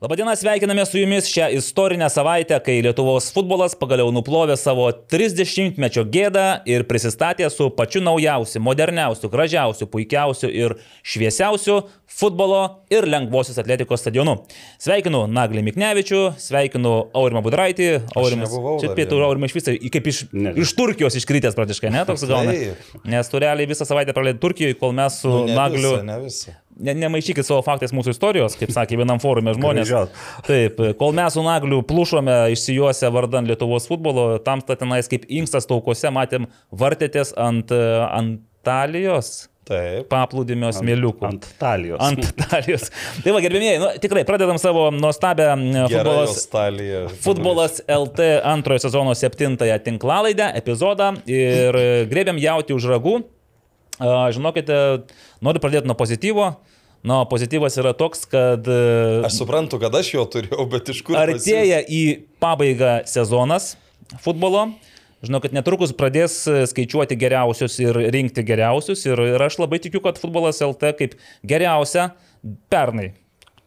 Labadiena, sveikiname su jumis šią istorinę savaitę, kai Lietuvos futbolas pagaliau nuplovė savo 30-mečio gėdą ir prisistatė su pačiu naujausiu, moderniausiu, gražiausiu, puikiausiu ir šviesiausiu futbolo ir lengvosios atletikos stadionu. Sveikinu Naglį Miknevičių, sveikinu Aurimą Budraitį, Aurimas. Čia pietų. Aurimą iš viso, kaip iš, Ne. iš Turkijos iškritęs praktiškai, ne, toks gauna. Nes tu realiai visą savaitę praleidai Turkijoje, kol mes su Nu, ne Nagliu... Visą, ne visą. Ne, nemaišykit savo faktais mūsų istorijos, kaip sakė vienam forume žmonės. Taip, kol mes su Nagliu plušome išsijuose vardan Lietuvos futbolo, tam tenais kaip inkstas taukose matėm vartėtės ant e, Antalijos Taip. paplūdimio smėliukų. Ant talijos. Ant Italijos. Tai va, gerbėmėjai, nu, tikrai pradedam savo nuostabę futbolas. Futbolas LT antrojo sezono septintąją tinklalaidę, epizodą ir grėbėm jauti už ragų. Žinokite, noriu pradėti nuo pozityvo. Nu, pozityvas yra toks, kad e, Aš suprantu, kad aš jo turėjau, bet iš kur? artėja į pabaigą sezonas futbolo. Žinau, kad netrukus pradės e, skaičiuoti geriausius ir rinkti geriausius. Ir, ir aš labai tikiu, kad futbolas LT kaip geriausia pernai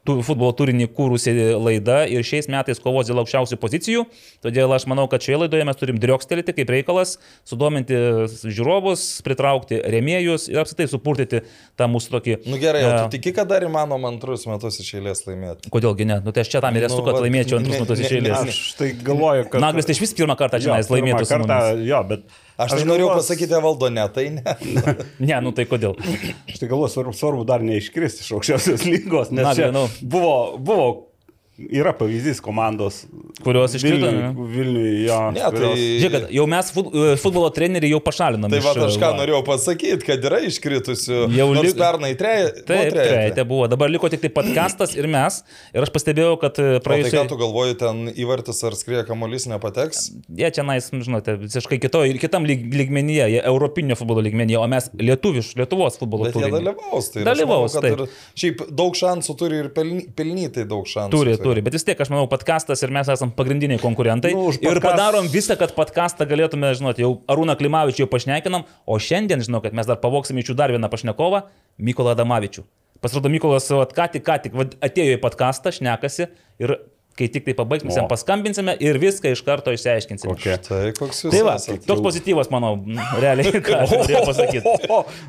futbolo turinį kūrusi laida ir šiais metais kovos dėl aukščiausių pozicijų. Todėl aš manau, kad šioje laidoje mes turim driokstelėti kaip reikalas, sudominti žiūrovus, pritraukti remėjus ir apsitai supurtyti tą mūsų tokį... Nu gerai, o e, tu tiki, kad dar įmanoma antrus metus iš eilės laimėti? Kodėlgi ne? Nu tai aš čia tam ir esu, Nu, kad vat, laimėčiau antrus ne- metus iš ne- eilės. ne- Aš tai galvoju, kad... Naglis tai iš vis pirmą kartą čia laimėtų kartą. Jo, bet... Aš tai norėjau galvoju- pasakyti, valdo ne, tai ne. Ne, nu tai kodėl? Aš tai galvoju, svarbu, svarbu dar neiškristi iš aukščiausios lygos, nes Na, čia nu. buvo, buvo, yra pavyzdys komandos. Kurios iškrito, ne? Vilniui, Vilniui jo. Ne, tai... kurios- Žiūrėk, jau mes fut- futbolo treneriai jau pašalinom. Tai iš, va, aš ką va. norėjau pasakyti, kad yra iškritusių. Jau nors lik- pernai treji. Taip, trejate buvo. Dabar liko tik tai podcastas ir mes. Ir aš pastebėjau, kad e, O tai ką tu galvoji, ten įvartis ar skrieja kamuolys nepateks? Jie čia, nais, žinote, visiškai kito, ir kitam lyg, lygmenyje, europinio futbolo lygmenyje, o mes lietuviš, Lietuvos futbolo Bet jie dalyvaus. Tai Dalyvaus, manau, kad taip. ir Šiaip daug šansų turi ir pelny- pelnyti daug šansų. Turi, tai. Turi, bet vis tiek aš manau, podcastas ir mes esame pagrindiniai konkurentai. Nu, už Ir podcast- padarom visą, kad podcastą galėtume, žinot, jau Arūną Klimavičių jau pašnekinam, o šiandien, žinau, kad mes dar pavoksime iš jų dar vieną pašnekovą, Mykolą Adamavičių. Pasirodo, Mykolas vat, ką tik, ką tik vat, atėjo į podcastą, šnekasi ir kai tik tai pabaigsim, O. jam paskambinsime ir viską iš karto išsiaiškinsime. Kokia? Tai koks jūs Tai va, esat? toks pozityvas, manau, realiai, ką norėjau pasakyti.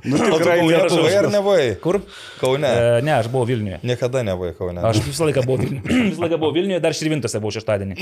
Nu tikrai buvai ar nebuvai? Kur? Kaune. E, ne, aš buvau Vilniuje. Niekada nebuvai Kaune. Aš visą laiką buvau, Vilniuje- visą laiką buvau Vilniuje, dar Širvintose buvau šeštadienį.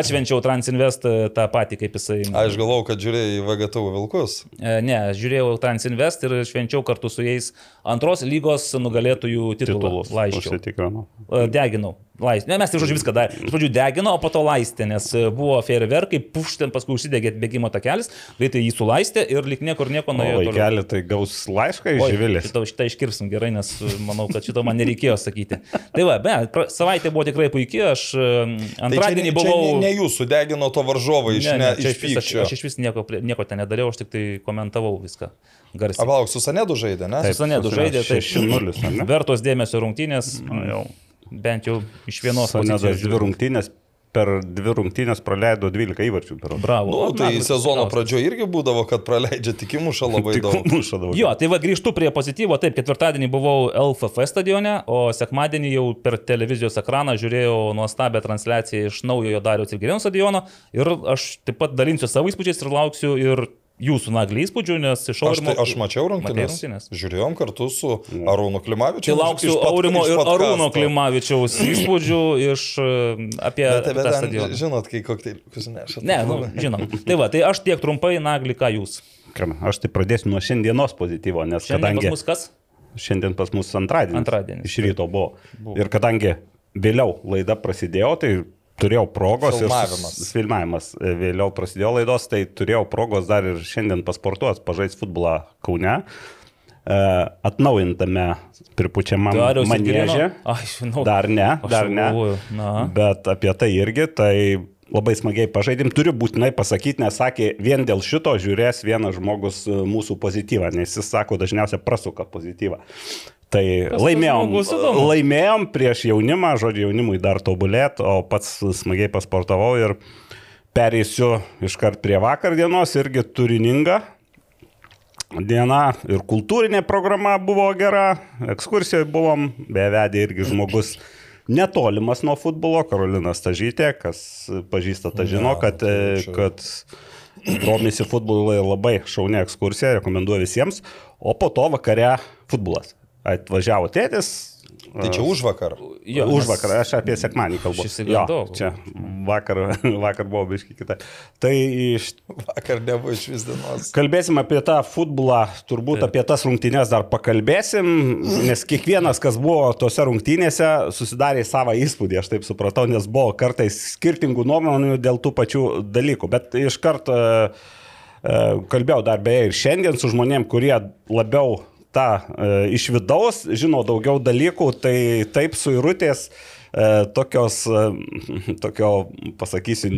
Atšvenčiau Transinvest e, tą patį, kaip jisai. Aš galvau, kad žiūrėjai į VGTV vilkus. E, Ne, aš žiūrėjau Transinvest ir švenčiau kartu su jais antros lygos nugalėtojų titulus. titulus. Laiškiau. E, Deginau. Laistė. Ne, mes tai žodžiu viską darėme. Iš pradžių deginau, o po to laistė, nes e, buvo fejerverkai, puštin, paskui užsidegė bėgimo takelis, greitai jį sulaistė ir lik niekur nieko O nuėjo. toliau. vaikelį tai gaus laišką iš Živilės. Šitą, šitą iškirpsim gerai, nes e, manau, kad šito man nereikėjo sakyti. Tai va, be, savaitė buvo tikrai puikiai, aš antradienį tai čia, buvau... Čia ne, ne jūsų degino to varžovo iš, ne, ne, čia iš vis- aš, pykčio. aš iš vis nieko, nieko ten nedariau, aš tik tai komentavau viską garsiai. Apalauk, su Sanedu žaidė, ne? Su Sanedu žaidė, tai 6-0, ar ne? vertos dėmesio rungtynės, Nu, jau. bent jau iš vienos pozicijos. dvi rungtynės, per dvi rungtynės praleido 12 įvarčių per Bravo. Nu, tai na, sezono pradžioje irgi būdavo, kad praleidžia tik mušą labai Tik daug. muša daug. Jo, tai va grįžtu prie pozityvo. Taip, ketvirtadienį buvau LFF stadione, o sekmadienį jau per televizijos ekraną žiūrėjau nuostabią transliaciją iš naujojo Dariaus ir Gerino stadiono. Ir aš taip pat dalinsiu savo įspūdžiais ir lauksiu ir jūsų naglį įspūdžių, nes iš Aš, Aurimo... tai, aš mačiau rungtynės. rungtynes? Žiūrėjom kartu su Arūnu Klimavičiu. Tai lauksiu Aurimo ir Arūno Klimavičiaus įspūdžių iš e, apie, Bet, bet tą ten, stadioną. žinot, kai kokteilius neša. Ne, nu, žinom. Tai va, tai aš tiek trumpai, naglį, ką jūs. Aš tai pradėsiu nuo šiandienos pozityvo, nes Šiandien kadangi pas mus kas? šiandien pas mus antradienis. Antradienis, Iš ryto buvo. Ir kadangi vėliau laida prasidėjo, tai turėjau progos. ir Filmavimas. sus- Filmavimas e, vėliau prasidėjo laidos, tai turėjau progos dar ir šiandien pasportuos, pažaisti futbolą Kaune. E, Atnaujintame pripučiamam ir manėžė. Ai, žinau. Dar ne, Aš dar ne. Bet apie tai irgi, tai labai smagiai pažaidėm. Turiu būtinai pasakyti, nes sakė, vien dėl šito žiūrės vienas žmogus e, mūsų pozityvą, nes jis sako, dažniausiai prasuka pozityvą. Tai laimėjom, laimėjom prieš jaunimą, žodžiu, jaunimui dar tobulėt, o pats smagiai pasportavau ir Pereisiu iškart prie vakar dienos, irgi turininga diena ir kultūrinė programa buvo gera, ekskursijoje buvom, bevedė irgi žmogus netolimas nuo futbolo, Karolina Stažytė, kas pažįsta tą žino, kad, tai kad domisi futbolu ir labai šaunė ekskursija, rekomenduoju visiems, o po to vakare futbolas. Atvažiavo tėtis. Tai čia už vakar. Jo, Už vakar, aš apie sekmanį kalbu. Jo, čia vakar, vakar buvo biški kita. Tai iš Vakar nebuvo iš vis dienos. Kalbėsim apie tą futbolą, turbūt apie tas rungtynės dar pakalbėsim, nes kiekvienas, kas buvo tose rungtynėse, susidarė savo įspūdį, aš taip supratau, nes buvo kartais skirtingų nuomonių dėl tų pačių dalykų. Bet iš karto e, e, kalbėjau dar beje ir šiandien su žmonėm, kurie labiau tą e, iš vidaus žino daugiau dalykų, tai taip suirutės e, tokios, e, tokio, pasakysiu,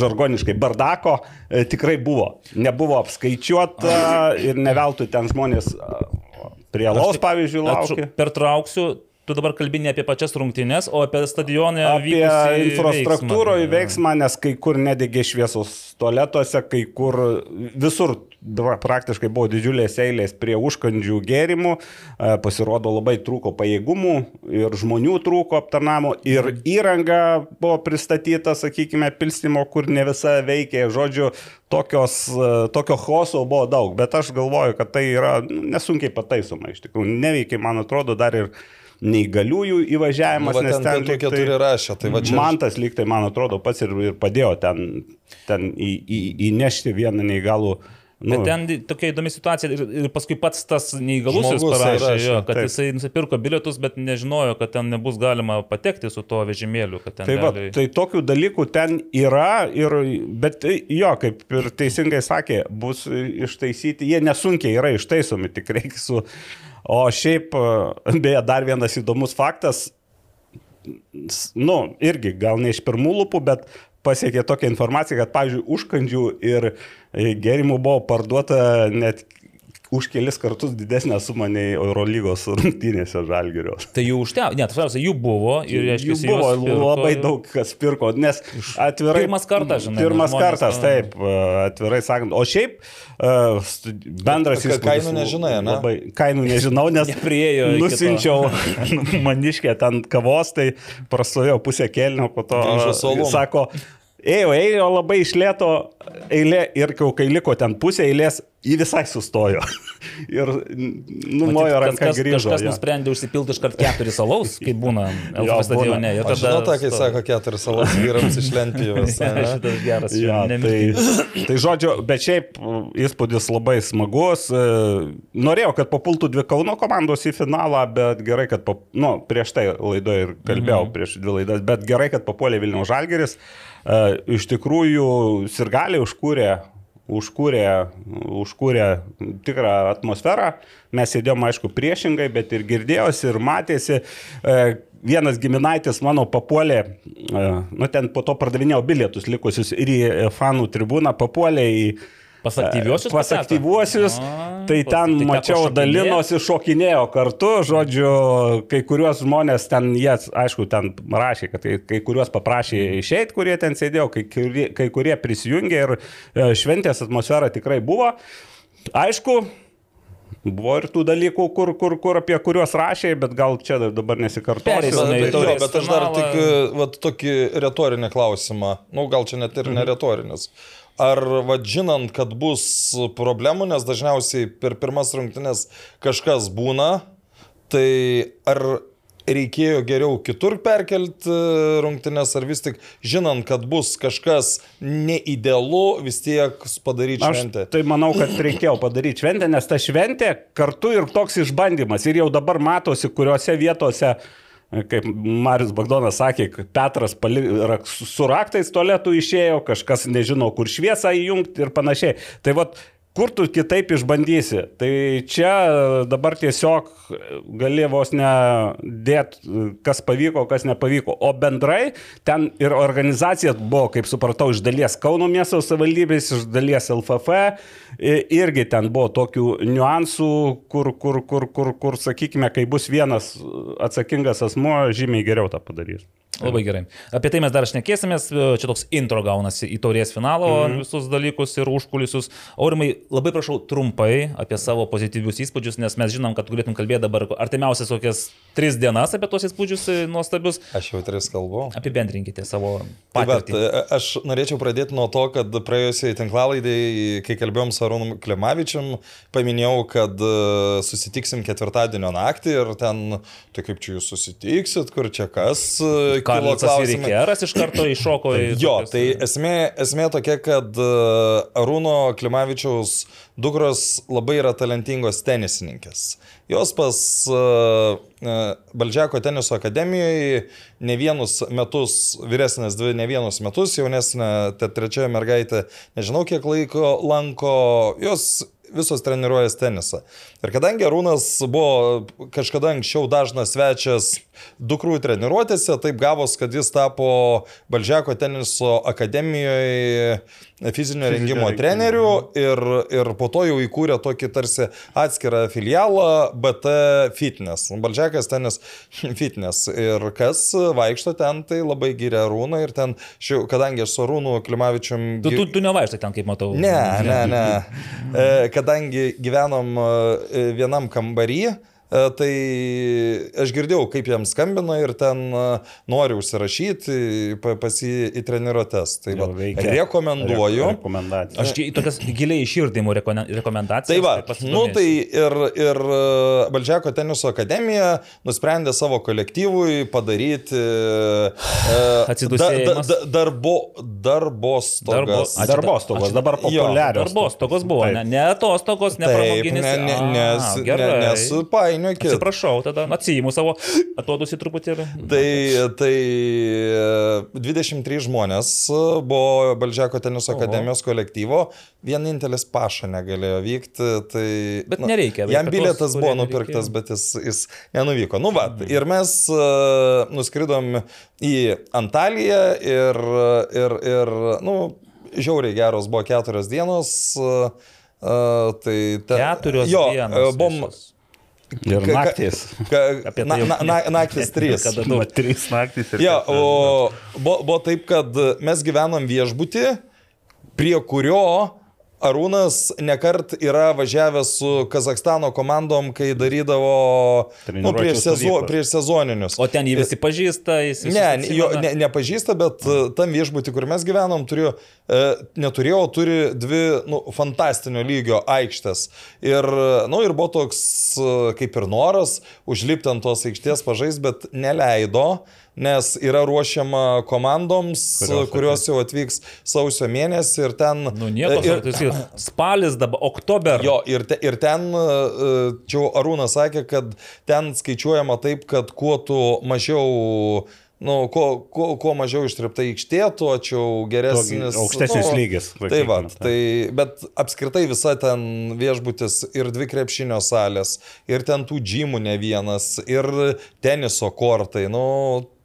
žargoniškai, bardako e, tikrai buvo. Nebuvo apskaičiuota ir neveltui ten žmonės prie laus, pavyzdžiui, laukė. Pertrauksiu, tu dabar kalbini apie pačias rungtynes, o apie stadionę Apie infrastruktūroje veiksmą. nes kai kur nedegė šviesos tualetuose, kai kur visur dabar praktiškai buvo didžiulės eilės prie užkandžių gėrimų, e, pasirodo labai trūko pajėgumų ir žmonių trūko aptarnamo ir įranga buvo pristatyta, sakykime, pilstimo, kur ne visa veikė, žodžiu, tokios, e, tokio hoso buvo daug, bet aš galvoju, kad tai yra nu, nesunkiai pataisoma iš tikrųjų. Neveikia, man atrodo, dar ir neįgaliųjų Nu, įvažiavimas, va, nes ten ten pietų lyg tai- tai va čia- Man tas lyg tai, man atrodo, pats ir, ir padėjo ten, ten į, į, įnešti vieną neįgalų. Nu, Bet ten tokia įdomi situacija ir, ir paskui pats tas neįgalusis parašė, rašė, jo, kad taip. jisai nusipirko bilietus, bet nežinojo, kad ten nebus galima patekti su tuo vežimėliu. kad ten Tai, va, realiai- tai tokių dalykų ten yra, ir, bet tai jo, kaip ir teisingai sakė, bus ištaisyti, jie nesunkiai yra ištaisomi, tik reikia su... O šiaip, beje, dar vienas įdomus faktas, nu, irgi gal ne iš pirmų lūpų, bet pasiekė tokią informaciją, kad, pavyzdžiui, užkandžių ir e, gėrimų buvo parduota net už kelis kartus didesnę sumą nei Eurolygos rungtynėse žalgerio. Tai jų užteko, ne, tiesiog jų buvo ir, reiškia, Jų buvo labai daug kas pirko, nes atvirai. Pirmas kartas, žinai, Pirmas žmonės, kartas, taip, e, atvirai sakant. O šiaip e, bendras įspūdis. kainų nežinai, ane? Labai, kainų nežinau, nes to. nusinčiau maniškę ten kavos, tai prastovėjau pusę kelnių, po to alum. sako, ėjo, ėjo labai išlėto eilė ir kai liko ten pusė eilės, jį visai sustojo. ir numojo ranką Kažkas, grįžo. kažkas jo. nusprendė užsipilti iškart keturis alaus, kaip būna LFF stadione. tada žinau, tą, kai sako keturis salas vyrams iš Lentijos. ane? Šitas geras. Ja, tai, tai žodžiu, bet šiaip uh, įspūdis labai smagus. E, Norėjau, kad papultų dvi Kauno komandos į finalą, bet gerai, kad, pap... nu, prieš tai laidoje ir kalbėjau, mhm. prieš dvi laidas, bet gerai, kad papuolė Vilnių Žalgeris. E, Iš tikrųjų, sirgaliai užkūrė užkūrė, užkūrė tikrą atmosferą. Mes sėdėjom, aišku, priešingai, bet ir girdėjosi, ir matėsi. E, Vienas giminaitis mano papuolė, e, nu ten po to pardavinėjau bilietus likusius ir į e, fanų tribūną, papuolė į Pas aktyviuosius Pas aktyviuosius, A, tai pas- ten teko mačiau, dalinosi, šokinėjo kartu, žodžiu, kai kuriuos žmonės ten, jie, aišku, ten rašė, kad kai, kai kuriuos paprašė išeiti, kurie ten sėdėjo, kai, kurie- kai kurie prisijungė ir e, šventės atmosfera tikrai buvo. Aišku, Buvo ir tų dalykų, kur, kur, kur apie kuriuos rašė, bet gal čia dabar nesikartosiu. Bet, jo, taurės bet aš dar tik e, vat, tokį retorinį klausimą, nu gal čia net ir neretorinis. Ar vad žinant, kad bus problemų, nes dažniausiai per pirmas rungtynes kažkas būna, tai ar reikėjo geriau kitur perkelti rungtynes, ar vis tik žinant, kad bus kažkas neidealu, vis tiek padaryti Aš šventę? tai manau, kad reikėjo padaryti šventę, nes ta šventė kartu ir toks išbandymas. Ir jau dabar matosi, kuriuose vietose, kaip Marius Bagdonas sakė, Petras pali, su raktais tualetų išėjo, kažkas nežino, kur šviesą įjungti ir panašiai. Tai vad, kur tu kitaip išbandysi? Tai čia dabar tiesiog gali vos nedėt, kas pavyko, kas nepavyko. O bendrai ten ir organizacija buvo, kaip supratau, iš dalies Kauno miesto savivaldybės, iš dalies LFF. Irgi ten buvo tokių niuansų, kur, kur, kur, kur, kur, sakykime, kai bus vienas atsakingas asmuo, žymiai geriau tą padarys. Labai gerai. Apie tai mes dar šnekėsimės. Čia toks intro gaunasi į taurės finalo mm. visus dalykus ir užkulisius. Aurimai, labai prašau trumpai apie savo pozityvius įspūdžius, nes mes žinom, kad galėtum kalbėti dabar artimiausias kokias tris dienas apie tos įspūdžius nuostabius. Aš jau tris kalbu. Apibendrinkite savo Tai patirtį. bet, aš norėčiau pradėti nuo to, kad praėjusiai tinklalaidai, kai kalbėjom su Arūnu Klimavičiam, paminėjau, kad e, susitiksim ketvirtadienio naktį ir ten, tai kaip čia jūs susitiksit, kur čia kas. e, Karlas. Irikeras iš karto iššoko į... Jo, tokias- tai esmė, esmė tokia, kad e, Arūno Klimavičiaus dukros labai yra talentingos tenisininkės. Jos pas uh, Baldžiako teniso akademijoje ne vienus metus, vyresnės dvi ne vienus metus, jaunesnė, ta trečia mergaitė, nežinau kiek laiko lanko, jos visos treniruojas tenisą. Ir kadangi Arūnas buvo kažkada anksčiau dažnas svečias dukrų treniruotėse, taip gavos, kad jis tapo Balžiako teniso akademijoje fizinio rengimo rengimo. treneriu ir, ir po to jau įkūrė tokį tarsi atskirą filialą BT Fitness. Balžiakas tenis Fitness. Ir kas vaikšto ten, tai labai gyrė Arūną ir ten, šiau, kadangi aš su Arūnu Klimavičium... Tu, tu, tu nevaikštai ten, kaip matau. Ne, ne, ne. E, Kadangi gyvenom e, vienam kambarį, e, tai aš girdėjau, kaip jam skambino ir ten e, nori užsirašyti pa- pas jį į treniruotės. Tai va, rekomenduoju. Aš tokias giliai iširdimų rekomendacijas. Tai va, pasidomėsiu. nu tai ir, ir Balžiako teniso akademija nusprendė savo kolektyvui padaryti e, Atsidūsėjimas. da, da, darbo, darbos togas. Darbo- Darbostogos dabar Jo, populiarios. Darbostogos buvo, Taip. ne, ne atostogos, ne pramoginis. ne, ne, nes, ne, gerai. Nesupainiokit. Atsiprašau, tada atsijimu savo atodusi truputėlį. Tai, tai e, 23 žmonės e, buvo Balžiako teniso Oho. akademijos kolektyvo, vienintelis paša negalėjo vykti. Tai, Bet nereikia, Jam bilietas buvo nupirktas, nereikėjo. bet jis, jis nenuvyko. Nu, va, ir mes uh, nuskridom į Antaliją ir, ir, ir nu, žiauriai geros buvo keturios dienos. Uh, uh, tai ta, Keturios jo, dienos. e, Bom, visos. Ir ka- naktis. ka, Apie tai na, na, na, naktis trys. Kada Nu, daug. trys naktis ir... Ja, o buvo, buvo taip, kad mes gyvenam viešbutį, prie kurio Arūnas nekart yra važiavęs su Kazakstano komandom, kai darydavo nu, prieš, sezo, prieš sezoninius. O ten jį visi pažįsta, jis visi. Ne, jo, ne, nepažįsta, bet e, tam viešbutį, kur mes gyvenom, turėjo, e, neturėjo, turi dvi nu, fantastinio lygio aikštės. Ir, nu, ir buvo toks e, kaip ir noras užlipti ant tos aikštės pažais, bet neleido, nes yra ruošiama komandoms, Kurios kurios, jau atvyks sausio mėnesį ir ten... Nu, nieko, ir, tai spalis dabar, oktober. Jo, ir, te, ir ten, e, čia Arūnas sakė, kad ten skaičiuojama taip, kad kuo tu mažiau, nu, kuo, kuo, kuo mažiau ištripta aikštė, tuo čia geresnis. aukštesnis nu, lygis, Tai va, tai, bet apskritai visa ten viešbutis ir dvi krepšinio salės, ir ten tų džimų ne vienas, ir teniso kortai, nu,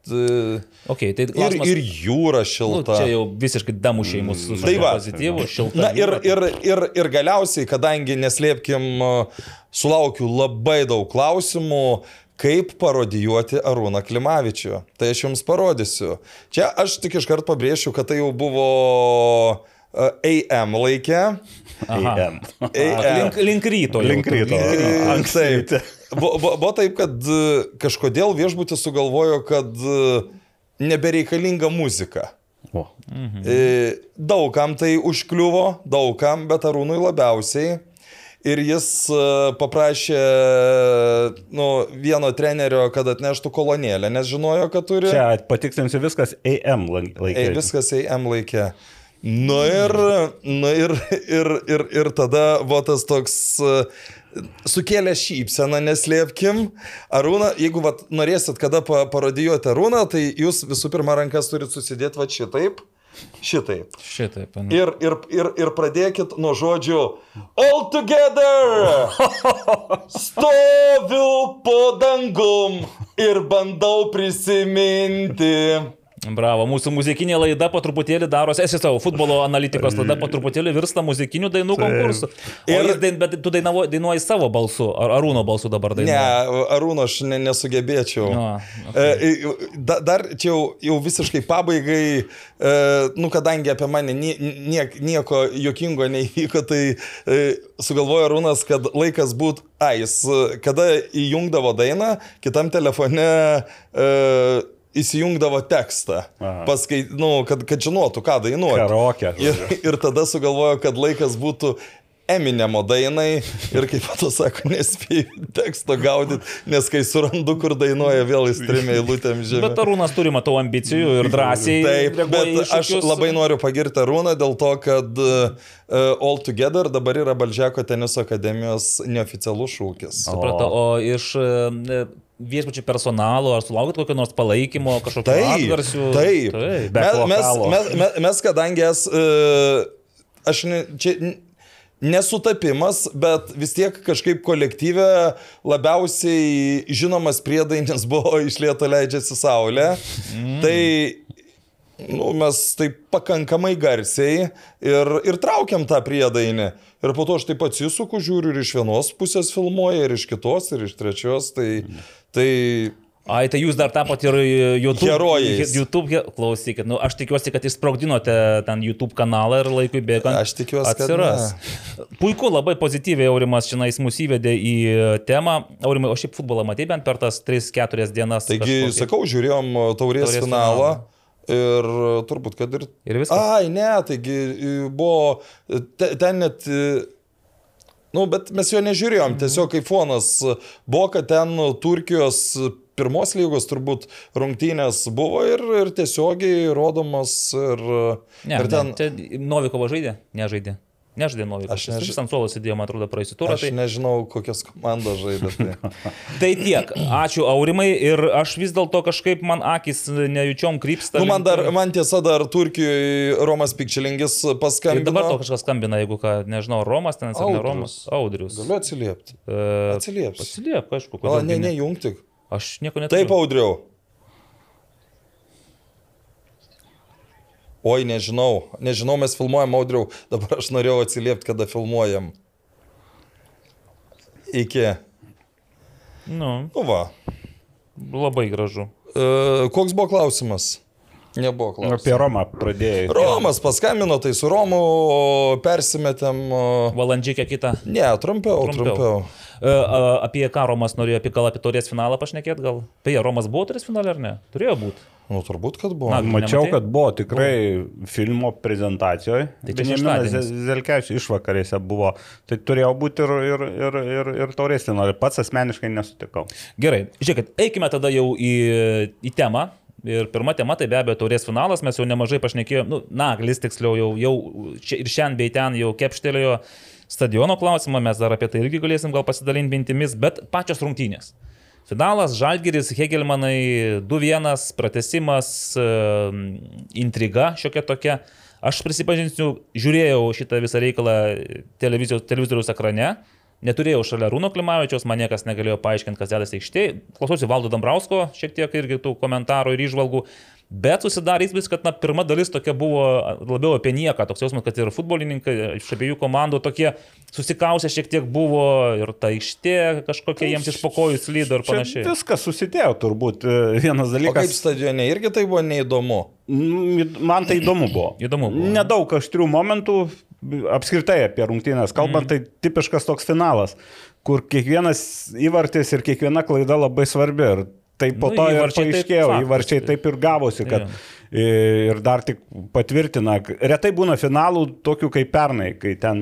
Okay, tai ir, klausimas, ir jūra nu, šilta. čia jau visiškai damušiai mūsų Tai va. pozityvų, šilta. Na ir, jūra. ir, ir, ir galiausiai, kadangi neslėpkim, sulaukiu labai daug klausimų, kaip parodijuoti Arūną Klimavičių. Tai aš jums parodysiu. Čia aš tik iškart pabrėšiu, kad tai jau buvo e, AM laikė. AM. AM. Link, link ryto. Link ryto. E, Anksti Taip. ryte. Buvo bu, bu taip, kad e, kažkodėl viešbutis sugalvojo, kad e, nebereikalinga muzika. O. E, Daugam tai užkliuvo, daugam, bet Arūnui labiausiai. Ir jis e, paprašė nu, vieno trenerio, kad atneštų kolonėlę, nes žinojo, kad turi. Čia patikslinsiu viskas AM laikė. Ei, viskas AM laikė. Nu ir, nu ir, ir, ir, ir tada buvo tas toks e, sukėlė šypseną, neslėpkim. Arūna, jeigu vat, norėsit kada pa, parodijuoti Arūną, tai jūs visų pirma rankas turit susidėti va šitaip. Šitaip. Šitaip. nu. Ir, ir, ir, ir pradėkit nuo žodžių All together! Stoviu po dangum ir bandau prisiminti. Bravo, mūsų muzikinė laida po truputėlį darosi, esi savo futbolo analitikos laida po truputėlį virsta muzikinių dainų konkursu. Ir dain, bet tu dainavo, dainuoji savo balsu, ar Arūno balsu dabar Ne, dainuoji? Arūno aš ne, nesugebėčiau. Nu, E, da, dar čia jau, jau visiškai pabaigai, e, nu kadangi apie mane nie, niek, nieko jokingo neįvyko, tai e, sugalvojo Arūnas, kad laikas būtų, a, jis kada įjungdavo dainą, kitam telefone e, įsijungdavo tekstą, paskai, nu, kad, kad žinotų, ką dainuoti. Karaoke. Ir, ir tada sugalvojo, kad laikas būtų Eminemo dainai ir kaip pato sako, nespėjau teksto gaudyti, nes kai surandu, kur dainuoja, vėl įstrimė eilutėm žemė. Bet Arūnas turi, matau, ambicijų ir drąsiai. Taip, bet aš labai noriu pagirti Arūną dėl to, kad uh, All Together dabar yra Balžeko teniso akademijos neoficialus šūkis. Supratau, o iš e, viešbučių personalo, ar sulaukit kokio nors palaikymo, kažkokio Taip, atgarsių? taip. taip. Mes, mes, mes, mes, mes kadangi es, uh, aš ne, čia nesutapimas, bet vis tiek kažkaip kolektyve labiausiai žinomas priedainis buvo išlieto leidžiasi saulė. Mm. Tai nu, mes taip pakankamai garsiai ir, ir traukiam tą priedainį. Ir po to aš taip atsisuku, žiūriu ir iš vienos pusės filmuoja, ir iš kitos, ir iš trečios. Tai, tai Ai, tai jūs dar tapot ir YouTube. Herojais. YouTube, klausykit, nu, aš tikiuosi, kad išsprogdinote ten YouTube kanalą ir laikui bėgant. Aš tikiuosi, kad atsiras. Puiku, labai pozityviai Aurimas šiandien mus įvedė į temą. Aurimai, o šiaip futbolą matei bent per tas 3-4 dienas? Taigi, kažkokį? sakau, žiūrėjom taurės, Taurės taurės finalą. Ir turbūt, kad ir... Ir viskas? Ai, ne, taigi buvo... Te, ten net... Nu, bet mes jo nežiūrėjom, Mhm. tiesiog kaip fonas buvo, kad ten Turkijos pirmos lygos turbūt rungtynės buvo ir, ir tiesiogiai rodomas ir, Ne, ir ten... ne, čia Novikovo žaidė? Nežaidė. Novikovas. Aš Aš neži- vis ant suolo sėdėjau, man atrodo, praeisį turą. aš Tai... nežinau, kokios komandos žaidė. Tai. Tai tiek. Ačiū Aurimai ir aš vis dėlto kažkaip man akis nejučiom krypsta. Nu, man, dar, man tiesa dar Turkijoje Romas Pikčilingis Tai paskambino. dabar to kažkas skambina, jeigu ką, nežinau, Romas ten, ar ne Audrius. Romas. Audrius. Galiu atsiliepti. E, Atsilieps. Atsiliep, aišku, O, kodėl. ne, gi ne, jungti. Aš nieko neturiu. Taip, audriau. Oi, nežinau, nežinau, mes filmuojam audriau, dabar aš norėjau atsiliepti, kada filmuojam. Iki. Nu, Nu va. labai gražu. E, koks buvo klausimas? Nebuvo klausimas. Apie Romą pradėjai. Romas paskambino, tai su Romu persimetėm. o, Valandžiai kitą. Ne, trumpiau, Trumpiau. trumpiau. Apie ką Romas norėjo, apie gal apie taurės finalą pašnekėt, gal? Beje, Romas buvo taurės finalė ar ne? Turėjo būti. Nu, turbūt, kad buvo. Na, Mačiau, Nematai? kad buvo tikrai filmo prezentacijoje. Tai Benjaminas. Zelkevičius išvakarėse buvo. Tai turėjo būti ir, ir, ir, ir, ir taurės finalė. Pats asmeniškai nesutikau. Gerai, žiūrėkit, eikime tada jau į, į temą. Ir pirma tema tai be abejo taurės finalas, mes jau nemažai pašnekėjome, nu, Naglis tiksliau jau, jau čia ir šiandien bei ten jau kepštelėjo stadiono klausimą, mes dar apie tai irgi galėsim gal pasidalinti mintimis, bet pačios rungtynės. Finalas, Žalgiris, Hegelmanai 2-1, pratesimas, intriga šiokia tokia. Aš prisipažinsiu, žiūrėjau šitą visą reikalą televizoriaus ekrane, neturėjau šalia Rūno Klimavičiaus, man niekas negalėjo paaiškinti, kas dedasi aikštėje. Klausiausi Valdo Dambrausko, šiek tiek irgi tų komentarų ir išvalgų. Bet susidarė įspūdis, kad na, pirma dalis tokia buvo labiau apie nieką, toks jausmas, kad ir futbolininkai iš abiejų komandų tokie susikausę šiek tiek buvo ir ta aikštė kažkokia jiems iš pokojų slydo ir panašiai. viskas susidėjo turbūt. E, Vienas O kaip dalykas. stadione irgi tai buvo neįdomu. Mm, Man tai įdomu buvo. Įdomu buvo. Nedaug aštrių momentų, apskritai apie rungtynės kalbant, mm. tai tipiškas toks finalas, kur kiekvienas įvartis ir kiekviena klaida labai svarbi. Ir tai po Nu, to ir taip paaiškėjo, įvarčiai tai- taip ir gavosi, kad Jo. Ir dar tik patvirtina, retai būna finalų tokių kaip pernai, kai ten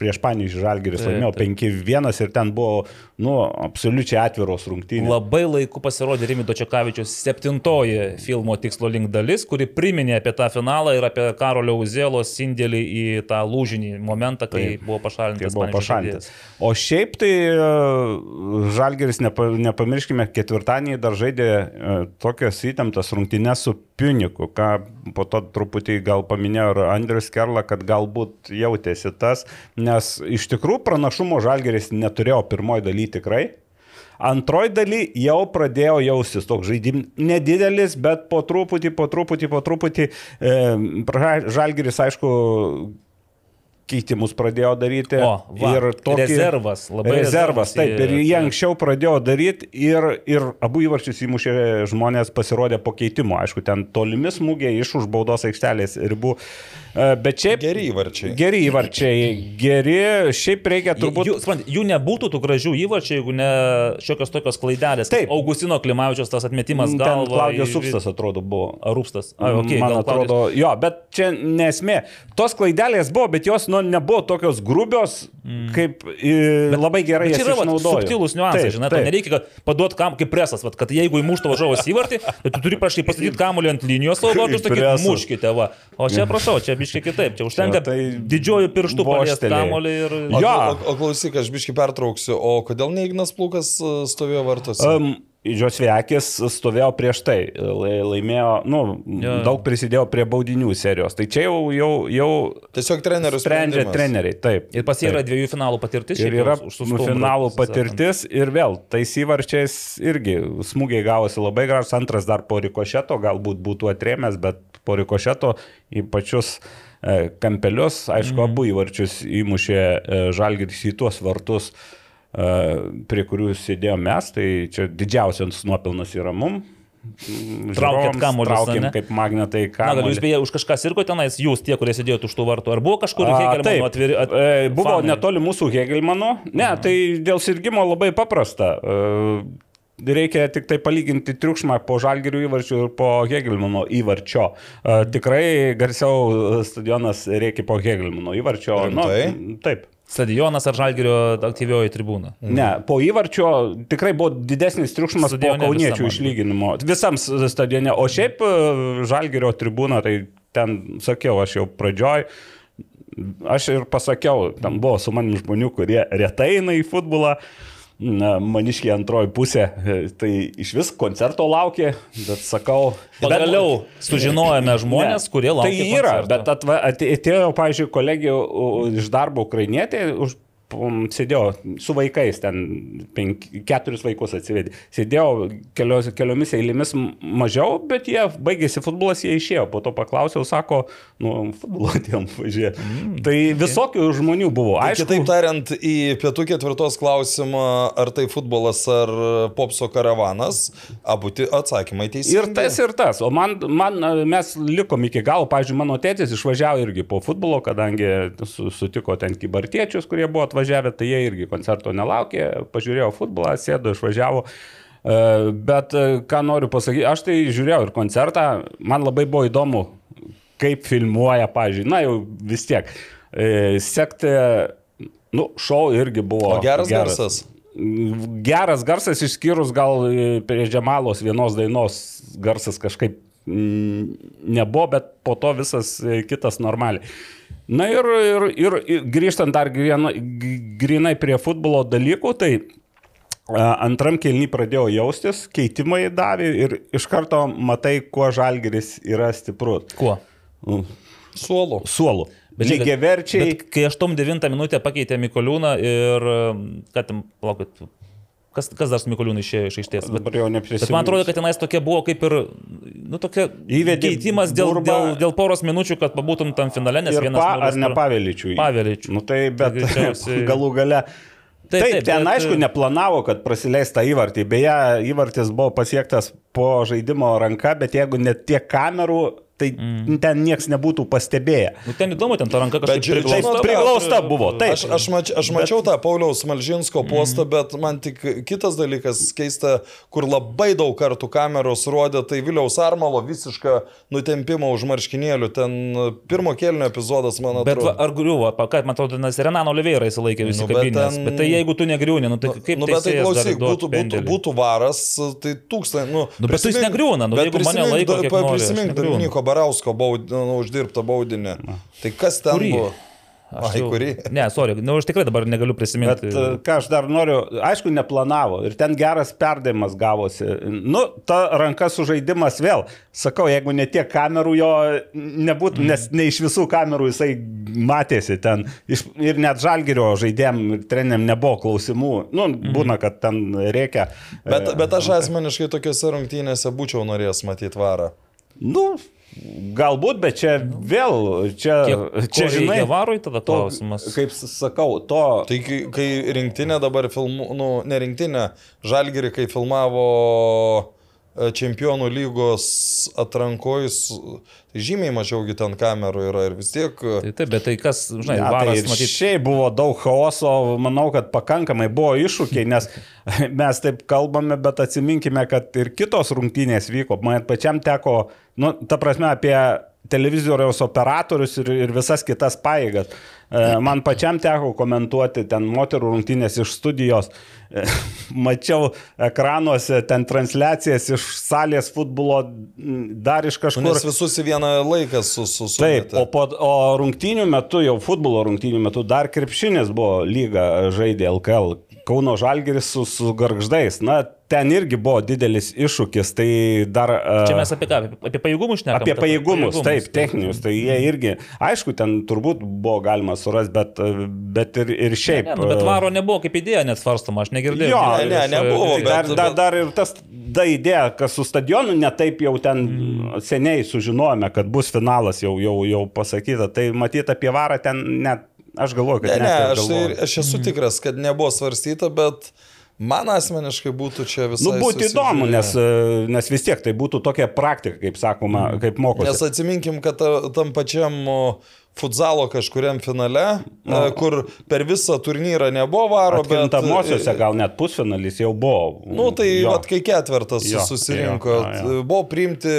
prieš Panį Žalgiris laimėjo taip. 5-1 ir ten buvo, nu, absoliučiai atviros rungtynės. Labai laiku pasirodė Rimido Čekavičius septintoji filmo tikslo link dalis, kuri priminė apie tą finalą ir apie Karolio Uzėlos indėlį į tą lūžinį momentą, kai Taip. buvo pašalintas. buvo pašalintas. O šiaip tai e, Žalgeris, nepa, nepamirškime, ketvirtadienį dar žaidė e, tokias įtemptas rungtynės su Piuniku, ką po to truputį gal paminėjo ir Andrius Kerla, kad galbūt jautėsi tas, nes iš tikrųjų pranašumo Žalgeris neturėjo pirmoji daly tikrai. Antroji daly jau pradėjo jaustis toks žaidimas nedidelis, bet po truputį, po truputį, po truputį. E, Žalgiris, aišku, keitimus pradėjo daryti. O, va, ir tokį, rezervas, labai rezervas. rezervas Taip, ir jie anksčiau pradėjo daryti ir, ir abu įvarčius įmušė žmonės pasirodė po keitimo. Aišku, ten tolimi smūgiai iš už baudos aikštelės ribų. E, Bet šiaip. Geri įvarčiai. Geri įvarčiai, geri, šiaip reikia turbūt... Jų, suprant, jų nebūtų tų gražių įvarčių, jeigu ne šiokios tokios klaidelės. Taip. Augustino Klimavičios tas atmetimas Ten galva. Klaudijos į- Supstas atrodo buvo. Ar Rūpstas? A, okay, Man gal Klaudijos- atrodo, jo, bet čia nesmė. Tos klaidelės buvo, bet jos nu, nebuvo tokios grubios, kaip i, labai gerai Bet čia yra vat, subtilūs niuansai, žinai, taip. nereikia kad paduot kam kaip presas, vat, kad jeigu įmuštų važiavos įvartį, tai tu turi prašyti pastatyti kamuolį ant linijos saugotų ir sakyti, muškite, va. O čia prašau, čia biškai kitaip, čia užtenka tai didžiojo pirštų paliesti kamuolį ir... O, Jo. o, o klausyk, aš biškai pertrauksiu, o kodėl ne Ignas Plūkas e, stovėjo vartuose? Um, Žiosviekis stovėjo prieš tai, lai- laimėjo, nu, Jo. daug prisidėjo prie baudinių serijos. Tai čia jau, jau, jau Tiesiog trenerius sprendžia sprendimas. treneriai. Taip. Ir pas jį yra dviejų finalų patirtis. Ir yra nu, finalų patirtis ir vėl tais įvarčiais irgi smūgiai gavosi labai gražus, antras dar po rikošeto, galbūt būtų atrėmęs, bet po rikošeto į pačius e, kampelius, aišku, Mhm. abu įvarčius įmušė e, žalgiris į tuos vartus, e, prie kurių sėdėjome mes, tai čia didžiausias nuopelnas yra mum. Traukėt Žiūrovams kamuolius, Traukėm kaip magnetai Na, gal jūs kamuolį. beje už kažką sirgo tenais, jūs tie, kurie sėdėjote už tų vartų, ar buvo kažkur Hegelmano atviri? At, e, buvo fanai? netoli mūsų Hegelmano. Ne, tai dėl sirgimo labai paprasta. E, Reikia tik tai palyginti triukšmą po Žalgirių įvarčių ir po Hegelmano įvarčio. E, Tikrai garsiau stadionas reikia po Hegelmano įvarčio. Nu, taip. Stadionas ar Žalgirio aktyvioji tribūna? Ne, po įvarčio tikrai buvo didesnis triukšmas po Stadione kauniečių visam, išlyginimo. Visam stadione. O šiaip e, Žalgirio tribūna, tai ten sakiau aš jau pradžioj. Aš ir pasakiau, ten buvo su manim žmonių, kurie retai eina į futbolą. Na, maniškiai antroji pusė, e, tai iš vis koncerto laukė, bet sakau. Pagaliau sužinojome žmonės, Ne, kurie laukia. Tai yra, koncerto. bet atva, atėjo, pavyzdžiui, kolegija iš darbo ukrainietė, už, sėdėjo su vaikais, ten penk, keturis vaikus atsivedė. Sėdėjo kelios, keliomis eilėmis mažiau, bet jie baigėsi futbolas, jie išėjo. Po to paklausiau, sako, nu, futbolo tiem važiuoja. Mm, tai visokių žmonių buvo. Tai Aišku, Kitaip tariant, į pietų ketvirtos klausimą, ar tai futbolas ar popso karavanas, abu atsakymai teisingi. Ir tas, ir tas. O man, man mes likom iki galo. Pavyzdžiui, mano tėtis išvažiavo irgi po futbolo, kadangi su, sutiko ten kibartiečius, kurie buvo atvažiavę, tai jie irgi koncerto nelaukė, pažiūrėjo futbolą, sėdo, išvažiavo. E, Bet e, ką noriu pasakyti, aš tai žiūrėjau ir koncertą, man labai buvo įdomu, kaip filmuoja, pavyzdžiui, na jau vis tiek. E, Sekti, nu, šou irgi buvo. O geras garsas? Geras garsas, išskyrus gal prie Džemalos vienos dainos garsas kažkaip nebuvo, bet po to visas e, kitas normaliai. Na ir, ir, ir, ir grįžtant dar grinai, prie futbolo dalykų, tai a, antram kelnį pradėjo jaustis, keitimai davė ir iš karto matai, kuo žalgeris yra stiprus. Kuo? Suolu. Suolų. Bet Lygiai verčiai. Kai 8-9 minutę pakeitė Mikoliūną ir, kad tam, plaukit, kas, kas dar su Mikoliūnu išėjo iš aikštės? Bet, Dabar jau neprisimenu. man atrodo, kad tenais tokia buvo kaip ir, nu, tokia Įvedė keitimas dėl, burbą. dėl, dėl poros minučių, kad pabūtum tam finale, nes vienas... pa, ar ne pavėlyčių? Pavėlyčių. Nu tai, bet greičiausiai- galų gale. Taip, Taip, taip, taip, ten bet- aišku neplanavo, kad prasileis tą įvartį. Beje, įvartis buvo pasiektas po žaidimo ranka, bet jeigu net tiek kamerų, tai mm. ten niekas nebūtų pastebėję. Nu, ten įdomu, ten ta ranka kažkaip ži- priglausta. priglausta buvo, taip. Aš, aš, mač, aš mačiau tą Pauliaus Malžinsko postą, bet man tik kitas dalykas keista, kur labai daug kartų kameros rodė, tai Viliaus Armalo visišką nutempimą už marškinėlių. Ten pirmo kelnio epizodas, man Bet va, atrodo. ar griuvo, kad man atrodo, nes Renano Oliveira įsilaikė visi Nu, nu, bet kabinės. Bet, ten- bet tai jeigu tu negriūni, nu, tai kaip Nu, bet tai klausyk, būtų, būtų, būtų varas, tai tūkstančiai. Nu, Nu, bet jis negriūna, nu, bet jeigu mane prisimink laiko, nori, aš Prisimink. Dominiko Barausko baud, nu, uždirbtą baudinį. Tai kas ten Kurį? buvo? Aš Ai, jau- kurį? Ne, sorry, nu, aš tikrai dabar negaliu Bet prisiminti. e, ką aš dar noriu, aišku, neplanavo ir ten geras perdavimas gavosi. Nu, ta ranka sužaidimas vėl. Sakau, jeigu ne tiek kamerų jo nebūtų, nes ne iš visų kamerų jisai matėsi ten. Iš, ir net žalgerio žaidėjim ir treneriam nebuvo klausimų. Nu, būna, kad ten reikia. Bet, e, bet aš asmeniškai tokiuose rungtynėse būčiau norėjęs matyti varą. Nu, galbūt, bet čia vėl, čia, Kiek- čia žinai. varui, tada to, klausimas. Kaip sakau, to. Tai kai, kai rinktinė dabar filmu, nu, ne rinktinė, Žalgiri, kai filmavo čempionų lygos atrankojus, tai žymiai mažiaugi ten kamerų yra ir vis tiek... e, Tai taip, bet tai kas, žinai, Ne, varas, tai matyt, šiaip buvo daug chaoso, manau, kad pakankamai buvo iššūkiai, nes mes taip kalbame, bet atsiminkime, kad ir kitos rungtynės vyko. Man pačiam teko, nu, ta prasme, apie televizoriaus operatorius ir, ir visas kitas paėgas. E, Man pačiam teko komentuoti ten moterų rungtynės iš studijos. E, Mačiau ekranuose ten transliacijas iš salės futbolo, dar iš kažkur. nes visus į vieną laiką su, su, su Taip, o, po, o rungtynių metu, jau futbolo rungtynių metu, dar krepšinis buvo lyga žaidė LKL. Kauno Žalgeris su, su garždais. Na, ten irgi buvo didelis iššūkis. Tai dar... čia e, mes apie ką, apie, pajėgumus šnekame. Apie pajėgumus, taip, techninius, tai jie irgi, aišku, ten turbūt buvo galima surasti, bet, e, bet ir, ir šiaip. Ne, nu, bet e, varo nebuvo kaip idėja net svarstama, aš negirdėjau. Jo, Ne, ne, nebuvo, e, bet- Dar, dar, dar ir tas, ta idėja, kas su stadionu, netaip jau ten mm. seniai sužinojome, kad bus finalas jau, jau, jau pasakyta. Tai matyti apie varą ten net, aš galvoju, kad Ne, ne, aš, tai, aš esu tikras, kad nebuvo svarstyta, bet man asmeniškai būtų čia visai... Nu, būtų įdomu, susižiūrėję. nes, e, nes vis tiek tai būtų tokia praktika, kaip sakoma, kaip mokosi. Nes atsiminkim, kad ta- tam pačiam futzalo kažkuriam finale, no. kur per visą turnyrą nebuvo varo, bet... Kintamosiose gal net pusfinalis jau buvo. Nu, tai Jo. vat, kai ketvertas Jo, susirinko, jo, jo, jo. buvo priimti,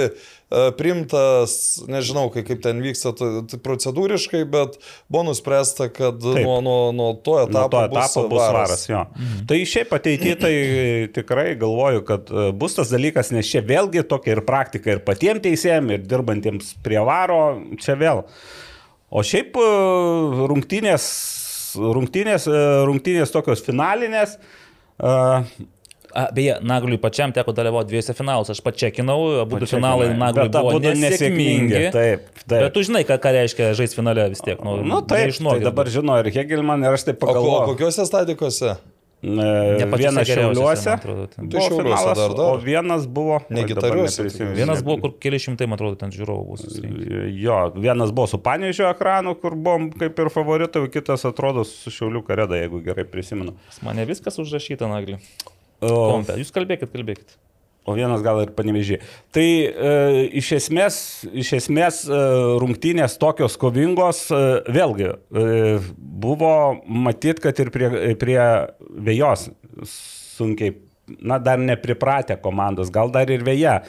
e, priimtas, nežinau, kaip, kaip ten vyksta procedūriškai, bet buvo nuspręsta, kad Taip. nuo, nuo, nuo to etapo, Nuo to etapo bus varas. varas. Jo. Mhm. Tai šiaip ateityje tai tikrai galvoju, kad e, bus tas dalykas, nes čia vėlgi tokia ir praktika ir patiems teisėjams, ir dirbantiems prie varo, čia vėl. O šiaip e, rungtynės, rungtynės, rungtynės tokios finalinės. Uh, A, beje, Nagliui pačiam teko dalyvauti dviejose finaluose. Aš pačekinau, abu finalai Nagliui buvo nesėkmingi. nesėkmingi, taip, taip. Bet tu žinai, ką, ką reiškia žaisti finale vis tiek. Nu, nu taip, tai neišnuogint. dabar žino ir Hegelman, ir aš taip O, ko- o pagalvoju. kokiuose stadikose? Vienas šiauliuose. buvo Tai Šiauliuose dar, dar. O vienas buvo. Ne oi, dabar Gitariuose, neprisimenu. Vienas buvo, kur keli šimtai, man atrodo, ten žiūrovų bus susirinkę. Jo, vienas buvo su Panežio ekranu, kur buvom kaip ir favoritai, o kitas atrodo su Šiauliu kareda, jeigu gerai prisimenu. Pas Mane viskas užrašyta, Nagliui. O, Kompe. Jūs kalbėkit, kalbėkit. o vienas gal ir panevežė. Tai e, iš esmės, iš esmės e, rungtynės tokios kovingos, e, vėlgi, e, buvo matyt, kad ir prie, prie vėjos sunkiai. Na, dar nepripratę komandos, gal dar ir vėja.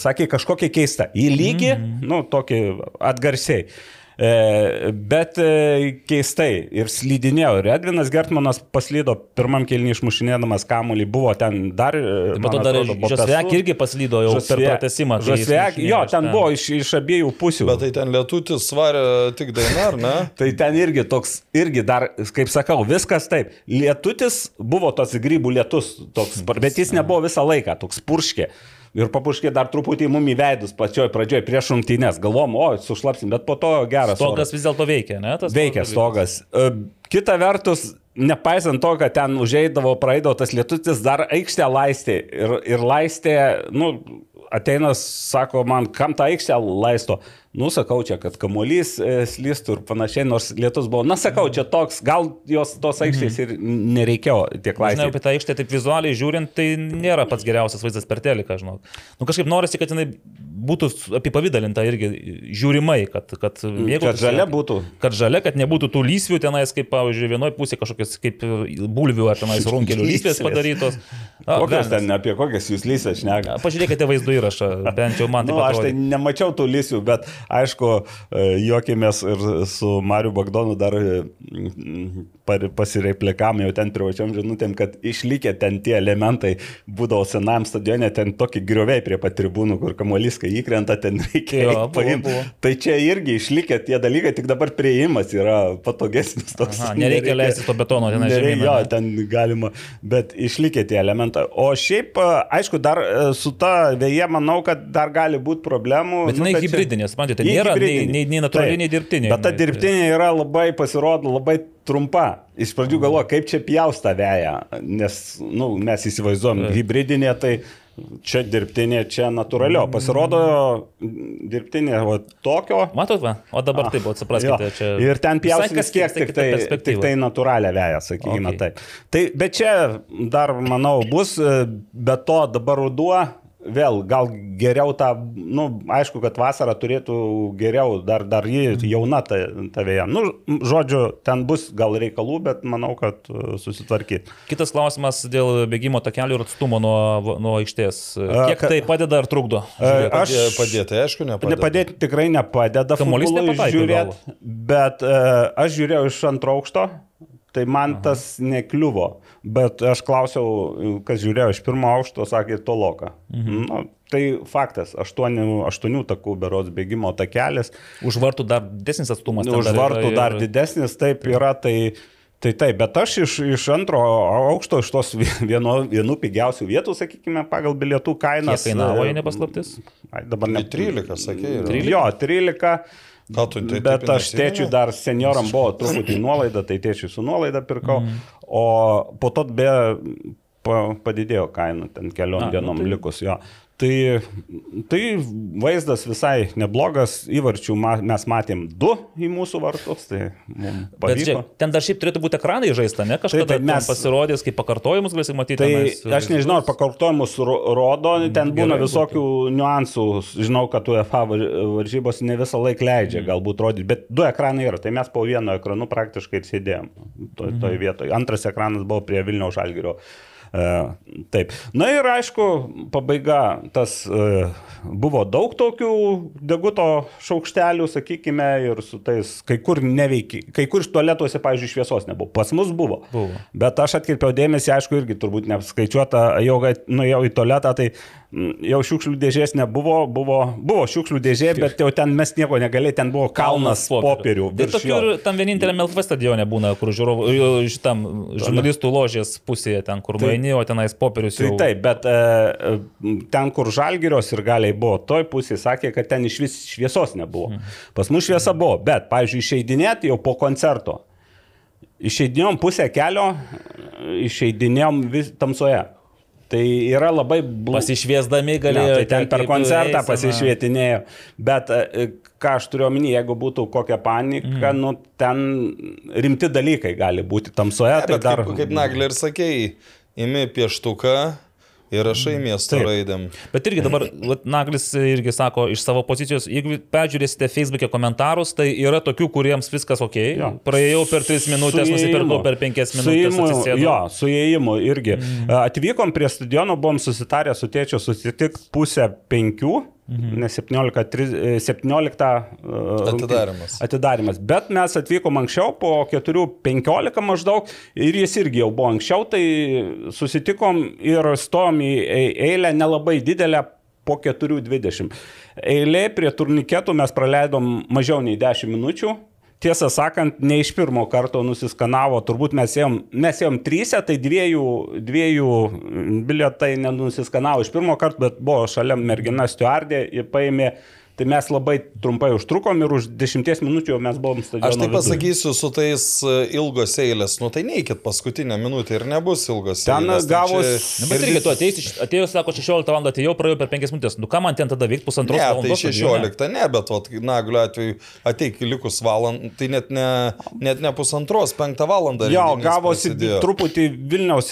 Sakė kažkokia keista. Į lygį, mm -hmm. nu, tokį atgarsiai. E, bet e, keistai ir slydinėjo. Ir Edvinas Gertmanas paslydo pirmam kelniui išmušinėdamas kamuolį. Buvo ten dar... e, Matau, man dar. Žosvek irgi paslydo jau per Žosvek- pratesimą. kai jis Žosvek, jo, iš ten buvo iš, iš abiejų pusių. Bet tai ten lietutis svarė tik daina, ar ne? Tai ten irgi toks, irgi dar, kaip sakau, viskas taip. Lietutis buvo tas grybų lietus, toks, bet jis nebuvo visą laiką, toks purškė. Ir papuškė dar truputį mum į veidus pačioj pradžioj prieš rungtynės. Galvom, o, sušlapsim, bet po to geras. Stogas oras. vis dėlto veikia, ne? Tas Veikia stogas. E, Kita vertus, nepaisant to, kad ten užeidavo, praeidavo tas lietutis, dar aikštę laistė. Ir, ir laistė, nu, ateina, sako man, kam tą aikštę laisto. Nu, sakau čia, kad kamuolys e, slystų ir panašiai, nors lietus buvo. Na, sakau, čia toks, gal jos tos aikštės ir nereikėjo tiek Žinau, laistyti. apie tą aikštę taip vizualiai žiūrint, tai nėra pats geriausias vaizdas per teliką, žinau. Nu kažkaip norisi, kad jinai būtų apipavydalinta irgi žiūrimai, kad, kad mėgautų. Kad žalia būtų. Kad žalia, kad nebūtų tų lysvių tenais, kaip, pavyzdžiui, vienoje pusėje kažkokios kaip bulvių ar tenais runkelių lysvės Lysvės. padarytos. A, velnias. ten, apie kokias jūs lysės šneka? Pažiūrėkite vaizdo įrašą, bent jau man Na, taip nu, aš tai nemačiau tų lysių, bet aišku, e, juokėmės ir su Mariu Bagdonu dar pasireplikavom jau ten privačiam žinutėm, kad išlikę ten tie elementai būdavo senam stadione, ten tokie grioviai prie pat tribūnų, kur kamuolys, kai įkrenta, ten reikia Jo, eit buvo, buvo. Tai čia irgi išlikę tie dalykai, tik dabar prieimas yra patogesnis. Toks, Aha, nereikia leisti to betono ten Nereikia, žemyn, jo, ten galima, bet išlikė tie elementai. O šiaip, aišku, dar e, su ta vėje manau, kad dar gali būti problemų. Bet jinai kad čia- hybridinė, suprantate, tai nėra nei, nei, nei natūrali, Taip. nei dirbtinė. Bet ta jinai. dirbtinė yra labai, pasirodo, labai trumpa. Iš pradžių galvoju, kaip čia pjausta vėja, nes nu, mes įsivaizduojam, hybridinė tai čia dirbtinė, čia natūralio. Pasirodo, dirbtinė o tokio. Matot, va? O dabar taip, o supraskite, Jo. čia. Ir ten visai pjausim kas vis tiek visai tik tai, tik tai natūralią veją, sakykime Okay. okay. taip. Tai, bet čia dar, manau, bus, e, be to dabar ruduo, vėl gal geriau tą, nu, aišku, kad vasara turėtų geriau, dar, dar ji jauna ta, ta vėja. Nu, žodžiu, ten bus gal reikalų, bet manau, kad e, susitvarkyti. Kitas klausimas dėl bėgimo takelių ir atstumo nuo, nuo aikštės. A, Kiek ka- tai padeda ar trukdo? E, Aš Padė- Padėti, aišku, nepadėti. Nepadėti tikrai nepadeda. Kamuolys žiūrėt, Bet uh, aš žiūrėjau iš antro aukšto, tai man Aha. tas nekliuvo. Bet aš klausiau, kas žiūrėjo iš pirmo aukšto, sakė toloka. Mhm. Nu, tai faktas, aštuonių, aštuonių takų berods bėgimo takelis. Už vartų dar didesnis atstumas. ten Už vartų ir- dar didesnis, taip yra. Tai, Tai taip, bet aš iš, iš antro aukšto, iš tos vieno, vienų pigiausių vietų, sakykime, pagal bilietų kainą. Kiek kainavo, jei nepaslaptis? Ai, dabar ne 13, sakė. yra. 13? Jo, 13. Ką tu, tai Bet aš tėčiui dar senioram buvo truputį nuolaida, tai tėčiui su nuolaida pirkau. Mhm. O po to be pa, padidėjo kaina ten keliom nu dienom tai- likus jo. Tai, tai vaizdas visai neblogas, įvarčių ma, mes matėm du į mūsų vartus, tai Bet žiūrėk, ten dar šiaip turėtų būti ekranai žaista, ne? Kažkada Taip, taip, mes... pasirodys, kaip pakartojimus galėsim matyti. Tai tenais, aš nežinau, ar pakartojimus ro- rodo, ten būna visokių niuansų. Žinau, kad UEFA var- varžybos ne visą laiką leidžia galbūt rodyti, bet du ekranai yra. Tai mes po vienu ekranu praktiškai ir sėdėjom to, toje vietoje. Antras ekranas buvo prie Vilniaus Žalgirio. Uh, taip. Na ir aišku, pabaiga, tas uh, buvo daug tokių deguto šaukštelių, sakykime, ir su tais, kai kur neveikia, kai kur iš tualetuose, pavyzdžiui, šviesos nebuvo. Pas mus buvo. Buvo. Bet aš atkirpiau dėmesį, aišku, irgi turbūt neapskaičiuota, jau nuėjau į tualetą, tai jau šiukšlių dėžės nebuvo, buvo, buvo šiukšlių dėžė, bet jau ten mes nieko negalėjome, ten buvo kalnas popierių. Tai tokių ir tam vieninteliam LFV stadione būna, kur žiūrovų, šitam žurnalistų ložės pusėje, ten kur nueini, o tenais popierius Tai jau. taip, bet e, e, ten, kur žalgirios ir galiai buvo, toj pusėje sakė, kad ten iš vis šviesos nebuvo. Pas mus šviesa buvo, bet, pavyzdžiui, išeidinėti jau po koncerto. Išeidinėjom pusę kelio, išeidinėjom vis tamsoje. Tai yra labai blogai. Pasišviesdami galėjo. tai ten per koncertą eisena. pasišvietinėjo. Bet e, ką aš turiu omeny, jeigu būtų kokia panika, mm. nu ten rimti dalykai gali būti tamsoje. Ne, tai bet dar... kaip, kaip Naglė ir sakėjai, imi pieštuką ir rašai miesto Taip. raidėm. Bet irgi dabar Naglis irgi sako iš savo pozicijos, jeigu peržiūrėsite Facebook'e komentarus, tai yra tokių, kuriems viskas ok. Jo. Praėjau per 3 minutės, nusipirkau per 5 Su minutės. atsisėdau. Jo, su įėjimu irgi. Mm. Atvykom prie stadiono, buvom susitarę su tėčiu susitikti pusę penkių. Mhm. Ne 17, tri- e, 17 uh, Atidarimas. Atidarimas. Bet mes atvykom anksčiau, po 4.15 maždaug, ir jis irgi jau buvo anksčiau, tai susitikom ir stom į ei- eilę nelabai didelę po 4.20. Eilė prie turniketų mes praleidom mažiau nei 10 minučių. Tiesą sakant, ne iš pirmo karto nusiskanavo, turbūt mes ėjom, mes ėjom trysia, tai dviejų, dviejų bilietai nenusiskanavo iš pirmo karto, bet buvo šalia mergina Stuardė, jie paėmė, tai mes labai trumpai užtrukom ir už dešimties minučių jau mes buvom stadiono. Aš tai pasakysiu su tais e, ilgos eilės, nu tai neikit paskutinę minutę ir nebus ilgos Ten eilės. gavos- Na, bet irgi tu ateisi, atėjau, sako, 16 val. atėjau, praėjau per 5 minutės. Nu ką man ten tada veikti pusantros Ne, tai valandos? 16, ne, bet vat, Naglio atveju ateik likus valandą, tai net ne, net ne pusantros, penktą valandą. Jo, gavosi prasidėjo. truputį Vilniaus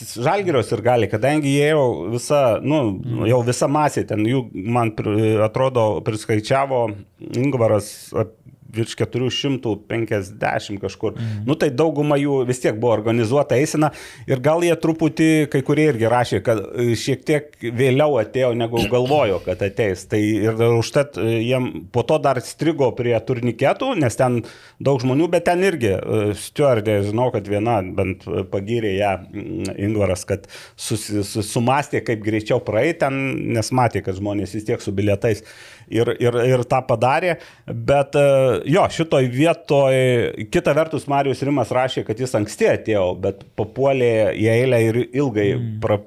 žalgirios ir gali, kadangi jie jau visa, nu, jau visa masė ten, jų, man atrodo, priskaičiavo Ingvaras ap- virš 450 kažkur. Mhm. Nu tai dauguma jų vis tiek buvo organizuota eisena ir gal jie truputį, kai kurie irgi rašė, kad e, šiek tiek vėliau atėjo, negu galvojo, kad ateis. Tai ir užtat e, jiem po to dar strigo prie turniketų, nes ten daug žmonių, bet ten irgi e, stewardė, žinau, kad viena bent pagyrė ją Ingvaras, kad susi, sumastė, kaip greičiau praeiti ten, nes matė, kad žmonės vis tiek su bilietais ir, ir, ir tą padarė. Bet e, jo, šitoj vietoj, kita vertus, Marijos Rimas rašė, kad jis anksti atėjo, bet papuolė į eilę ir ilgai, mm. pra,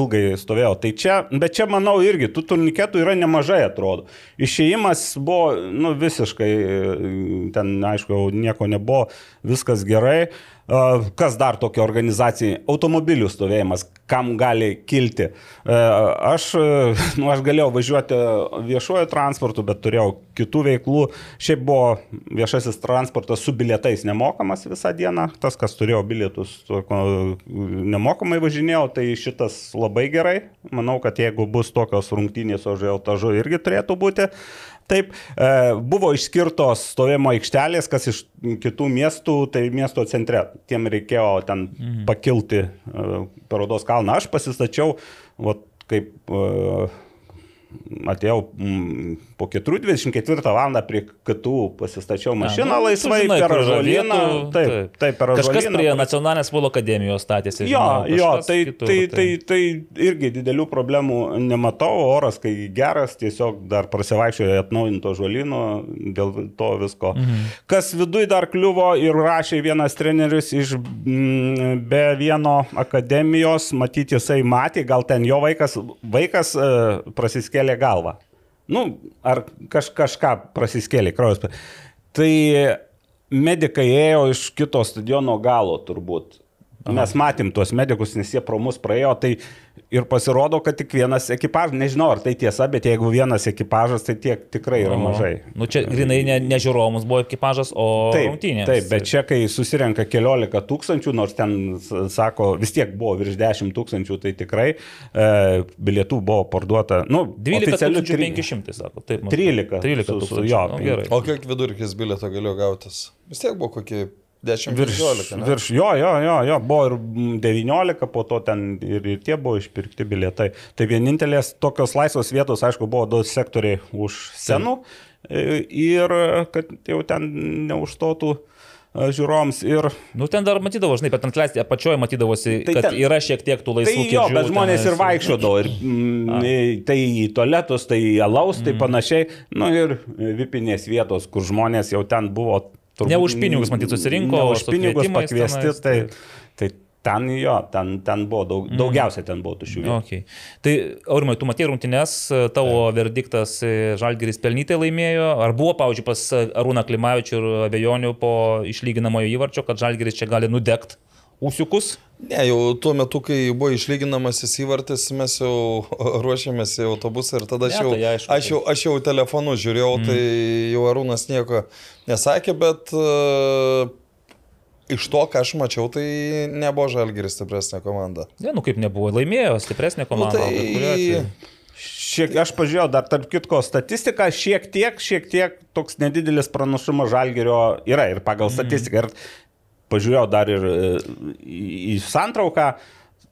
ilgai stovėjo. Tai čia, bet čia, manau, irgi tų turniketų yra nemažai, atrodo. Išėjimas buvo, nu, visiškai, e, ten, aišku, nieko nebuvo, viskas gerai. Kas dar tokia organizacija? Automobilių stovėjimas, kam gali kilti. Aš, nu, aš galėjau važiuoti viešuoju transportu, bet turėjau kitų veiklų. Šiaip buvo viešasis transportas su bilietais nemokamas visą dieną. Tas, kas turėjo bilietus, nemokamai važinėjau, tai šitas labai gerai. Manau, kad jeigu bus tokios rungtynės, o žiotažu irgi turėtų būti. Taip, e, buvo išskirtos stovėjimo aikštelės, kas iš kitų miestų, tai miesto centre. Tiem reikėjo ten mhm. pakilti e, parodos kalną. Aš pasistačiau, vat, kaip e, atėjau mm, po 4.24 val. prie KTU pasistačiau mašiną Na, nu, laisvai žinai, per žolieną. Taip, taip, taip, per žolieną. Kažkas prie. Nacionalinės futbolo akademijos statėsi. Jo, žinau, jo tai, kitur, tai, tai, tai irgi didelių problemų nematau, oras kai geras, tiesiog dar prasivaikščiojo atnaujinto žolino, dėl to visko. Mhm. Kas viduje dar kliuvo ir rašė vienas treneris iš m, be vieno akademijos, matyti jisai matė, gal ten jo vaikas, vaikas e, prasiskėlė galvą. Nu, ar kaž, kažką prasiskėlė kraujas. Tai medikai ėjo iš kito stadiono galo turbūt. Mes matėm tuos medikus, nes jie pro mus praėjo, tai ir pasirodo, kad tik vienas ekipažas, nežinau ar tai tiesa, bet jeigu vienas ekipažas, tai tiek tikrai yra mažai. O, nu čia grinai ne, ne žiūrovams buvo ekipažas, o rungtynės. Taip, bet čia kai susirenka keliolika tūkstančių, nors ten, sako, vis tiek buvo virš 10 tūkstančių, tai tikrai e, bilietų buvo parduota, nu, 12 500, sako, taip. 13. 13 tūkstančių. Jo, nu, gerai. O kiek vidurkis bilieto galėjo gautis? Vis tiek buvo kokie 10 Virš, 15. ne? virš, jo, jo, jo, jo, buvo ir 19, po to ten ir, ir tie buvo išpirkti bilietai. Tai vienintelės tokios laisvos vietos, aišku, buvo du sektoriai už senų e, ir kad jau ten neužstotų e, žiūroms ir... Nu, ten dar matydavo, žinai, bet ant leisti apačioje matydavosi, Tai kad ten- yra šiek tiek tų laisvų Tai jo, kėdžių bet žmonės tenais. ir vaikščiodavo, ir mm, tai į tualetus, tai į alaus, tai panašiai, nu ir vipinės vietos, kur žmonės jau ten buvo. Turbūt- Ne už pinigus, matyt, susirinko, už pinigus pakviesti, tenais, tai, tai- tai ten jo, ten, ten buvo daug, daugiausia ten buvo vietų. Okay. Tai, Aurimai, tu matėjai rungtynes, tavo verdiktas e, Žalgeris pelnytai laimėjo. Ar buvo, pavyzdžiui, pas Arūną Klimavičių ir abejonių po išlyginamojo įvarčio, kad Žalgeris čia gali nudegt ūsiukus? Ne, jau tuo metu, kai buvo išlyginamasis įvartis, mes jau ruošėmės į autobusą ir tada aš Ne, jau, tai aišku, aš jau, aš jau telefonu žiūrėjau, mm. tai jau Arūnas nieko nesakė, bet uh, iš to, ką aš mačiau, tai nebuvo Žalgiris stipresnė komanda. Ne, nu kaip nebuvo, laimėjo stipresnė komanda. Nu, kuriuo atveju. tai Šiek, aš pažiūrėjau, dar tarp kitko statistika, šiek tiek, šiek tiek toks nedidelis pranašumas žalgerio yra ir pagal statistiką. Ir pažiūrėjau dar ir e, į, santrauką,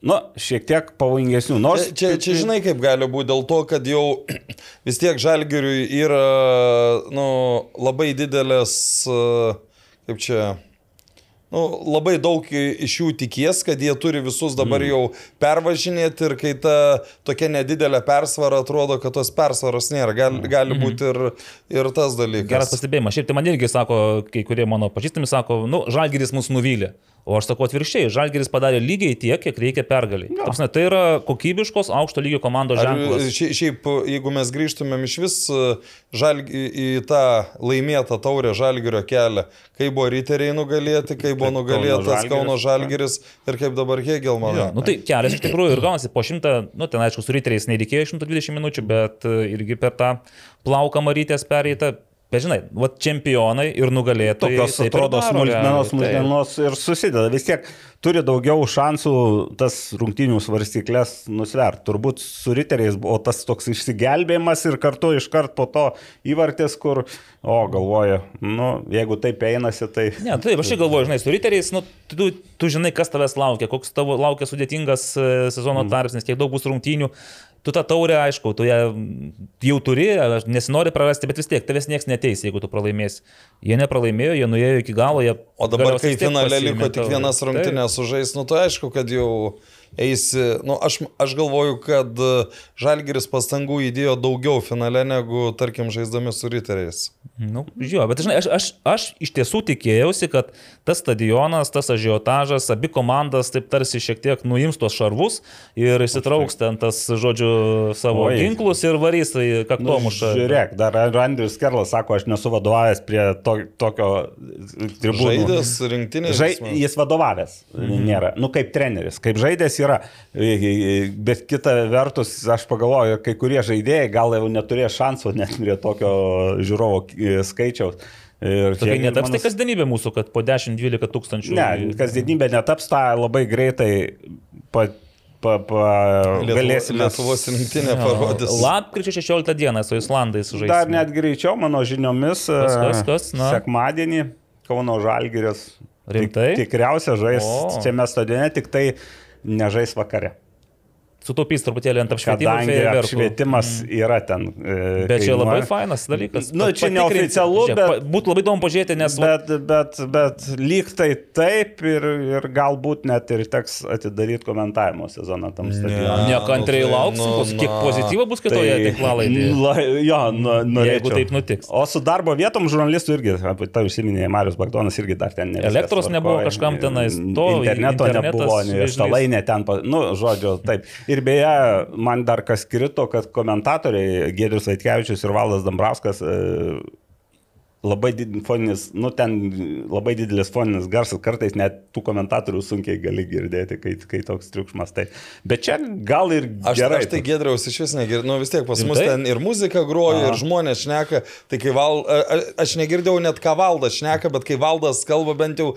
nu, šiek tiek pavojingesnių. Nors, Čia, čia, čia žinai, kaip gali būti, dėl to, kad jau vis tiek Žalgiriui yra nu, labai didelės, e, kaip čia, nu, labai daug iš jų tikies, kad jie turi visus dabar Mm. jau pervažinėti ir kai ta tokia nedidelė persvara atrodo, kad tos persvaros nėra. Gali, gali būti ir, ir tas dalykas. Mm. Geras pastebėjimas. Šiaip tai man irgi sako, kai kurie mano pažįstami sako, nu, Žalgeris mus nuvylė. O aš sakau atvirkščiai, Žalgeris padarė lygiai tiek, kiek reikia pergaliai. Tapsne, tai yra kokybiškos aukšto lygio komandos Ar ženklas. šia- šiaip, jeigu mes grįžtumėm iš vis e, žalg, į tą laimėtą taurę žalgerio kelią, kai buvo riteriai nugalėti, kai buvo nugalėtas Žalgiris, Kauno žalgeris ir kaip dabar Hegelmanas. Jo, nu tai kelias iš tikrųjų ir gaunasi po šimtą, nu ten aišku, su ryteriais nereikėjo 120 minučių, bet e, irgi per tą plauką marytės pereitą Bet žinai, va čempionai ir nugalėtojai. Tokios atrodo smulkmenos, smulkmenos ir susideda. Vis tiek turi daugiau šansų tas rungtinių svarstyklės nusvert. Turbūt su riteriais buvo tas toks išsigelbėjimas ir kartu iškart po to įvartis, kur, o galvoju, nu, jeigu taip einasi, tai... Ne, taip, aš galvoju, žinai, su riteriais, nu, tu, tu žinai, kas tavęs laukia, koks tavo laukia sudėtingas e, sezono tarpsnis, kiek daug bus rungtynių. Tu tą taurę, aišku, tu ją jau turi, nesinori prarasti, bet vis tiek tavęs niekas neteis, jeigu tu pralaimėsi. Jie nepralaimėjo, jie nuėjo iki galo, jie... O dabar, kai finale liko tik vienas rungtynės sužais, nu tai aišku, kad jau eisi, nu aš, aš galvoju, kad e, Žalgiris pastangų įdėjo daugiau finale negu, tarkim, žaisdami su riteriais. Nu, jo, bet žinai, aš, aš, aš iš tiesų tikėjausi, kad tas stadionas, tas ažiotažas, abi komandas taip tarsi šiek tiek nuims tuos šarvus ir įsitrauks ten tas, žodžiu, savo Oi. ginklus ir varys tai Nu, kaktomušą. žiūrėk, dar Andrius Kerlas sako, aš nesu vadovavęs prie to, tokio tribūnų. Žaidęs rinktinės. Žai, jis vadovavęs Mhm. nėra, nu kaip treneris, kaip žaidėjas yra, bet kita vertus, aš pagalvoju, kai kurie žaidėjai gal jau neturėjo šansų net prie tokio žiūrovo e, skaičiaus. Ir Tokia netaps tai manas- kasdienybė mūsų, kad po 10-12 tūkstančių. Ne, kasdienybė netaps tą labai greitai pa, pa, pa, galėsime. Lietuvos rinktinė parodys. Lapkričio 16 dieną su Islandais žaidžiame. Dar net greičiau, mano žiniomis, Kas, kas, e, kas, na? sekmadienį Kauno Žalgiris. Rimtai? Tik, tikriausia žais šiame stadione, tik tai nežais vakare. Sutaupys truputėlį ant apšvietimo. Kadangi apšvietimas yra ten. e, Bet čia labai kainuoja. fainas dalykas. Nu, Pat- čia neoficialu, bet- pa- Būtų labai įdomu pažiūrėti, nes... va- Bet, bet, bet lyg tai taip ir, ir galbūt net ir teks atidaryti komentavimo sezoną tam stadionui. Nekantriai nu tai, lauksim, nu, bus- kiek na. pozityvo bus kitoje tinklalaidėje. La, jo, nu, Jeigu norėčiau. taip nutiks. O su darbo vietom žurnalistų irgi, apie tai užsiminė Marius Bagdonas irgi dar ten ne. viskas Elektros nebuvo kažkam tenais, to Interneto nebuvo, nei vėžlys. štalai net ten, nu, žodžiu, taip. Ir beje, man dar kas krito, kad komentatoriai Gėdrius Vaitkevičius ir Valdas Dambrauskas e, labai didelis foninis, nu ten labai didelis foninis garsas, kartais net tų komentatorių sunkiai gali girdėti, kai, kai toks triukšmas. Tai. Bet čia gal ir Aš, gerai. aš tai gėdriaus iš vis negirdėjau, nu vis tiek pas mus Rimtai? ten ir muzika groja, ir žmonės šneka, tai kai val, a- aš negirdėjau net ką valdas šneka, bet kai valdas kalba bent jau.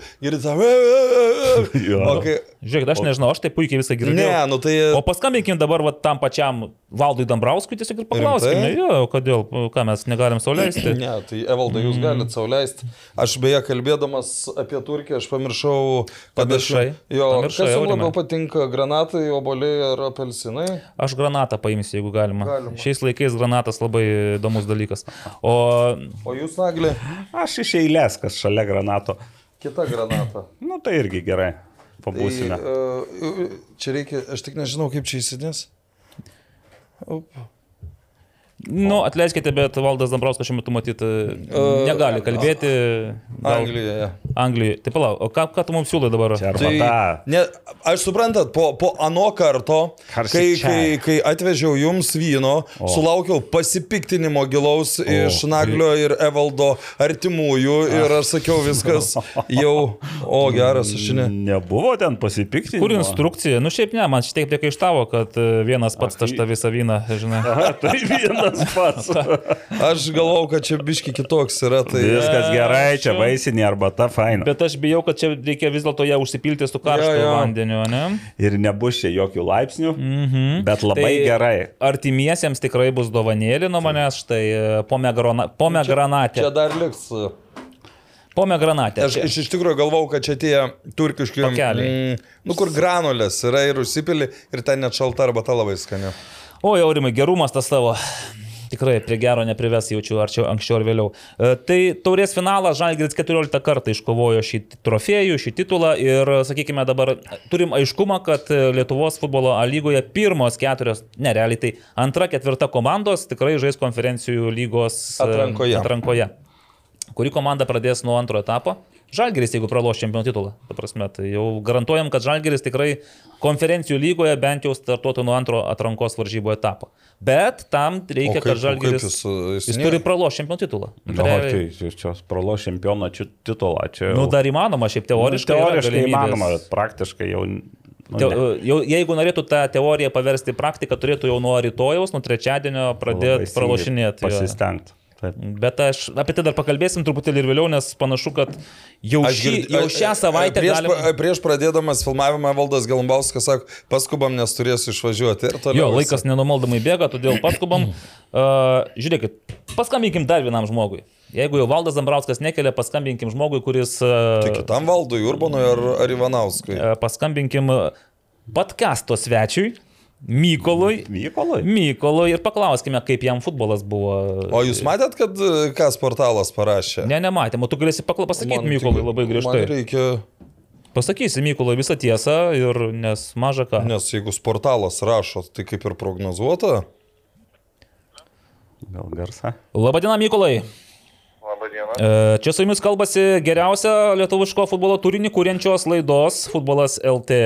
O kai... Žiūrėk, aš nežinau, aš tai puikiai visą girdėjau. Ne, nu tai... O paskambinkim dabar va, tam pačiam Valdui Dambrauskui tiesiog ir paklauskime, jo, kodėl, ką mes negalim sauliaisti. Ne, tai Evaldai, jūs galite sauliaisti. Aš beje, kalbėdamas apie Turkiją, aš pamiršau. Pamiršai? Jo, Pamiršai, kas jums labiau patinka, granatai, oboliai ar apelsinai? Aš granatą paimsiu, jeigu galima. Galima. Šiais laikais granatas labai įdomus dalykas. O O jūs, Naglė, Aš iš eilės, kas šalia granato. kita granata. Nu tai irgi gerai. Pabūsime. Tai, uh, čia reikia, aš tik nežinau, kaip čia įsidės. Nu, atleiskite, bet Valdas Dambrauskas šiuo metu matyti negali kalbėti. Gal- Anglijoje. Anglijoje. Tai palauk, o ką, ką tu mums siūlai dabar? Tai, ne, aš suprantat, po, po ano karto, kai, kai, kai atvežiau jums vyno, o. sulaukiau pasipiktinimo gilaus o. iš Naglio ir Evaldo artimųjų ir aš sakiau viskas jau, o geras, aš ne. Nebuvo ten pasipiktinti. Kur instrukcija? Nu šiaip ne, man šiek tiek priekaištavo, kad e, vienas pats tašta visą vyną, žinai. Tai vienas pats. Aš galvau, kad čia biški kitoks yra. Tai... Viskas gerai, čia vaisinė arbata faina. Bet aš bijau, kad čia reikia vis dėlto ją užsipilti su karštu Jo, jo. vandeniu, ne? Ir nebus čia jokių laipsnių, Mhm. bet labai Tai gerai. Artimiesiems tikrai bus dovanėlė nuo manęs, štai e, pomegrana- pomegranatė. Čia dar liks. Pomegranatė. Aš, aš iš tikrųjų galvau, kad čia tie turkiški... Pakeliai. nu, kur granulės yra ir užsipili ir ten net šalta arbata labai skani. O, Aurimai, gerumas tas tavo. Tikrai prie gero neprives jaučiu, ar čia anksčiau ar vėliau. E, Tai taurės finalas Žalgiris 14 kartą iškovojo šį trofėjų, šį titulą ir, sakykime, dabar turim aiškumą, kad Lietuvos futbolo A lygoje pirmos keturios, ne realiai tai antra, ketvirta komandos tikrai žais konferencijų lygos e, Atrankoje. atrankoje. Kuri komanda pradės nuo antro etapo? Žalgeris, jeigu praloš čempionų titulą. Ta prasme, tai jau garantuojam, kad Žalgeris tikrai konferencijų lygoje bent jau startuotų nuo antro atrankos varžybų etapo. Bet tam reikia, kaip- kad o Žalgeris... kaip jis, uh, jis jis turi pralošti čempionų titulą. Nu, Realiai- tai čia- čia pralo čempiono či- titulą. Čia jau- Nu, dar įmanoma, šiaip Nu, teoriškai. yra teoriškai įmanoma, bet praktiškai jau... Nu, Te, ne. jau, jeigu norėtų tą teoriją paversti praktiką, turėtų jau nuo rytojaus, nuo trečiadienio pradėti pralošinėti. Pasistengti. Bet aš apie tai dar pakalbėsim truputėlį ir vėliau, nes panašu, kad jau, Aš šį, jau šią savaitę prieš, galima... pa- prieš pradėdamas filmavimą Valdas Galumbauskas sako, paskubam, nes turėsiu išvažiuoti. Jo, laikas nenumaldamai bėga, todėl paskubam. Uh, žiūrėkit, paskambinkim dar vienam žmogui. Jeigu jau Valdas Zambrauskas nekelia, paskambinkim žmogui, kuris... Uh, Tai kitam Valdui, Urbanui ar, ar Ivanauskui. uh, paskambinkim podcasto svečiui, Mykolui. Mykolui. Mykolui ir paklauskime, kaip jam futbolas buvo. O jūs matėt, kad e, kas portalas parašė? Ne, nematėm, o tu galėsi pasakyti Mykolui labai griežtai. Man reikia, Pasakysi Mykolui visą tiesą ir nes maža ką. nes jeigu portalas rašo, tai kaip ir prognozuota. Gal garsą. Labadiena, Mykolai. E, Čia su jumis kalbasi geriausia lietuviško futbolo turinį kūrenčios laidos Futbolas LT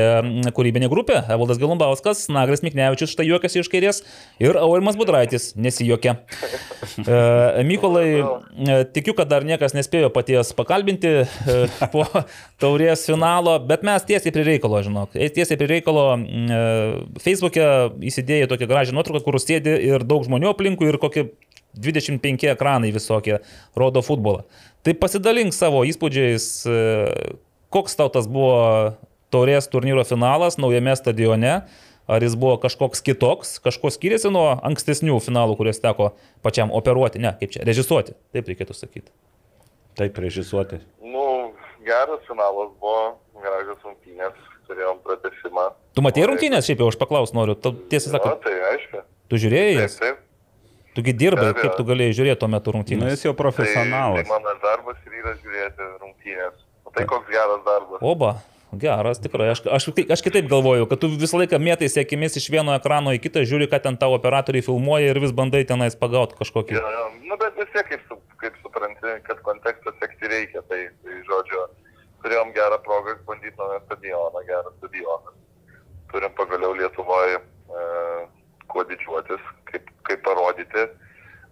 kūrybinė grupė. Evaldas Galumbauskas, Nagras Miknevičius štai juokiasi iš kairės ir Aurimas Budraitis nesijuokia. E, Mykolai, e, tikiu, kad dar niekas nespėjo paties pakalbinti po taurės finalo, bet mes tiesiai prie reikalo, žinok. Tiesiai prie reikalo Facebook'e įsidėjai tokią gražią nuotrauką, kur sėdi ir daug žmonių aplinkui ir kokie 25 ekranai visokie rodo futbolą. Tai pasidalink savo įspūdžiais, e, koks tau tas buvo taurės turnyro finalas naujame stadione, ar jis buvo kažkoks kitoks, kažko skiriasi nuo ankstesnių finalų, kuriuos teko pačiam operuoti, ne, kaip čia, režisuoti, taip reikėtų sakyti. Taip režisuoti. Nu, geras finalas buvo, gražios rungtynės, turėjom pratesimą. Tu matėjai rungtynės, šiaip jau aš paklaus noriu, tiesą Na, sakant, tai aišku. tu žiūrėjai Taip, taip. Tugi dirbai, Be kaip tu galėjai žiūrėti tuo metu Nu, rungtynės. jis jau Tai, profesionalas. tai mano darbas ir yra žiūrėti rungtynės. O tai koks geras darbas. Oba, geras, tikrai. Aš, aš, aš kitaip galvoju, kad tu visą laiką mėtai sėkimis iš vieno ekrano į kitą, žiūri, ką ten tavo operatoriai filmuoja ir vis bandai tenais pagauti kažkokį. Jo, jo. Nu, bet vis tiek, kaip, su, kaip supranti, kad kontekstą sekti reikia. Tai, tai žodžiu, turėjom gerą progą bandyti naują stadioną, gerą stadioną. Turim pagaliau Lietuvoje e, kuo didžiuotis, kaip, kaip parodyti.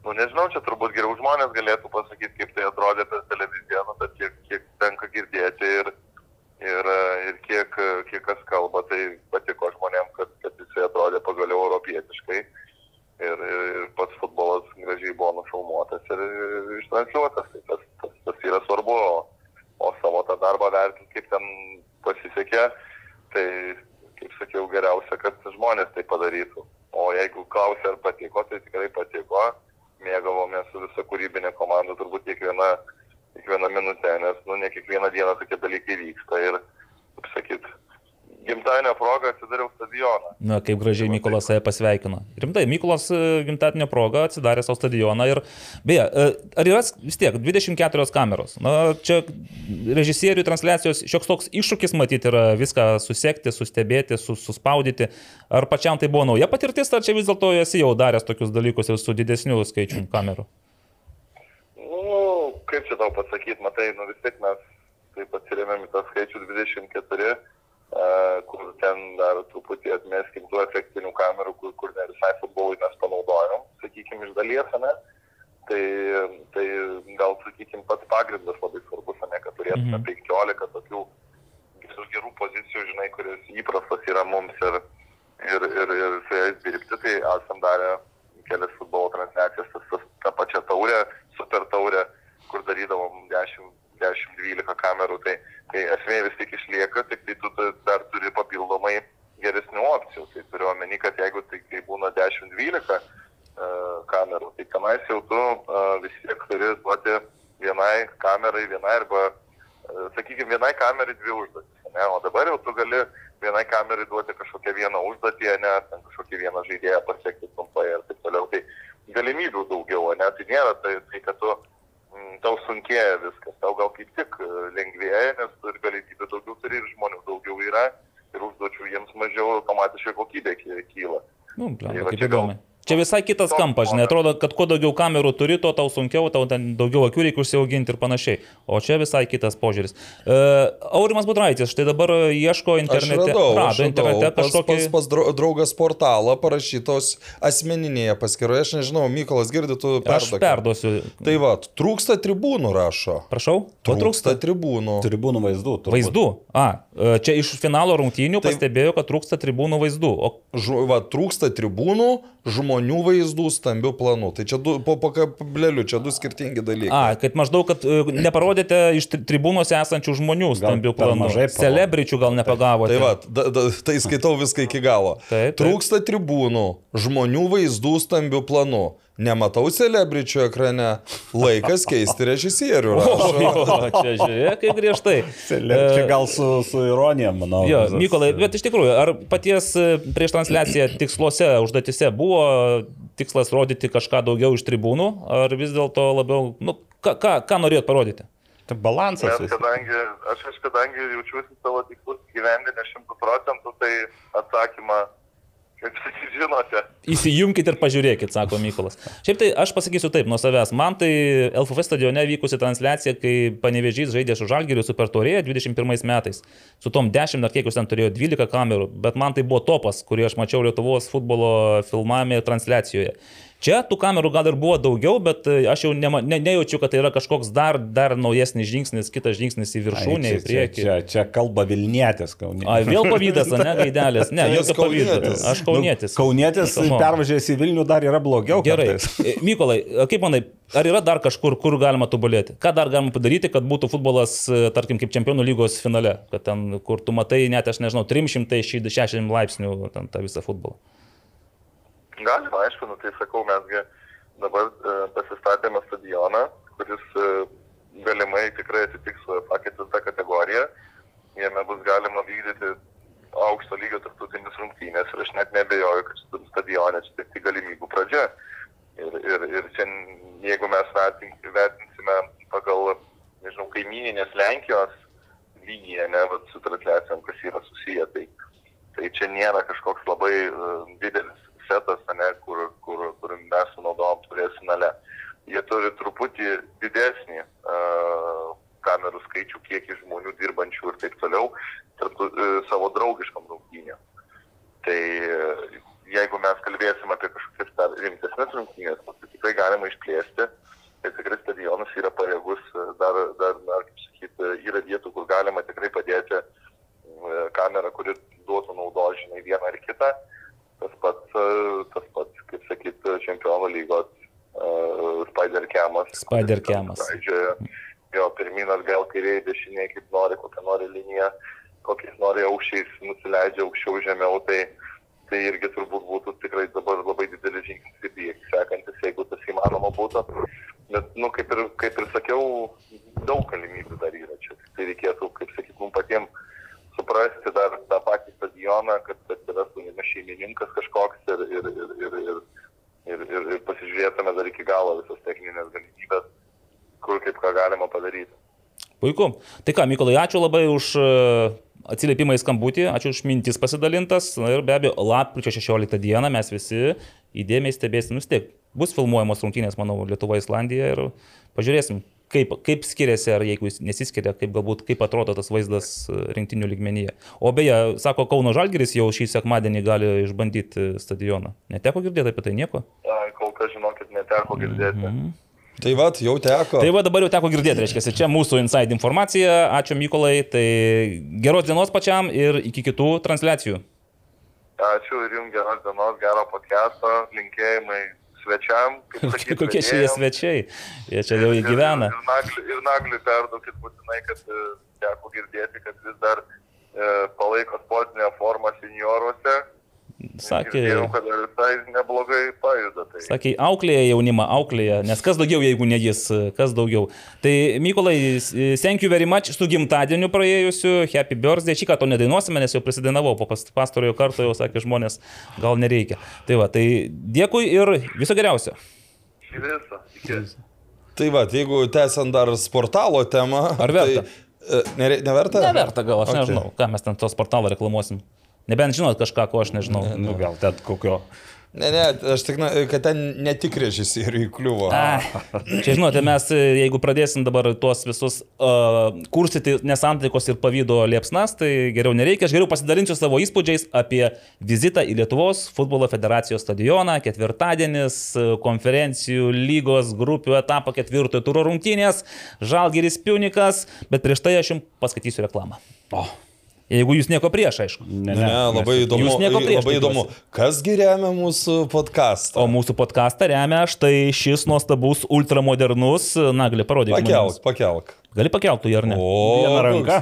Nu, nežinau, čia turbūt geriau žmonės galėtų pasakyti, kaip tai atrodė per televiziją, nu, bet kiek, kiek tenka girdėti ir, ir, ir kiek, kiek kas kalba, tai patiko žmonėm, kad, kad jisai atrodė pagaliau europietiškai ir, ir, ir pats futbolas gražiai buvo nufilmuotas ir, ir ištransliuotas. Tai tas, tas, tas yra svarbu, o, o savo tą darbą vertinti, kaip ten pasisekė, tai, kaip sakiau, geriausia, kad žmonės tai padarytų. O jeigu klausia, ar patiko, tai tikrai patiko. Mėgavomės su visa kūrybinė komanda, turbūt kiekviena, kiekviena minutė, nes nu, ne kiekvieną dieną tokie dalykai vyksta. Ir, kaip sakyt, gimtadienio proga atsidariau stadioną. Na, kaip gražiai Mykolas save pasveikino. Rimtai, Mykolas e, gimtadienio proga atsidarė savo stadioną ir, beje, e, ar yra vis tiek 24 kameros? Na, čia režisierių transliacijos šioks toks iššūkis matyti yra viską susekti, sustebėti, sus, suspaudyti. Ar pačiam tai buvo nauja patirtis, ar čia vis dėlto esi jau daręs tokius dalykus ir su didesniu skaičiu kamerų? Nu, kaip čia tau pasakyti, matai, nu vis tiek mes taip atsiriamėm į tą skaičių 24, e, kur ten dar truputį atmeskim tų efektinių kamerų, kur, kur ne visai futbolui mes panaudojom, sakykime, iš dalies, ne? Tai, tai gal, sakykime, pats pagrindas labai svarbus, ne, kad turėtume Mhm. 15 tokių gerų, gerų pozicijų, žinai, kuris įprastas yra mums ir, ir, ir, ir su jais dirbti, tai esam darę kelias futbolo transliacijas, tas, tas, tą pačią taurę, super taurę, kur darydavom 10-12 kamerų, tai, tai esmė vis tik išlieka, tik tai tu dar turi papildomai geresnių opcijų. Tai turiu omeny, kad jeigu tai kai būna 10-12 uh, kamerų, tai tenais jau tu uh, vis tiek turi duoti vienai kamerai, vienai arba, uh, sakykime, vienai kamerai dvi užduotis. Ne? O dabar jau tu gali vienai kamerai duoti kažkokią vieną užduotį, ne, ten kažkokį vieną žaidėją pasiekti trumpai ir taip toliau. Tai galimybių daugiau, ne, tai nėra tai, tai kad tu tau sunkėja viskas, tau gal kaip tik e, lengvėja, nes tu ir galimybių daugiau turi, ir žmonių daugiau yra, ir užduočių jiems mažiau automatiškai kokybė ky- kyla. Nu, Tai blemba, va kaip čia gal- įdomu. Čia visai kitas kampas, žinai, atrodo, kad kuo daugiau kamerų turi, tuo tau sunkiau, tau ten daugiau akių reikia užsiauginti ir panašiai. O čia visai kitas požiūris. Uh, Aurimas Budraitis, štai dabar ieško Aš internete. radau, aš rado internete radau pas, kažkokį... pas, pas drau- draugas portalą parašytos asmeninėje paskyroje, aš nežinau, Mykolas girdi, tu Aš perduok. perduosiu. Tai va, trūksta tribūnų rašo. Prašau, Trūksta trūksta? tribūnų. Tribūnų vaizdų. turbūt. Vaizdų. A, e, čia iš finalo rungtynių Tai- pastebėjau, kad trūksta tribūnų vaizdų. O Žu, va, trūksta tribūnų, žmonių vaizdų stambių planų. Tai čia du, po pakableliu, čia du skirtingi dalykai. A, kad maždaug, kad e, neparodėte iš tri- tribūnose esančių žmonių stambių per planų. Celebričių gal nepagavote. Tai va, da, da, tai skaitau viską iki galo. Taip, taip. Trūksta tribūnų, žmonių vaizdų stambių planų. Nematau celebričių ekrane. Laikas keisti režisierių. O, rašo. jo, čia žiūrėk, kaip griežtai. Čia gal su, su ironija, manau. Jo, visas- Mykolai, bet iš tikrųjų, ar paties e, prieš transliaciją tiksluose, užduotise buvo tikslas rodyti kažką daugiau iš tribūnų, ar vis dėlto labiau, nu, ką, ką, ką norėjot parodyti? Tai balansas. Vis- kadangi aš, aš kadangi jaučiuosi savo tikslus gyvendinę šimtų procentų, tai atsakymą, kaip sakyti, žinote. Įsijunkit ir pažiūrėkit, sako Mykolas. Šiaip tai aš pasakysiu taip, nuo savęs. Man tai LFF stadione vykusi transliacija, kai Panevežys žaidė su Žalgiriu Super Torėje 21 metais. Su tom 10 ar kiek jūs ten turėjo 12 kamerų, bet man tai buvo topas, kurį aš mačiau Lietuvos futbolo filmavime ir transliacijoje. Čia tų kamerų gal ir buvo daugiau, bet e, aš jau nema, ne, nejaučiu, kad tai yra kažkoks dar, dar naujesnis žingsnis, kitas žingsnis į viršūnę, į priekį. Čia, čia, čia kalba Vilnietis, Kaunietis. Ai, vėl pavydas, ne, gaidelės. Ne, jokio pavydas. Aš kaunietis. Nu, on. pervažiavęs į Vilnių dar yra blogiau. Gerai. kartais. E, Mykolai, kaip manai, ar yra dar kažkur, kur galima tobulėti? Ką dar galima padaryti, kad būtų futbolas, e, tarkim, kaip čempionų lygos finale? Kad ten, kur tu matai net, aš nežinau, 360 laipsnių ten tą visą futbolą. Galima, aišku, nu, tai sakau, mesgi dabar e, pasistatėme stadioną, kuris e, galimai tikrai atitiks UEFA ketvirtą kategoriją. Jame bus galima vykdyti aukšto lygio tarptautinis rungtynės ir aš net nebejoju, kad šitam stadione čia tik tai galimybių pradžia. Ir, ir, ir čia, jeigu mes vertinsime pagal, nežinau, kaimininės Lenkijos lygyje, ne, vat, su transliacijom, kas yra susiję, tai, tai čia nėra kažkoks labai uh, didelis setas, ne, kur, kur, kur mes sunaudojom turės finale. Jie turi truputį didesnį uh, kamerų skaičių, kiekį žmonių dirbančių ir taip toliau, tarp, uh, savo draugiškam rungtynėm. Tai e, jeigu mes kalbėsim apie kažkokias rimtesnės rungtynės, tai tikrai galima išplėsti. Tai tikrai stadionas yra pajėgus, e, dar, dar, dar kaip sakyti, yra vietų, kur galima tikrai padėti kamerą, kuri duotų naudos, žinai, vieną ar kitą. Tas pats, e, tas pats kaip sakyti, čempionų lygos uh, Spider Camas. Spider Camas. Jo, pirmin atgal, kairiai, dešiniai, kaip nori, kokią nori liniją, kokiais nori aukščiais nusileidžia aukščiau, žemiau, tai, tai irgi turbūt būtų tikrai dabar labai didelis žingsnis į priekį sekantis, jeigu tas įmanoma būtų. Bet, nu, kaip ir, kaip ir sakiau, daug galimybių dar yra čia. Tai reikėtų, kaip sakyt, mums patiems suprasti dar tą patį stadioną, kad atsirastų šeimininkas kažkoks ir, ir, ir, ir, ir, ir, ir, ir pasižiūrėtume dar iki galo visas techninės galimybės, kur kaip ką galima padaryti. Puiku. Tai ką, Mykolai, ačiū labai už e, atsiliepimą į skambutį, ačiū už mintis pasidalintas. Na ir be abejo, lapkričio 16 dieną mes visi įdėmiai stebėsim. Nu, vis tiek bus filmuojamos rungtynės, manau, Lietuva, Islandija ir pažiūrėsim, kaip, kaip skiriasi, ar jeigu jis nesiskiria, kaip galbūt, kaip atrodo tas vaizdas e, rinktinių lygmenyje. O beje, sako, Kauno Žalgiris jau šį sekmadienį gali išbandyti stadioną. Neteko girdėti apie tai nieko? Ai, Kol kas, žinokit, neteko girdėti. Mm. Tai va, jau teko. Tai va dabar jau teko girdėti, reiškia, čia mūsų inside informacija. Ačiū Mykolai, tai geros dienos pačiam ir iki kitų transliacijų. Ačiū ir jums geros dienos, gero podcast'o, linkėjimai svečiam. kaip sakyt, Kokie šie svečiai? Jie čia jau įgyvena. Ir, ir, nagliui, ir nagliui perduokit būtinai, kad e, teko girdėti, kad vis dar e, palaiko sportinę formą senioruose. Sakė, Girdėjau, kad visai neblogai pajuda. Tai. sakė, auklėja jaunimą, auklėja, nes kas daugiau, jeigu ne jis, kas daugiau. Tai Mykolai, thank you very much su gimtadieniu praėjusiu, happy birthday, šį kartą nedainuosime, nes jau prisidainavau, po pas- pastarojo karto jau sakė žmonės, gal nereikia. Tai va, tai dėkui ir viso geriausio. Šį visą. Iki. Tai va, jeigu tęsiant dar sportalo temą. Ar verta? Tai, e, nere, neverta? Neverta gal, aš Okay. nežinau, ką mes ten tos portalą reklamuosim. Nebent žinot kažką, ko aš nežinau. Nu, gal ten kokio. Ne, ne, aš tik, kad ten ne tik režisieriui kliuvo. Ai, Čia žinote, mes e, jeigu pradėsim dabar tuos visus uh, kursyti nesantaikos ir pavydo liepsnas, tai geriau nereikia. Aš geriau pasidalinsiu savo įspūdžiais apie vizitą į Lietuvos futbolo federacijos stadioną, ketvirtadienis, e, konferencijų lygos grupių etapo ketvirtojo turo rungtynės, Žalgeris Piunikas, bet prieš tai aš jums paskaitysiu reklamą. O, Jeigu jūs nieko prieš, aišku. Ne, Ne, labai mes- įdomu. Jūs nieko prieš, Labai įdomu. Kasgi remia mūsų podcastą? O mūsų podcastą remia štai šis nuostabus, ultramodernus, na, gali parodyti. Pakelk, pakelk. Gali pakeltų, ar ne? O, Viena ranka.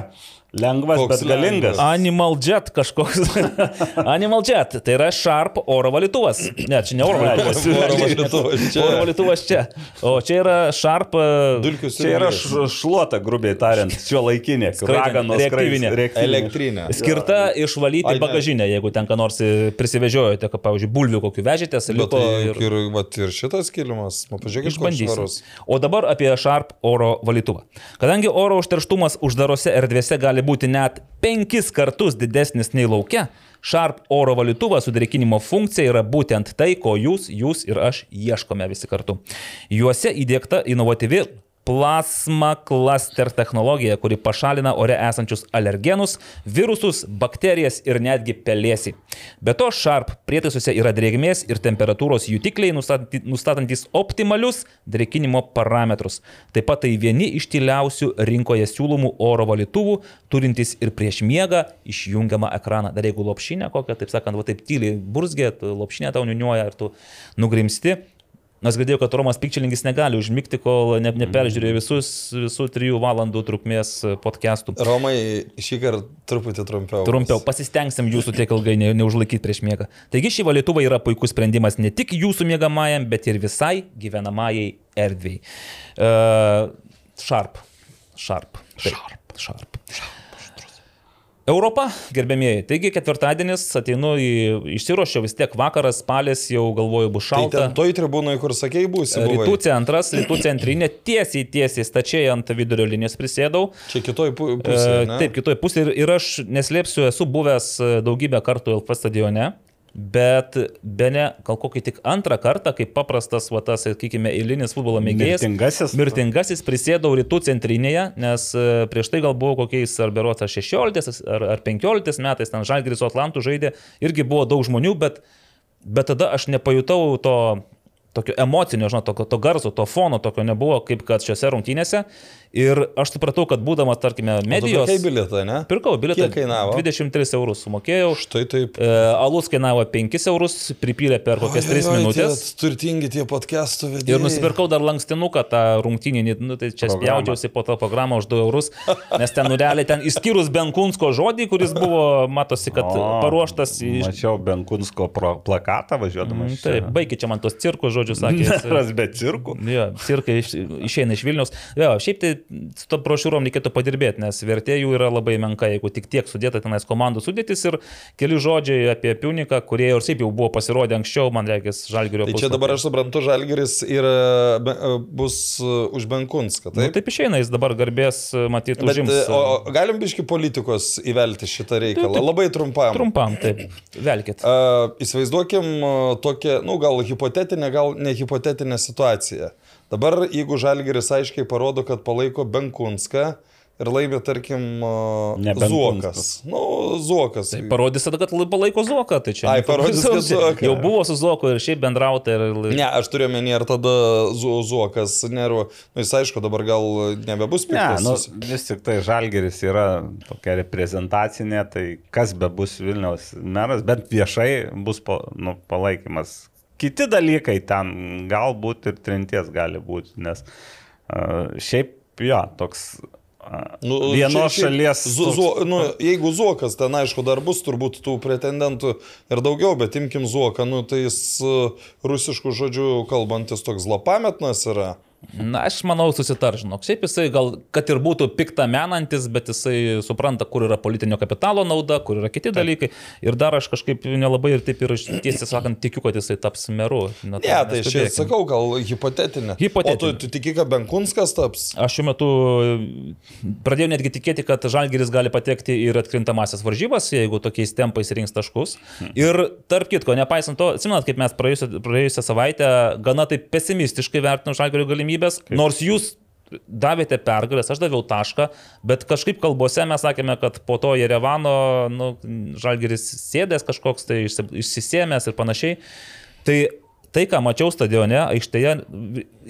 Lengvas, Koks bet galingas. lengvas. Animal Jet kažkoks. Animal Jet, tai yra Sharp oro valytuvas. Ne, čia ne oro valytuvas. Oro valytuvas čia. Oro valytuvas čia. O čia yra Sharp. e, Dulkių Čia yra šluota, grubiai tariant, šio laikinė. Skraidanti, reaktyvinė. Elektrinė. Skirta išvalyti bagažinę, jeigu ten ką nors e, prisivežiojote, kad, pavyzdžiui, bulvių kokių vežėtės, Bet tai ir... ir, vat, ir šitas kilimas, man pažiūrėkit, koks švarus. Išbandysim. O dabar apie Sharp oro valytuvą. Kadangi oro užterštumas uždarose erdvėse gali būti net penkis kartus didesnis nei laukia, Sharp oro valytuvas su drėkinimo funkcija yra būtent tai, ko jūs, jūs ir aš ieškome visi kartu. Juose įdėkta inovatyvi plasma cluster technologija, kuri pašalina ore esančius alergenus, virusus, bakterijas ir netgi pelėsį. Be to, Sharp prietaisuose yra drėgmės ir temperatūros jutikliai, nustatanti- nustatantys optimalius drėkinimo parametrus. Taip pat tai vieni iš tyliausių rinkoje siūlomų oro valytuvų, turintys ir prieš miegą išjungiamą ekraną. Dar jeigu lopšinė kokia, taip sakant, va taip tyliai burzgė, lopšinė tau niuniuoja ir tu nugrimsti. Nes girdėjau, kad Romas Pikčelingis negali užmigti, kol ne, neperžiūrėjo visus, visų trijų valandų trukmės podcastų. Romai šį kartą truputį trumpiau. Trumpiau, pasistengsim jūsų tiek ilgai ne, neužlaikyti prieš miegą. Taigi šį valytuvą yra puikus sprendimas ne tik jūsų miegamajam, bet ir visai gyvenamajai erdvėjai. Uh, sharp. Sharp. Taip, sharp. Sharp. Europa, gerbėmieji, taigi ketvirtadienis ateinu į, išsiruošiau vis tiek vakaras, spalės, jau galvoju bus Tai šalta. ten toj tribūnai, kur sakei, būsi. buvai? Rytų centras, rytų centrinė, tiesiai, tiesiai, stačiai ant vidurio linijos prisėdau. Čia kitoj pu- E, pusėje. ne? Taip, kitoje pusėje ir, ir aš neslėpsiu, esu buvęs e, daugybę kartų LF stadione, bet be ne, gal kokį tik antrą kartą, kaip paprastas, va tas, sakykime, eilinis futbolo mėgėjas. Mirtingasis. Mirtingasis prisėdau rytų centrinėje, nes e, prieš tai gal buvo kokiais ar berotas 16 ar, ar 15 metais, ten Žalgiris su Atlantu žaidė, irgi buvo daug žmonių, bet, bet tada aš nepajutau to tokio emocinio, žinot, tokio to garso, to fono tokio nebuvo, kaip kad šiuose rungtynėse. Ir aš supratau, kad būdamas, tarkime, medijos... Kaip bilietą, ne? Pirkau bilietą. Kiek kainavo? 23 eurus sumokėjau. Štai taip. E, alus kainavo 5 eurus, pripylė per kokias 3 Oi, oi, minutės. Tie turtingi tie podcastų vedėjai. Ir nusipirkau dar lankstinuką tą rungtynį, nu, tai čia spjaudžiausi po tą programą už 2 eurus, nes ten nurealiai ten išskyrus Benkunsko žodį, kuris buvo, matosi, kad O, paruoštas iš... Mačiau Benkunsko pro- plakatą važiuodamas. Mm, Taip, baigi čia man tos cirko žodžius sakė. jis- Ras be cirkų. Jo, cirkai iš, išeina iš Vilnius. Jo, šiaip tai su to brošiūrom reikėtų padirbėti, nes vertė jų yra labai menka, jeigu tik tiek sudėta tenais komandų sudėtis ir keli žodžiai apie Piuniką, kurie ir šiaip jau buvo pasirodę anksčiau, man reikės Žalgirio. Tai čia dabar aš suprantu, Žalgeris yra, be- bus uh, už Benkunską, Taip, taip? nu, taip išeina, jis dabar garbės matyti Bet, užims. o o galim biški politikos įvelti šitą reikalą, Taip, taip. labai trumpam. Trumpam, taip, velkit. Uh, įsivaizduokim uh, tokią, nu gal hipotetinę, gal ne hipotetinę situaciją. Dabar, jeigu Žalgeris aiškiai parodo, kad palaiko Benkunską ir laimė, tarkim, uh, Ne Zuokas. Nu, Zuokas. Tai parodys tada, kad palaiko Zoką, tai čia. Ai, parodys, kad. Zuoką. Jau buvo su Zoku ir šiaip bendrauta ir... Ne, aš turiu menį ir tada Zu- Zuokas nervų. Nu, jis aišku, dabar gal nebebus Ne, piktas. nu, vis tik tai Žalgeris yra tokia reprezentacinė, tai kas be bus Vilniaus meras, bet viešai bus po, nu, palaikymas. Kiti dalykai ten galbūt ir trinties gali būti, nes uh, šiaip, jo, toks uh, Nu, vienos šiaip šalies. Zu, toks- zu, nu, jeigu Zuokas, ten aišku, dar bus turbūt tų pretendentų ir daugiau, bet imkim Zuoką, nu, tai jis rusiškų žodžių kalbantis toks lapametnas yra. Na, aš manau, susitar, žinok. Šiaip jisai gal, kad ir būtų piktą menantis, bet jisai supranta, kur yra politinio kapitalo nauda, kur yra kiti dalykai. Ir dar aš kažkaip nelabai ir taip ir aš tiesiai sakant tikiu, kad jisai taps meru. Na, Ne, tai aš čia neskubėkim. sakau, gal hipotetinė. Hipotetinė. O tu, tu tiki, kad Benkunskas taps? Aš šiuo metu pradėjau netgi tikėti, kad Žalgiris gali patekti ir atkrintamasis varžybas, jeigu tokiais tempais rinks taškus. Ir tarp kitko, nepaisant to, atsimenat, kaip mes praėjusią, praėjusią savaitę gana taip pesimistiškai vertinome Žalgirio galimybės, nors jūs davėte pergalės, aš daviau tašką, bet kažkaip kalbose mes sakėme, kad po to Jerevano nu, Žalgiris sėdės kažkoks, tai išsi- išsisėmęs ir panašiai. Tai tai, ką mačiau stadione, aikštėje,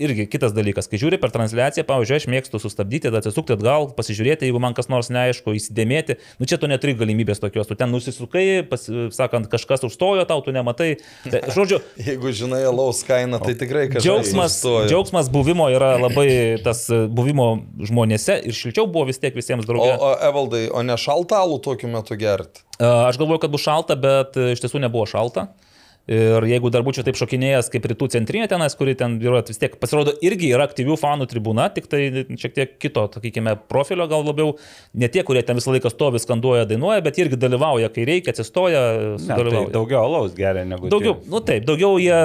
irgi kitas dalykas. Kai žiūri per transliaciją, pavyzdžiui, aš mėgstu sustabdyti, atsisukti atgal, pasižiūrėti, jeigu man kas nors neaišku, įsidėmėti. Nu čia tu neturi galimybės tokios, tu ten nusisukai, pas, sakant, kažkas užstojo tau, tu nematai. Tai, žodžiu, Jeigu žinai alaus kainą, tai tikrai kažkas. džiaugsmas, džiaugsmas buvimo yra labai tas e, buvimo žmonėse ir šilčiau buvo vis tiek visiems O, draugė. o Evaldai, o ne šaltą alų tokiu metu gerti? Aš galvoju, kad bus šalta, bet e, iš tiesų nebuvo šalta. Ir jeigu dar būčiau taip šokinėjęs kaip rytų centrinė tenais, kuri ten yra vis tiek, pasirodo, irgi yra aktyvių fanų tribūna, tik tai šiek tiek kito, sakykime, profilio gal labiau, ne tie, kurie ten visą laiką stovi, skanduoja, dainuoja, bet irgi dalyvauja, kai reikia, atsistoja, Ne, tai daugiau alaus geria negu Daugiau, tie. nu taip, daugiau jie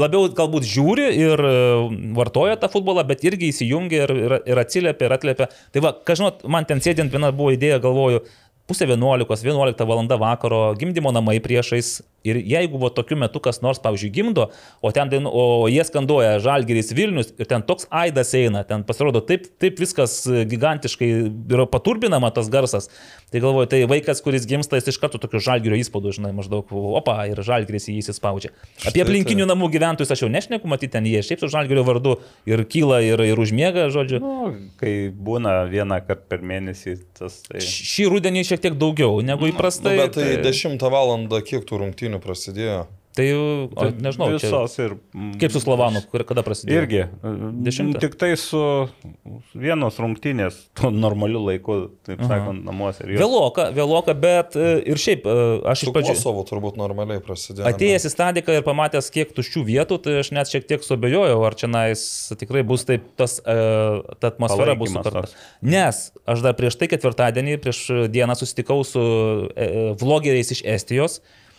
labiau galbūt žiūri ir e, vartoja tą futbolą, bet irgi įsijungia ir, ir, ir atsiliepia, ir atliepia. Tai va, ką žinot, man ten sėdint viena buvo idėja, galvoju, pusė 11, 11 val. vakaro, gimdymo namai priešais. Ir jeigu buvo tokiu metu kas nors, pavyzdžiui, gimdo, o, ten, dainu- o jie skanduoja Žalgeris Vilnius ir ten toks aidas eina, ten pasirodo taip, taip viskas gigantiškai yra paturbinama tas garsas. Tai galvoju, tai vaikas, kuris gimsta, jis iš karto tokiu Žalgerio įspūdų, žinai, maždaug, opa, ir Žalgeris į jį įsispaudžia. Apie aplinkinių namų gyventojus aš jau nešneku, matyti ten jie šiaip su Žalgerio vardu ir kyla ir, ir užmiega, žodžiu. Nu, kai būna vieną kartą per mėnesį, tas tai... Šį rudenį šiek tiek daugiau negu Nu, įprastai. bet tai 10 val. kiek tų rungtynių prasidėjo? Tai, o, nežinau, čia, Visos ir... mm, kaip su Slovanu, kur- kada prasidėjo. Irgi. Dešimtą? Tik tai su vienos rungtynės, tuo normaliu laiku, taip sakant, namuose. Ir jos- Vėloka, vėloka, bet e, ir šiaip e, aš iš pradžių... Kosovo turbūt normaliai prasidėjo. Atėjęs į stadiką ir pamatęs, kiek tuščių vietų, tai aš net šiek tiek subejojau, ar čia nais tikrai bus taip, tas, e, ta atmosfera bus Palaikymas sutarta. tas. Nes aš dar prieš tai ketvirtadienį, prieš dieną susitikau su vlogeriais iš Estijos.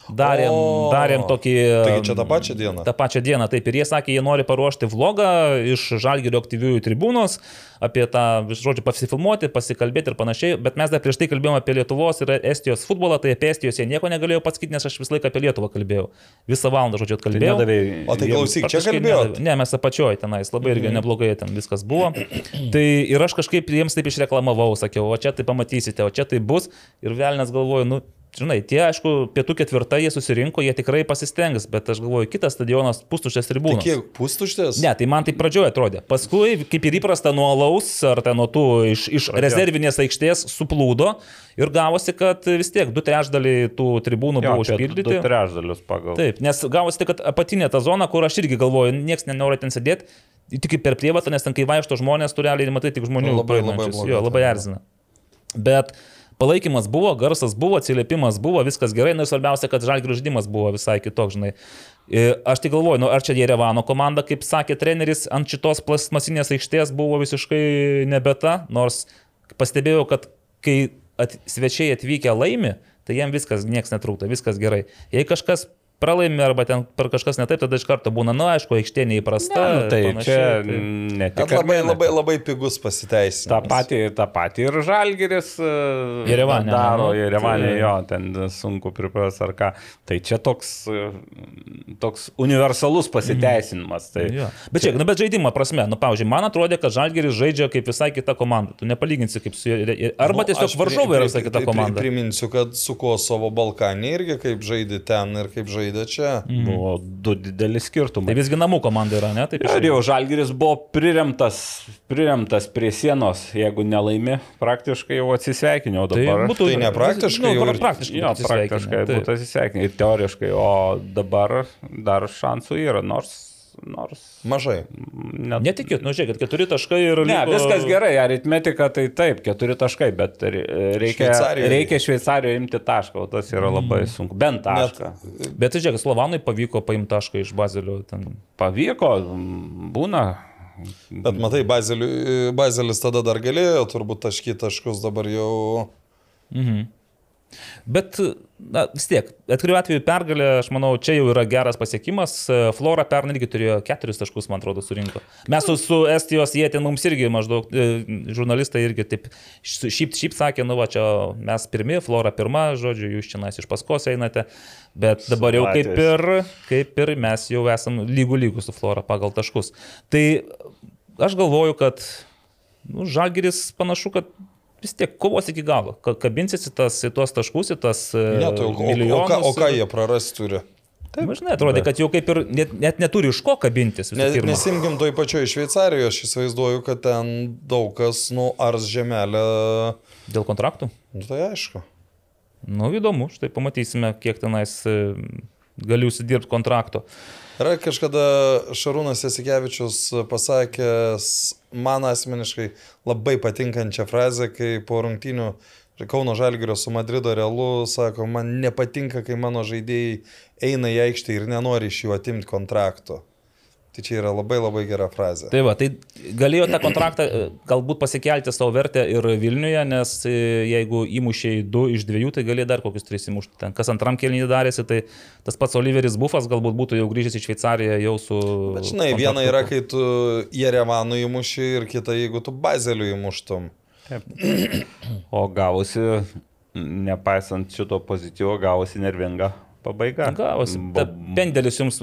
Darėm, O, darėm tokį... Taigi čia tą pačią dieną. tą pačią dieną. Taip, ir jie sakė, jie nori paruošti vlogą iš Žalgirio aktyviųjų tribūnos, apie tą, žodžiu, pasifilmuoti, pasikalbėti ir panašiai, bet mes dar prieš tai kalbėjome apie Lietuvos ir Estijos futbolą, tai apie Estijos jie nieko negalėjau pasakyti, nes aš visą laiką apie Lietuvą kalbėjau. Visą valandą, žodžiu, Tai kalbėjau. nedavėjai. O tai klausyk, čia nedavė. Ne, mes apačioj tenais, labai irgi neblogai ten viskas buvo. Tai ir aš kažkaip jiems taip išreklamavau, sakiau, o čia tai pamatysite, o čia tai bus. Ir Velnes galvoju, nu, žinai, tie, aišku, pietų ketvirtą jie susirinko, jie tikrai pasistengs, bet aš galvoju, kitas stadionas pustušės Tai tribūnos. kiek pustuštės? Ne, tai man tai pradžioje atrodė. Paskui, kaip ir įprasta, nuo alaus ar ten nuo tų iš, iš rezervinės aikštės suplūdo ir gavosi, kad vis tiek du trečdaliai tų tribūnų Jo, buvo užpildyti. Du trečdalius pagal. Taip, nes gavosi tai, kad apatinė ta zona, kur aš irgi galvoju, niekas nenori ten sėdėti, tik per prievatą, nes ten kai vaikšto žmonės, tu realiai matai tik žmonių Nu, labai, labai blogai Jo, labai erzina. Bet palaikymas buvo, garsas buvo, atsiliepimas buvo, viskas gerai, na ir svarbiausia, kad žalgių žaidimas buvo visai kitoks, žinai. Ir Aš tai galvoju, nu, ar čia Jerevano komanda, kaip sakė treneris, ant šitos plasmasinės aikštės buvo visiškai nebeta, nors pastebėjau, kad kai at, svečiai atvykę laimi, tai jiem viskas, niekas netrūkta, viskas gerai. Jei kažkas pralaimi arba ten per kažkas netaip, tada iš karto būna, na, aišku, aikštė neįprasta. Ne, nu, tai panašiai, čia tai- ne tik Bet labai, labai, labai pigus pasiteisinimas. Ta pati, ta pati ir Žalgeris e, Jerevane, daro, nu, Jerevane tai- jo, ten sunku pripras ar ką. Tai čia toks, e, toks universalus pasiteisinimas. Tai, Jo. Bet čia, nu, bet žaidimo prasme, nu, pavyzdžiui, man atrodė, kad Žalgeris žaidžia kaip visai kita komanda. Tu nepalyginsi kaip su. Arba Nu, tiesiog varžovai yra visai kita komanda. Priminsiu, kad su Kosovo Balkanė irgi kaip žaidė ten ir kaip žaidė čia. Buvo du dideli Tai skirtumai. visgi namų komanda yra, ne? Taip, Ir jau Žalgeris buvo priremtas, priremtas prie sienos, jeigu nelaimi, praktiškai jau atsisveikinau Tai dabar. būtų Tai ne praktiškai nu, ir- praktiškai. Jo, praktiškai būtų atsisveikinę ir teoriškai, o dabar dar šansų yra, nors, nors Mažai. net... Netikėt, nu žiūrėkit, keturi taškai ir... Ne, liko- viskas gerai, aritmetika tai taip, keturi taškai, bet re- reikia, Šveicarijoje. reikia Šveicarijoje imti tašką, o tas yra labai sunku. Bent tašką. Bet tai žiūrėk, Slovanai pavyko paimti tašką iš Bazilio. Ten. Pavyko, būna. Bet matai, Bazeliu- Bazelis tada dar galėjo turbūt taškyti taškus, dabar jau... Bet, na, vis tiek, atkuriu atveju pergalė, aš manau, čia jau yra geras pasiekimas. Flora pernai irgi turėjo keturis taškus, man atrodo, surinko. Mes su, su Estijos jie ten mums irgi maždaug, e, žurnalistai irgi taip šypt, šypt sakė, nu va, čia mes pirmi, Flora pirma, žodžiu, jūs čia nais iš paskos einate. Bet dabar jau kaip ir, kaip ir mes jau esam lygų lygų su Flora pagal taškus. Tai aš galvoju, kad nu, Žalgiris panašu, kad vis tiek kovos iki galo. Ka- Kabinsis į, tas, į tuos taškus, į tas Ne, tai, o, o, ką, o ką jie praras turi? Taip, žinai, atrodė, kad jau kaip ir net, net neturi iš ko kabintis. Ne, nesimkim toj pačioj Šveicarijoje, aš įsivaizduoju, kad ten daug kas, nu, ars žemelę, Dėl kontraktų? nu, tai aišku. Nu, įdomu, štai pamatysime, kiek tenais e, galiu užsidirbti kontrakto. Yra kažkada Šarūnas Jasikevičius pasakęs man asmeniškai labai patinkančią frazę, kai po rungtynių Kauno Žalgirio su Madrido Realu sako, man nepatinka, kai mano žaidėjai eina į aikštę ir nenori iš jų atimti kontrakto. Tai čia yra labai labai gera frazė. Tai va, tai galėjo tą kontraktą e, galbūt pasikelti savo vertę ir Vilniuje, nes e, jeigu įmušiai du iš dviejų, tai galėjo dar kokius tris įmušti. Ten, kas antram kelnį darėsi, tai tas pats Oliveris Buffas galbūt būtų jau grįžęs į Šveicariją jau su... Bet žinai, viena yra, kai tu Jerevanų įmuši ir kita, jeigu tu Bazelių įmuštum. O gavosi, nepaisant šito pozityvo, gavosi nervinga pabaiga. Gavosi. Pendelis jums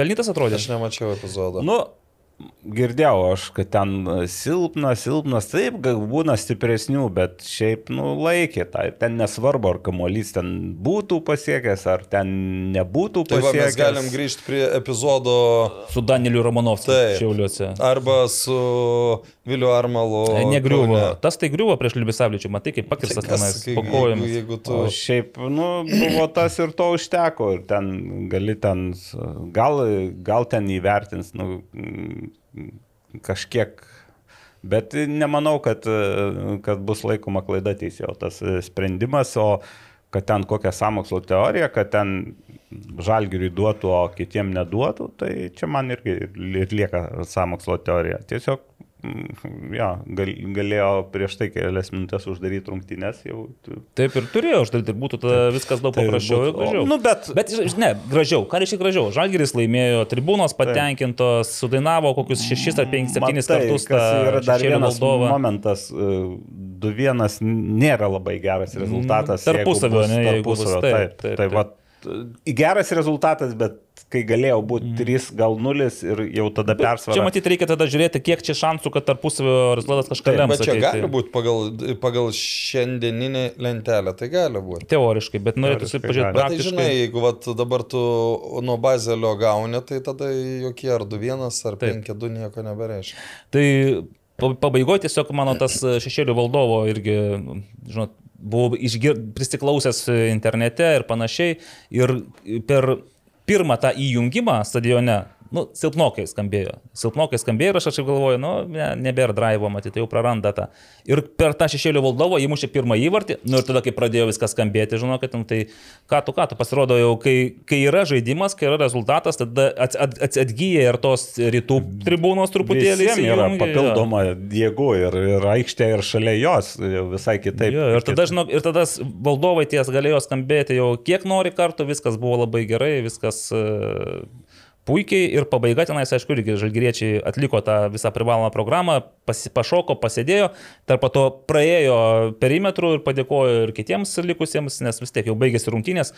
pelnytas atrodė? Aš nemačiau epizodo. Nu, girdėjau aš, kad ten silpnas, silpnas, taip, būna stipresnių, bet šiaip, nu, laikė tą. Ten nesvarbu, ar kamuolys ten būtų pasiekęs, ar ten nebūtų Tai va, pasiekęs. mes galim grįžti prie epizodo Su Danieliu Romanovskiu Taip. Šiauliuose. arba su Viliu Armalu. E, Negriuvo. Kaune. Tas tai griuvo prieš Libisavličių, matai, kaip pakirstas Kas, tenais kai- po kojomis. Jeigu, jeigu tu... O šiaip, nu, buvo tas ir to užteko, ir ten gali ten, gal, gal ten įvertins, nu, kažkiek, bet nemanau, kad, kad bus laikoma klaida teisėjo tas sprendimas, o kad ten kokią samokslo teoriją, kad ten žalgiriui duotų, o kitiem neduotų, tai čia man irgi ir lieka samokslo teorija. Tiesiog, mm, jo, gal, galėjo prieš tai kelias minutės uždaryti rungtynės, jau Taip ir turėjo uždaryti, ir būtų tada viskas daug Tai paprasčiau ir gražiau. Nu, bet- bet ne, gražiau. Ką reiškia gražiau? Žalgiris laimėjo, tribūnos patenkintos, sudainavo kokius šešis ar penkis, septynis Matai, kartus. tą yra dar vienas valdovą. momentas. 2-1 nėra labai geras rezultatas. Mm, tarpusavio, jeigu bus ne, jeigu bus, tarpusavio, taip, Taip, taip, tai taip. Geras rezultatas, bet kai galėjo būti Mm. 3, gal 0 ir jau tada persvara. Čia matyti reikia tada žiūrėti, kiek čia šansų, kad tarpusavio rezultatas kažką lems. Bet čia ateity. gali būti pagal, pagal šiandieninį lentelę, tai gali būti. Teoriškai, bet norėtųsi pažiūrėti gali. Bet tai praktiškai. žinai, jeigu vat, dabar tu nuo bazelio gauni, tai tada jokie ar 2-1 ar Taip. 5-2 nieko nebereiškia. Tai pa- pabaigoje tiesiog mano tas šešėlių valdovo irgi, žinot, buvau išgir... prisiklausęs internete ir panašiai. Ir per pirmą tą įjungimą stadione, nu, silpnokai skambėjo. Silpnokai skambėjo ir aš kažkaip galvoju, nu, ne, nebėra drivo, matyti, jau praranda tą. Ir per tą šešėlių valdovo įmušė pirmą įvartį, nu ir tada, kai pradėjo viskas skambėti, žinokit, nu, tai ką tu, ką tu, pasirodo jau, kai, kai yra žaidimas, kai yra rezultatas, tada at, at, at, atgyja ir tos rytų tribūnos truputėlį. Visiems yra papildoma jėgų ir, ir aikštė ir šalia jos visai kitaip. Jo, ir tada, žinok, ir tada valdovai ties galėjo skambėti jau kiek nori kartų, viskas buvo labai gerai, viskas uh, puikiai ir pabaiga tenais, aišku, irgi žalgyriečiai atliko tą visą privalomą programą, pasi, pašoko, pasėdėjo, tarp to praėjo perimetrų ir padėkojo ir kitiems likusiems, nes vis tiek jau baigėsi rungtynės.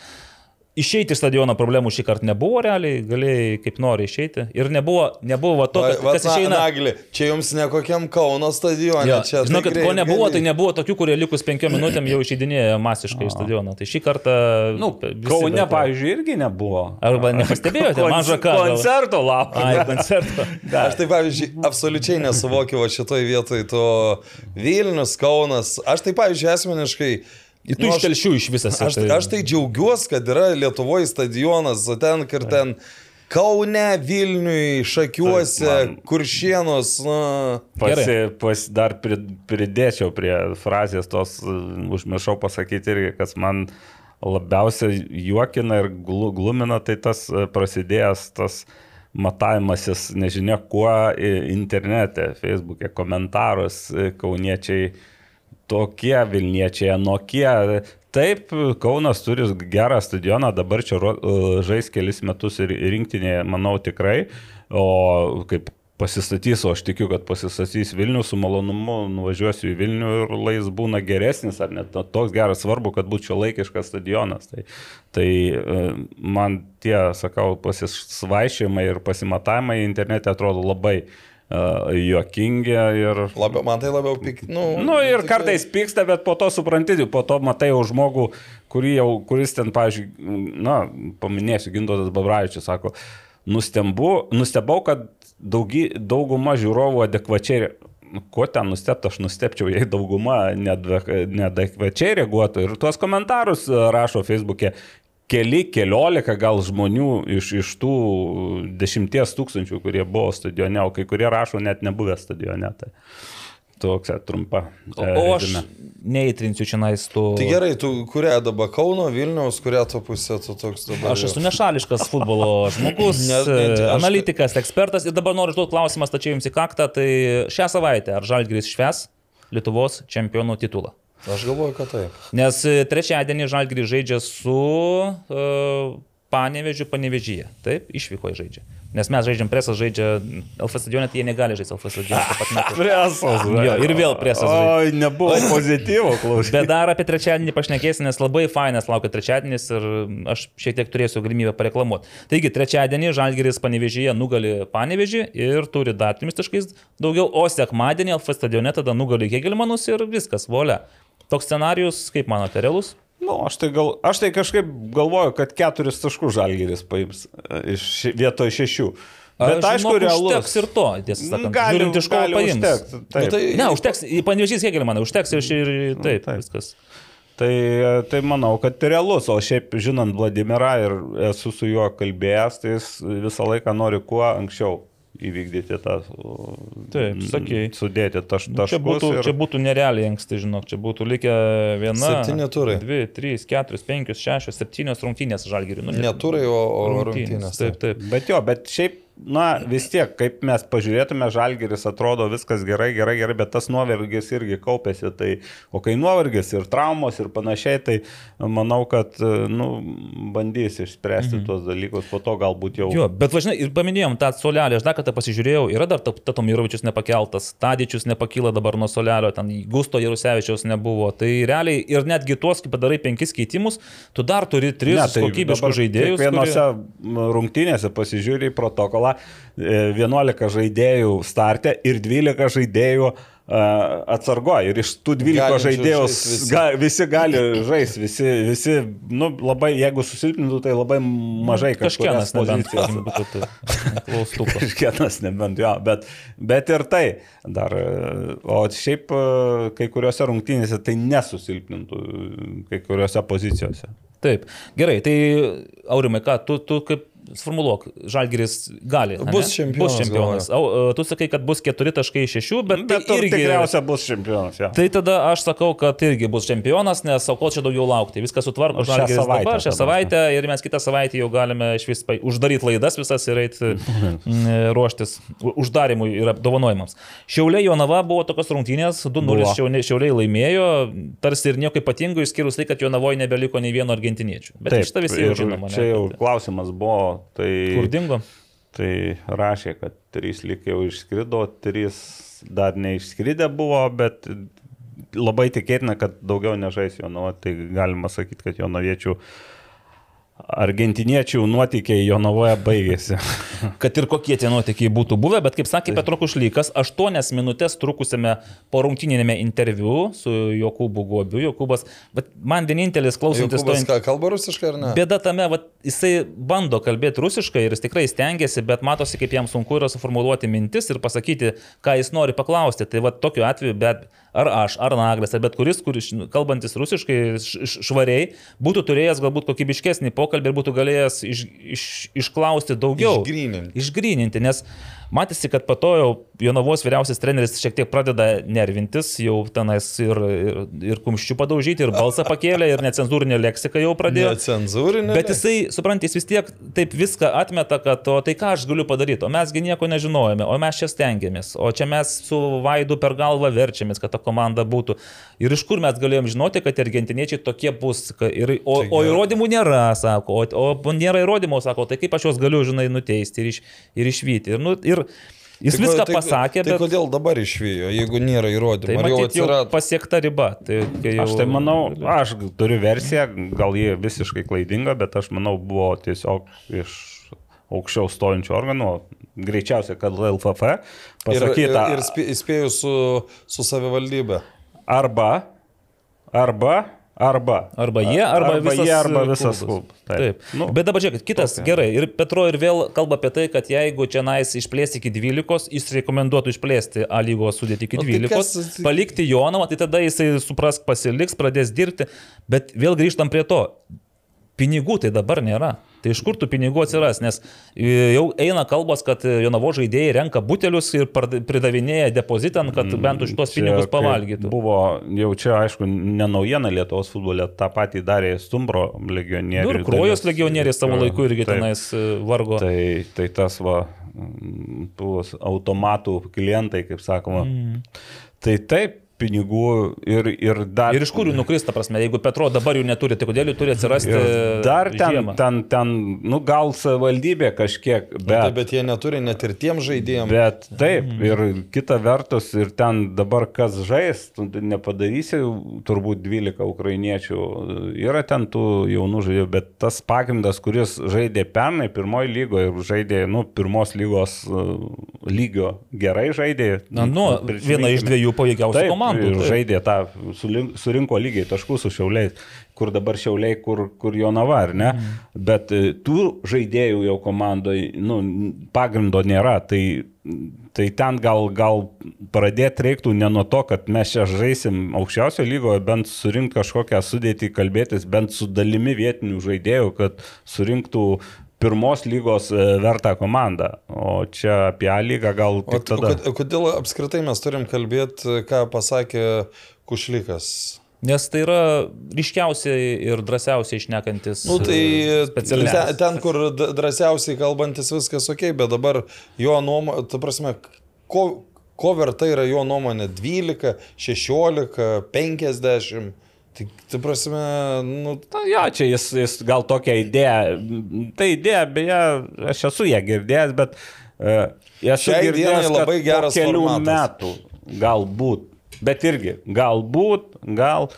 Išeiti iš stadiono problemų šį kartą nebuvo realiai, galėjai kaip nori išeiti. Ir nebuvo, nebuvo va to, kad, Va, kas na, išeina. Nagli, čia jums ne kokiam Kauno stadione. Jo, čia, žinokit, greit ko nebuvo, gali. tai nebuvo tokių, kurie likus penkiom minutėm jau išeidinėjo masiškai iš stadiono. Tai šį kartą... Nu, Kaune, to. pavyzdžiui, irgi nebuvo. Arba nepastebėjote, mažą ką. Koncerto lapą. Ai, koncerto. Aš tai, pavyzdžiui, absoliučiai nesuvokiu va šitoj vietoj to Vilnius, Kaunas. Aš tai, pavyzdžiui, asmeniškai... Tu nu, iš aš- telšių iš visas. Aš, aš tai džiaugiuosi, kad yra Lietuvoje stadionas, o ten, kur ten Kaune, Vilniui, Šakiuose, Taip, man- Kuršienos, na... Pasi, pas, dar pri, pridėčiau prie frazės tos, užmiršau pasakyti irgi, kas man labiausiai juokina ir glu- glumina, tai tas uh, prasidėjęs tas matavimasis, nežinia kuo, internete, Facebook'e, komentarus, i, kauniečiai tokie Vilniečiai, anokie. Taip, Kaunas turi gerą stadioną, dabar čia ro- žais kelis metus ir rinktinėje, manau, tikrai. O kaip pasistatys, o aš tikiu, kad pasistatys Vilnių, su malonumu nuvažiuosiu į Vilnių ir lais būna geresnis, ar net toks geras, svarbu, kad šio laikiškas stadionas. Tai, tai e, man tie, sakau, pasisvaišymai ir pasimatavimai internete atrodo labai juokingi ir... Labiau, man tai labiau pik. Nu, Nu ir tokie- kartais pyksta, bet po to supranti, po to matai jau žmogų, jau, kuris ten, pavyzdžiui, na, paminėsiu, Gindotas Babravičius sako, nustembu, nustebau, kad daugy, dauguma žiūrovų adekvačiai, nu, ko ten nustebti, aš nustepčiau, jei dauguma neadekvačiai reaguotų ir tuos komentarus rašo Facebook'e. Keli, keliolika gal žmonių iš, iš tų dešimties tūkstančių, kurie buvo stadione, o kai kurie rašo net nebuvę stadione. Tai toks e, trumpa. O, e, o aš reziumė. neįtrinsiu čia nais tų... Tai gerai, tu kuria dabar Kauno, Vilniaus, kuria to pusė tu toks dabar. Aš esu nešališkas futbolo žmogus, Ne- ne- e, aš- analitikas, ekspertas ir dabar noriu užduoti klausimą, tačiau jums į kaktą, tai šią savaitę ar Žalgris šves Lietuvos čempionų titulą? Aš galvoju, kad taip. Nes e, trečiadienį Žalgris žaidžia su uh, Panevežiu Panevežyje. Taip, išvyko žaidžia. Nes mes žaidžiam presas, žaidžia LF stadionė, tai jie negali žaisti pat metu. Presas. Jo, ir vėl presas. Oi, nebuvo pozityvo klausyti. Bet dar apie trečiadienį pašnekėsim, nes labai fainas laukia trečiadienis ir aš šiek tiek turėsiu galimybę pareklamuoti. Taigi, trečiadienį Žalgeris Panevežyje nugali Panevežį ir turi dar trimis taškais daugiau, o sekmadienį LF stadione tada nugali Hegelmanus ir viskas, volia. Toks scenarius, kaip manote, realus? Nu, aš, tai gal, aš tai kažkaip galvoju, kad keturis taškus žalgeris paims e, iš vietoj šešių. Bet Aš aišku, žinok, realus. Užteks ir to, tiesą sakant. Gali, Žiūrint iš ko paims. užtekt. Nu, tai- Ne, užteks, į Panevežys Hegelmaną, užteks ir, ir taip, taip. taip, viskas. Tai, tai manau, kad realus, o šiaip žinant Vladimirą ir esu su juo kalbėjęs, tai jis visą laiką nori kuo anksčiau įvykdyti tą, Taip, sakei. sudėti taš, taškus. Čia būtų, ir... čia būtų nerealiai anksti, žinok, čia būtų likę viena. Septyni turai. Dvi, trys, keturios, penkios, šešios, septynios rungtynės žalgirių. Nu, Ne turai, o, o rungtynės. Taip, taip. Bet jo, bet šiaip, na vis tiek, kaip mes pažiūrėtume, žalgeris atrodo viskas gerai, gerai, gerai, bet tas nuovargis irgi kaupėsi. Tai, o kai nuovargis ir traumos ir panašiai, tai manau, kad nu, bandys išspręsti mhm. tuos dalykus, po to galbūt jau... Jo, bet važinai, ir paminėjom tą solelį, aš dar kartą pasižiūrėjau, yra dar Tatomirovičius nepakeltas, Tadičius nepakyla dabar nuo solelio, ten Gusto Jarusevičiaus nebuvo. Tai realiai ir netgi tuos, kai padarai penkis keitimus, tu dar turi tris Ne, tai kokybiškus žaidėjus. Vienose kurie... rungtynėse pasižiūrė į protokolą, e, 11 žaidėjų startė ir 12 žaidėjų atsargoja. Ir iš tų 12 Galinčių žaidėjų visi. ga, visi gali žaisti, visi, visi, nu, labai, jeigu susilpnintų, tai labai mažai Kažkienas kažkokias nebent. Kažkienas nebent, jo, bet, bet ir tai dar. e, O šiaip e, kai kuriuose rungtynėse tai nesusilpnintų e, kai kuriuose pozicijose. Taip, gerai, tai Aurimai, ką tu, tu kaip sformuluok, Žalgiris gali. Bus čempionas, Bus čempionas. Au, e, tu sakai, kad bus 4 taškai iš 6, bet, Bet tai irgi irgi tikriausia bus čempionas. Ja. Tai tada aš sakau, kad irgi bus čempionas, nes o ko čia daugiau laukti. Viskas sutvarko O Žalgiris savaitę dabar, šią savaitę ir mes kitą savaitę jau galime iš vis uždaryti laidas visas ir eiti ruoštis uždarimui ir apdovanojimams. Šiauliai Jonava buvo tokios rungtynės, 2-0 Buvo. šiauliai, laimėjo, tarsi ir nieko ypatingo, išskyrus tai, kad Jonavoje nebeliko nei vieno argentiniečių. Bet Taip, šitą visi jau žinoma. Čia jau klausimas buvo, tai, Kur dingo? tai rašė, kad trys lik jau išskrido, trys dar neišskridę buvo, bet labai tikėtina, kad daugiau nežais Jonava, tai galima sakyti, kad Jonaviečių Argentiniečių nuotykiai Jonavoje baigėsi. kad ir kokie tie nuotykiai būtų buvę, bet kaip sakė Petrukus Šlykas, 8 minutės trukusiame porungtinėme interviu su Jokūbu Gobiu, Jokūbas, bet man vienintelis klausantis to ką, kalba rusiškai ar ne? Bėda tame, vat, jisai bando kalbėti rusiškai ir jis tikrai stengiasi, bet matosi, kaip jam sunku yra suformuoluoti mintis ir pasakyti, ką jis nori paklausti. Tai va tokiu atveju, bet ar aš, ar Naglis, ar bet kuris, kuris kalbantis rusiškai švariai, būtų turėjęs galbūt kokybiškesnį pokalbį ir būtų galėjęs iš, iš, išklausti daugiau. Išgryninti. Išgryninti, nes matėsi, kad po to jau Jonavos vyriausias treneris šiek tiek pradeda nervintis, jau tenais ir, ir, ir kumščių padaužyti, ir balsą pakėlė, ir necenzūrinė leksika jau pradėjo. Necenzūrinė. Bet jisai, suprantate, jis vis tiek taip viską atmeta, kad o tai ką aš galiu padaryti, o mesgi nieko nežinojome, o mes čia stengiamės, o čia mes su Vaidu per galvą verčiamės, kad ta komanda būtų. Ir iš kur mes galėjom žinoti, kad argentiniečiai tokie bus. Ir, o, o įrodymų nėra, sako, o, o nėra įrodymų, sako, tai kaip aš juos galiu, žinai, nuteisti ir, iš, ir išvyti. Ir, nu, ir jis Tai viską tai- pasakė, Tai bet kodėl dabar išvijo, jeigu nėra įrodymų? tai jau matyt jau atsirado? pasiekta riba. Tai, jau, Aš tai manau, aš turiu versiją, gal ji visiškai klaidinga, bet aš manau buvo tiesiog iš aukščiau stojančių organų, greičiausiai, kad LFF Ir, ir, pasakyta ir spė- įspėjau su, su savivaldybė. arba, arba, arba. Arba jie, arba, arba visas jie, arba visas klubas. klubas. Taip. Nu, Bet dabar žiūrėkit, kitas tokia. gerai. Ir Petro ir vėl kalba apie tai, kad jeigu čia nais išplėsti iki 12, jis rekomenduotų išplėsti A lygos sudėti iki O tai 12, kas- palikti Jonavą, tai tada jisai suprask pasiliks, pradės dirbti. Bet vėl grįžtam prie to. Pinigų tai dabar nėra. Tai iš kur tų pinigų atsiras? Nes e, jau eina kalbos, kad Jonavo žaidėjai renka butelius ir pridavinėja depozitan, kad bent už tuos pinigus pavalgytų. Buvo, jau čia aišku, ne naujiena Lietuvos futbole, tą patį darė Stumbro legionieriai. Nu, ir Krojos legionieriai savo laiku irgi Taip. tenais e, vargo. Tai, tai tas va, mm, tų automatų klientai, kaip sakoma. Mm. Tai taip, pinigų ir, ir dar. Ir iš kur jų nukrista, prasme, jeigu Petro dabar jų neturi, tai kodėl jų turi atsirasti Ir dar ten, žiemą? ten, ten, nu gal savivaldybė kažkiek, Bet, bet, bet jie neturi net ir tiem žaidėjim. bet taip, ir kita vertus, ir ten dabar kas žais, tu nepadarysi turbūt 12 ukrainiečių, yra ten tų jaunų žaidėjų, bet tas pagrindas, kuris žaidė pernai pirmoji lygoje ir žaidė, nu, pirmos lygos uh, lygio gerai žaidė. Na, nu, viena iš dviejų pajėgiausių Taip, komandų. Ir taip. žaidė tą, surinko lygiai taškus su šiauliais, kur dabar šiauliai, kur, kur Jonava, ar ne? Mm. Bet e, tų žaidėjų jau komandoje nu, pagrindo nėra. Tai, tai ten gal, gal pradėti reiktų ne nuo to, kad mes čia žaisim aukščiausio lygoje, bent surinkti kažkokią sudėtį, kalbėtis bent su dalimi vietinių žaidėjų, kad surinktų pirmos lygos e, vertą komandą. O čia apie A lygą gal O, tik o tada. kod- kodėl apskritai mes turim kalbėti, ką pasakė Kušlikas? Nes tai yra ryškiausiai ir drąsiausiai išnekantis Nu, tai ten, specialistas. ten, kur drąsiausiai kalbantis viskas ok, bet dabar jo nuomonė, ta prasme, ko, ko verta yra jo nuomonė 12, 16, 50. Tai, ta prasme, nu, Na, jo, čia jis, jis gal tokia idėja. Ta idėja, beje, aš esu ją girdėjęs, bet uh, Šiai girdėjęs, dienai labai geras kelių formatas. metų galbūt. Bet irgi, galbūt, gal,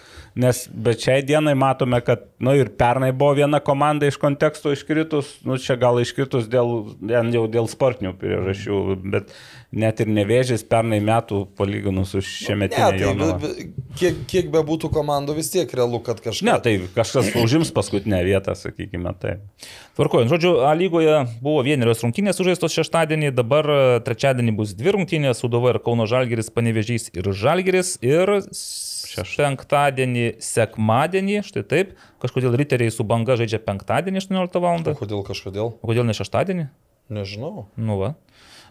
nes, bet šiai dienai matome, kad, na nu, ir pernai buvo viena komanda iš konteksto iškritus, nu čia gal iškritus dėl, jau dėl sportinių priežasčių, bet net ir nevėžys pernai metų palyginus su ne, šiemetinė tai Jonava. be- be- kiek, kiek be būtų komandų, vis tiek realu, kad kažkas. Ne, tai kažkas užims paskutinę vietą, sakykime, taip. Tvarkojant, žodžiu, A lygoje buvo vienerios rungtynės sužaistos šeštadienį, dabar trečiadienį bus dvi rungtynės, Sudova ir Kauno Žalgeris, Panevežys ir Žalgeris. Ir penktadienį, sekmadienį, štai taip, kažkodėl riteriai su banga žaidžia penktadienį 18 val. O Kodėl kažkodėl? O kodėl ne šeštadienį? Nežinau. Nu va.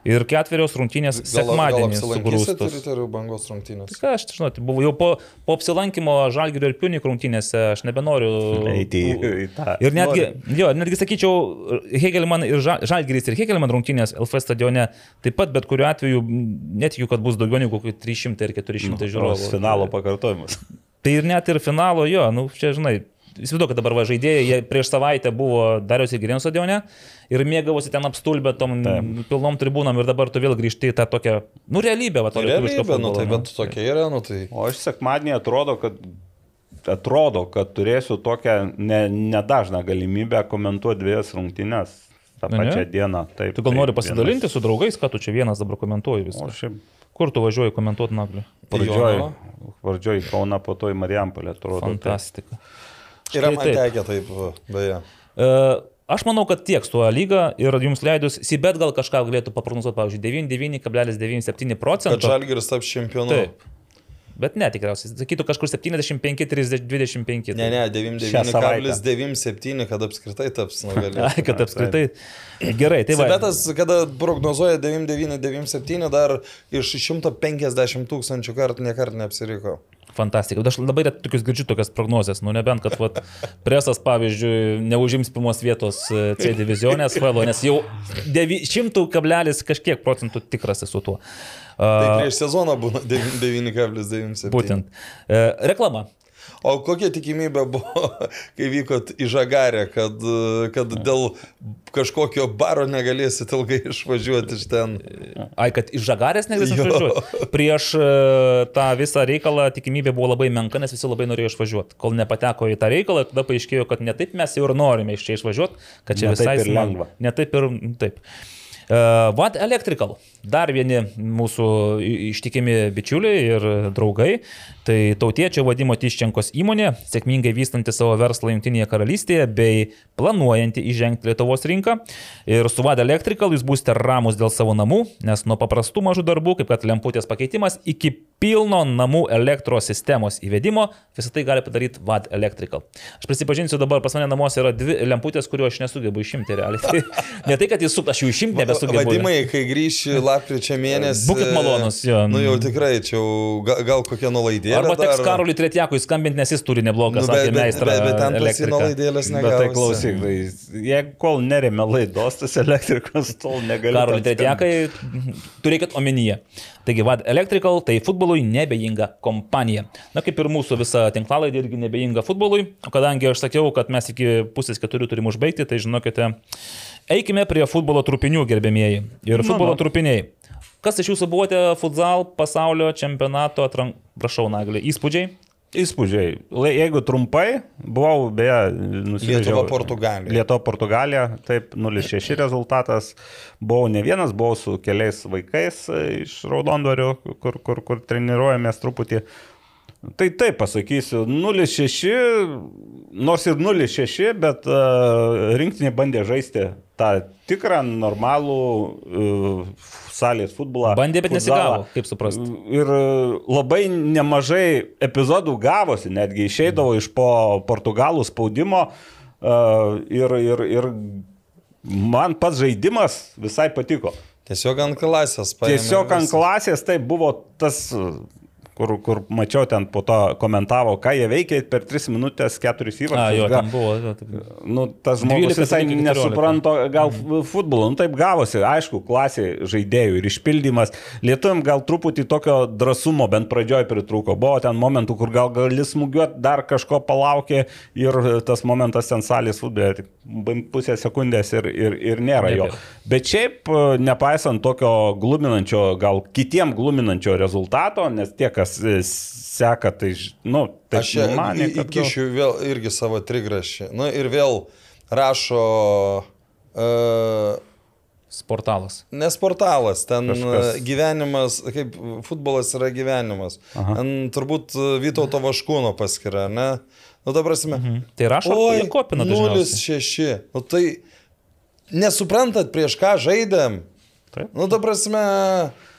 Ir ketverios rungtynės sekmadienį sugrūstos. riterių bangos rungtynės? Ką aš, žinot, buvo jau po, po apsilankimo Žalgirio ir Piunik rungtynėse, aš nebenoriu. Eiti į, tą. Ir netgi, Nori. jo, netgi sakyčiau, Hegelman ir Ža- Žalgiris ir Hegelman rungtynės LF stadione taip pat, bet kuriuo atveju netikiu, kad bus daugiau negu kokie 300 ir 400 Nu, žiūrovų. Finalo pakartojimas. Tai ir net ir finalo, jo, nu, čia žinai, įsivaizduoju, kad dabar va žaidėjai, jie prieš savaitę buvo dariausi Girėnų stadione ir mėgavosi ten apstulbę tom Taip. pilnom tribūnom ir dabar tu vėl grįžti į tą tokią, nu, realybę, va, to lietuviško Realybė, nu tai futbolo, bet tokia yra, nu tai. O aš sekmadienį atrodo, kad atrodo, kad turėsiu tokią ne- nedažną galimybę komentuoti dviejas rungtynes tą Na, ne? pačią dieną. Taip, Tu gal taip, nori pasidalinti vienas. su draugais, ką tu čia vienas dabar komentuoji O visą. šiaip Kur tu važiuoji komentuoti naglį? pradžioj, Jonava? pradžioj į Kauną, po to į Marijampolę, atrodo. taip. Fantastika. Yra man tekę taip, beje. E, Aš manau, kad tiek su lyga ir jums leidus, Sibet gal kažką galėtų paprognozuoti, pavyzdžiui, 99,97 Kad procentų. Žalgiris taps čempionu. Taip. Bet ne, tikriausiai. Sakytų kažkur 75-25. Ne, ne, Šią savaitę. 99,97, kad apskritai taps Ai, nugalėtojas. kad apskritai. Gerai, tai va. Sibetas, kada prognozuoja 99,97, dar iš 150 tūkstančių kartų niekart neapsiriko. Fantastika. Bet Aš labai retai tokius girdžiu tokias prognozes. Nu, nebent, kad vat, presas, pavyzdžiui, neužims pirmos vietos e, C divizionės, FLO, nes jau devi- 100 kablelis kažkiek procentų tikras esu tuo. Tai prieš sezoną būna 9,97. būtent. E, reklama. O kokia tikimybė buvo, kai vykot į Žagarę, kad, kad dėl kažkokio baro negalėsit ilgai išvažiuoti iš ten? Ai, kad iš žagarės negalės Jo. išvažiuoti. Prieš e, tą visą reikalą tikimybė buvo labai menka, nes visi labai norėjo išvažiuoti. Kol nepateko į tą reikalą, tada paaiškėjo, kad ne taip mes jau ir norime iš čia išvažiuoti, kad čia Ne taip visai lengva. Ne taip ir taip. Uh, Vad Electrical, dar vieni mūsų ištikimi bičiuliai ir draugai. Tai tautiečio vadimo Tiščenkos įmonė, sėkmingai vystanti savo verslą Junktinėje karalystėje bei planuojanti įžengti Lietuvos rinką. Ir su Vad Electrical jūs būsite ramus dėl savo namų, nes nuo paprastų mažų darbų, kaip kad lemputės pakeitimas, iki pilno namų elektros sistemos įvedimo, visą tai gali padaryti Vad Electrical. Aš prisipažinsiu, dabar pas mane namuose yra dvi lemputės, kuriuo aš nesugebu išimti realiai. Tai ne tai, kad jis aš jų išimti nebesugebu. Vadimai, kai grįši lapkričio mėnesį. Būkit malonūs, jo. Nu jau tikrai, čia jau ga- gal kokia nulaidėlė. Arba teks dar. Karoliui Tretiakui skambinti, nes jis turi neblogą Nu, nu, bet, meistrą. bet, bet ten tas nuolaidėlės Bet tai klausyk, tai jeigu kol neremia laidos, tas elektrikas, tol negali. Karoliui. Tretiakai, turėkit omenyje. Taigi, Vad Electrical tai futbolui nebejinga kompanija. Na, kaip ir mūsų visa tinklalaidė irgi nebejinga futbolui. O kadangi aš sakiau, kad mes iki pusės keturių turim užbaigti, tai žinokite, eikime prie futbolo trupinių, gerbėmieji. Ir futbolo nu. trupiniai. Kas iš jūsų buvote futsal pasaulio čempionato atrank... Prašau, Naglė, įspūdžiai? Įspūdžiai. Jeigu trumpai, buvau beje nusivyliau. Lietuva, Portugalija. Lietuva, Portugalija, taip, 0-6 rezultatas. Buvau ne vienas, buvau su keliais vaikais e, iš Raudondorių, kur, kur, kur treniruojamės truputį. Tai taip pasakysiu, 0-6, nors ir 0-6, bet uh, rinktinė bandė žaisti tą tikrą, normalų uh, salės futbolą. Bandė, bet nesigavo, kaip suprasti. Ir e, labai nemažai epizodų gavosi, netgi išeidavo iš po portugalų spaudimo e, ir, ir, ir man pats žaidimas visai patiko. Tiesiog ant klasės paėmė. Tiesiog ant klasės tai buvo tas, kur, kur mačiau ten po to komentavo, ką jie veikia per 3 minutės 4 A, įvarčius. Ga- buvo. taip. Nu, tas žmogus 12 visai iki 14. nesupranta gal f- futbolo. Nu, taip gavosi, aišku, klasė žaidėjų ir išpildymas. Lietuviam gal truputį tokio drąsumo bent pradžioj pritrūko. Buvo ten momentų, kur gal gali smūgiuoti, dar kažko palaukė ir tas momentas ten salės futbole, tik pusę sekundės ir, ir, ir nėra jo. Bet šiaip, nepaisant tokio gluminančio, gal kitiem gluminančio rezultato, nes tie, kas e, seka, tai, nu, tai Aš čia manė, kad... gal- įkišiu vėl irgi savo trigrašį. Nu ir vėl rašo. Uh, Sportalas. Nes portalas, ten Kažkas. Kažkas. gyvenimas, kaip futbolas yra gyvenimas. Aha. Ten turbūt e, Vytauto Vaškūno paskira, ne? Nu, ta prasme. Mhm. Tai rašo, jie kopina dažniausiai. 0-6. Nu, tai nesuprantat, prieš ką žaidėm? Taip. Nu, ta prasme, Iš-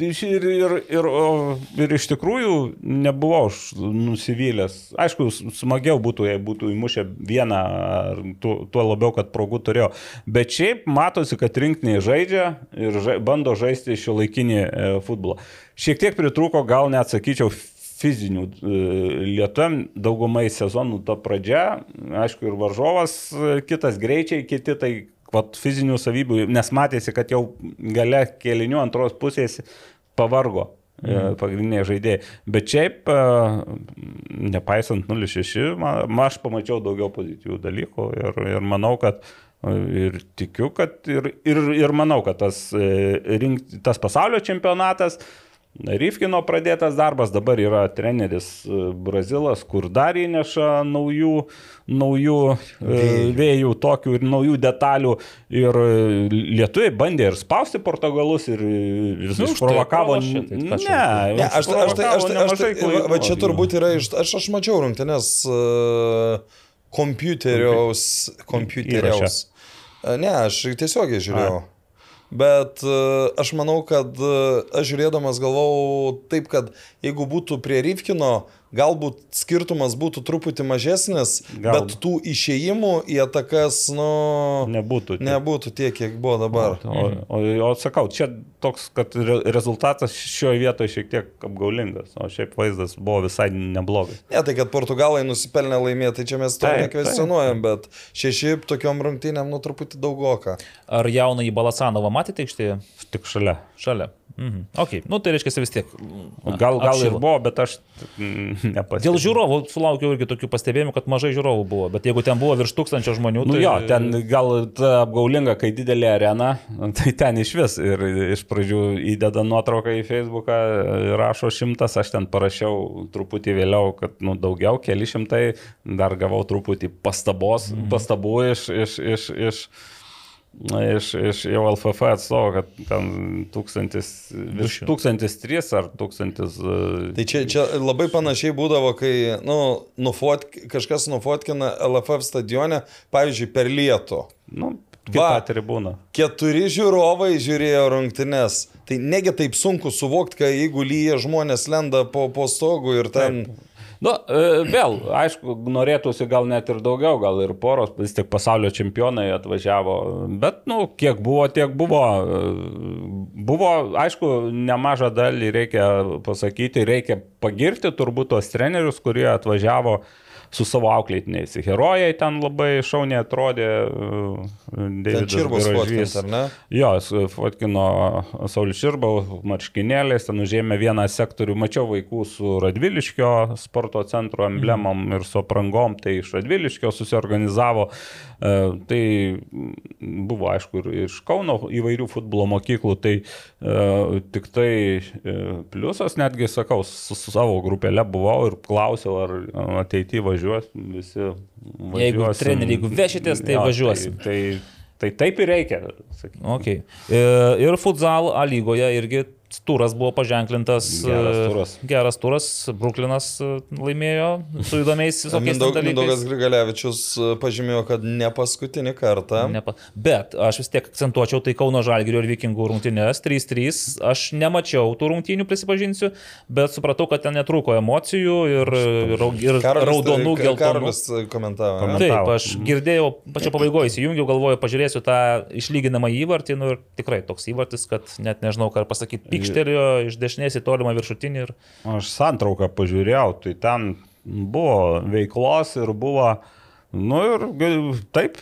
Ir, ir, ir, o, ir iš tikrųjų nebuvau aš nusivylęs. Aišku, smagiau būtų, jei būtų įmušę vieną, tuo, tuo labiau, kad progų turėjo. Bet šiaip matosi, kad rinkiniai žaidžia ir ža, bando žaisti šio laikinį e, futbolą. Šiek tiek pritrūko, gal net sakyčiau, fizinių e, lietuom daugumai sezonų ta pradžia, aišku, ir varžovas, e, kitas greičiai, kiti tai vat, fizinių savybių, nes matėsi, kad jau gale kelinių antros pusės pavargo mhm. pagrindiniai žaidėjai. Bet šiaip, e, nepaisant 0-6, ma- ma- aš pamačiau daugiau pozityvių dalykų ir, ir manau, kad e, Ir tikiu, kad ir, ir, ir manau, kad tas, e, rink, tas pasaulio čempionatas, Ryfkino pradėtas darbas, dabar yra treneris e, Brazilas, kur dar įneša naujų, naujų vėjų. vėjų, tokių ir naujų detalių. Ir e, lietuviai bandė ir spausti portugalus ir e, vis Nu, tai išprovokavo. tai čia Ne, ne, aš, tai- aš, tai- aš, tai- aš, tai- klaidų. va, čia turbūt yra iš... Aš, aš mačiau rungtynės uh, kompiuteriaus. Kompiuteriaus. E, Ne, aš tiesiogiai žiūrėjau. Bet e, aš manau, kad e, aš žiūrėdamas galvau taip, kad jeigu būtų prie Ryfkino, galbūt skirtumas būtų truputį mažesnis, Gal. bet tų išėjimų į atakas, nu, Nebūtų tiek. nebūtų tiek, kiek buvo dabar. O, o, o sakau, čia toks, kad re, rezultatas šioje vietoje šiek tiek apgaulingas, o šiaip vaizdas buvo visai neblogas. Ne, tai kad portugalai nusipelnė laimėti, tai čia mes to nekvestionuojam, bet šeši tokiom rungtynėm, nu, truputį daugoka. Ar jauną į Balasanovą matėte aikštėje? Tik šalia. Šalia. Mhm. Ok, nu tai reiškia vis tiek. Gal, gal ir apšilo. buvo, bet aš nepastebėjau. Dėl žiūrovų sulaukiau irgi tokių pastebėjimų, kad mažai žiūrovų buvo, bet jeigu ten buvo virš tūkstančio žmonių, Nu tai jo, ten gal ta apgaulinga, kai didelė arena, tai ten iš vis. Ir iš pradžių įdeda nuotrauką į Facebooką, rašo šimtas, aš ten parašiau truputį vėliau, kad nu, daugiau, keli šimtai, dar gavau truputį pastabos, Mhm. pastabų iš, iš, iš, iš, iš, iš jau LFF atstovo, kad ten tūkstantis, virš šimtai. tūkstantis trys ar tūkstantis. e, Tai čia, čia labai panašiai būdavo, kai nu, nufotk, kažkas nufotkina LFF stadione, pavyzdžiui, per lietų. Nu, Va. tribūna. Keturi žiūrovai žiūrėjo rungtynes. Tai negi taip sunku suvokti, kai jeigu lyja žmonės lenda po, po stogu ir ten... Taip. Nu, e, vėl, aišku, norėtųsi gal net ir daugiau, gal ir poros, vis tik pasaulio čempionai atvažiavo, bet, nu, kiek buvo, tiek buvo. E, Buvo, aišku, nemažą dalį reikia pasakyti, reikia pagirti turbūt tos trenerius, kurie atvažiavo su savo auklėtiniais. Herojai ten labai šauniai atrodė. e, Ten Deividas čirbos Gražys. ar ne? Jo, fotkino Saulis Širbau, marškinėliais, ten užėmė vieną sektorių, mačiau vaikų su Radviliškio sporto centro emblemom ir su aprangom, tai iš Radviliškio susiorganizavo. E, Tai buvo, aišku, ir iš Kauno įvairių futbolo mokyklų, tai e, tik tai e, pliusas, netgi sakau, su, su savo grupelė buvau ir klausiau, ar ateityje važiuos visi. Jeigu važiuosim. treneri, jeigu vešitės, tai važiuosim. Tai, tai, tai taip ir reikia. Sakykime. Okay. E, Ir futsal lygoje irgi turas buvo paženklintas. Geras e, turas. Geras turas. Bruklinas e, laimėjo su įdomiais visokiais Mindaug, ten Mindaugas dalykais. Grigalevičius e, pažymėjo, kad ne paskutinį kartą. Nepa... Bet aš vis tiek akcentuočiau tai Kauno Žalgirio ir Vikingų rungtynės 3-3. Aš nemačiau tų rungtynių, prisipažinsiu, bet supratau, kad ten netrūko emocijų ir, ir, ir raudonų, Ka- geltonų. Karolis komentavo. ne? Komentavo. Taip, aš girdėjau, pačio pabaigoje įsijungiau, galvoju, pažiūrėsiu tą išlyginamą įvartį, nu ir tikrai toks įvartis, kad net nežinau, ką pasakyti, pykštelėjo iš dešinės į tolimą viršutinį ir... Aš santrauką pažiūrėjau, tai ten buvo veiklos ir buvo, nu ir taip,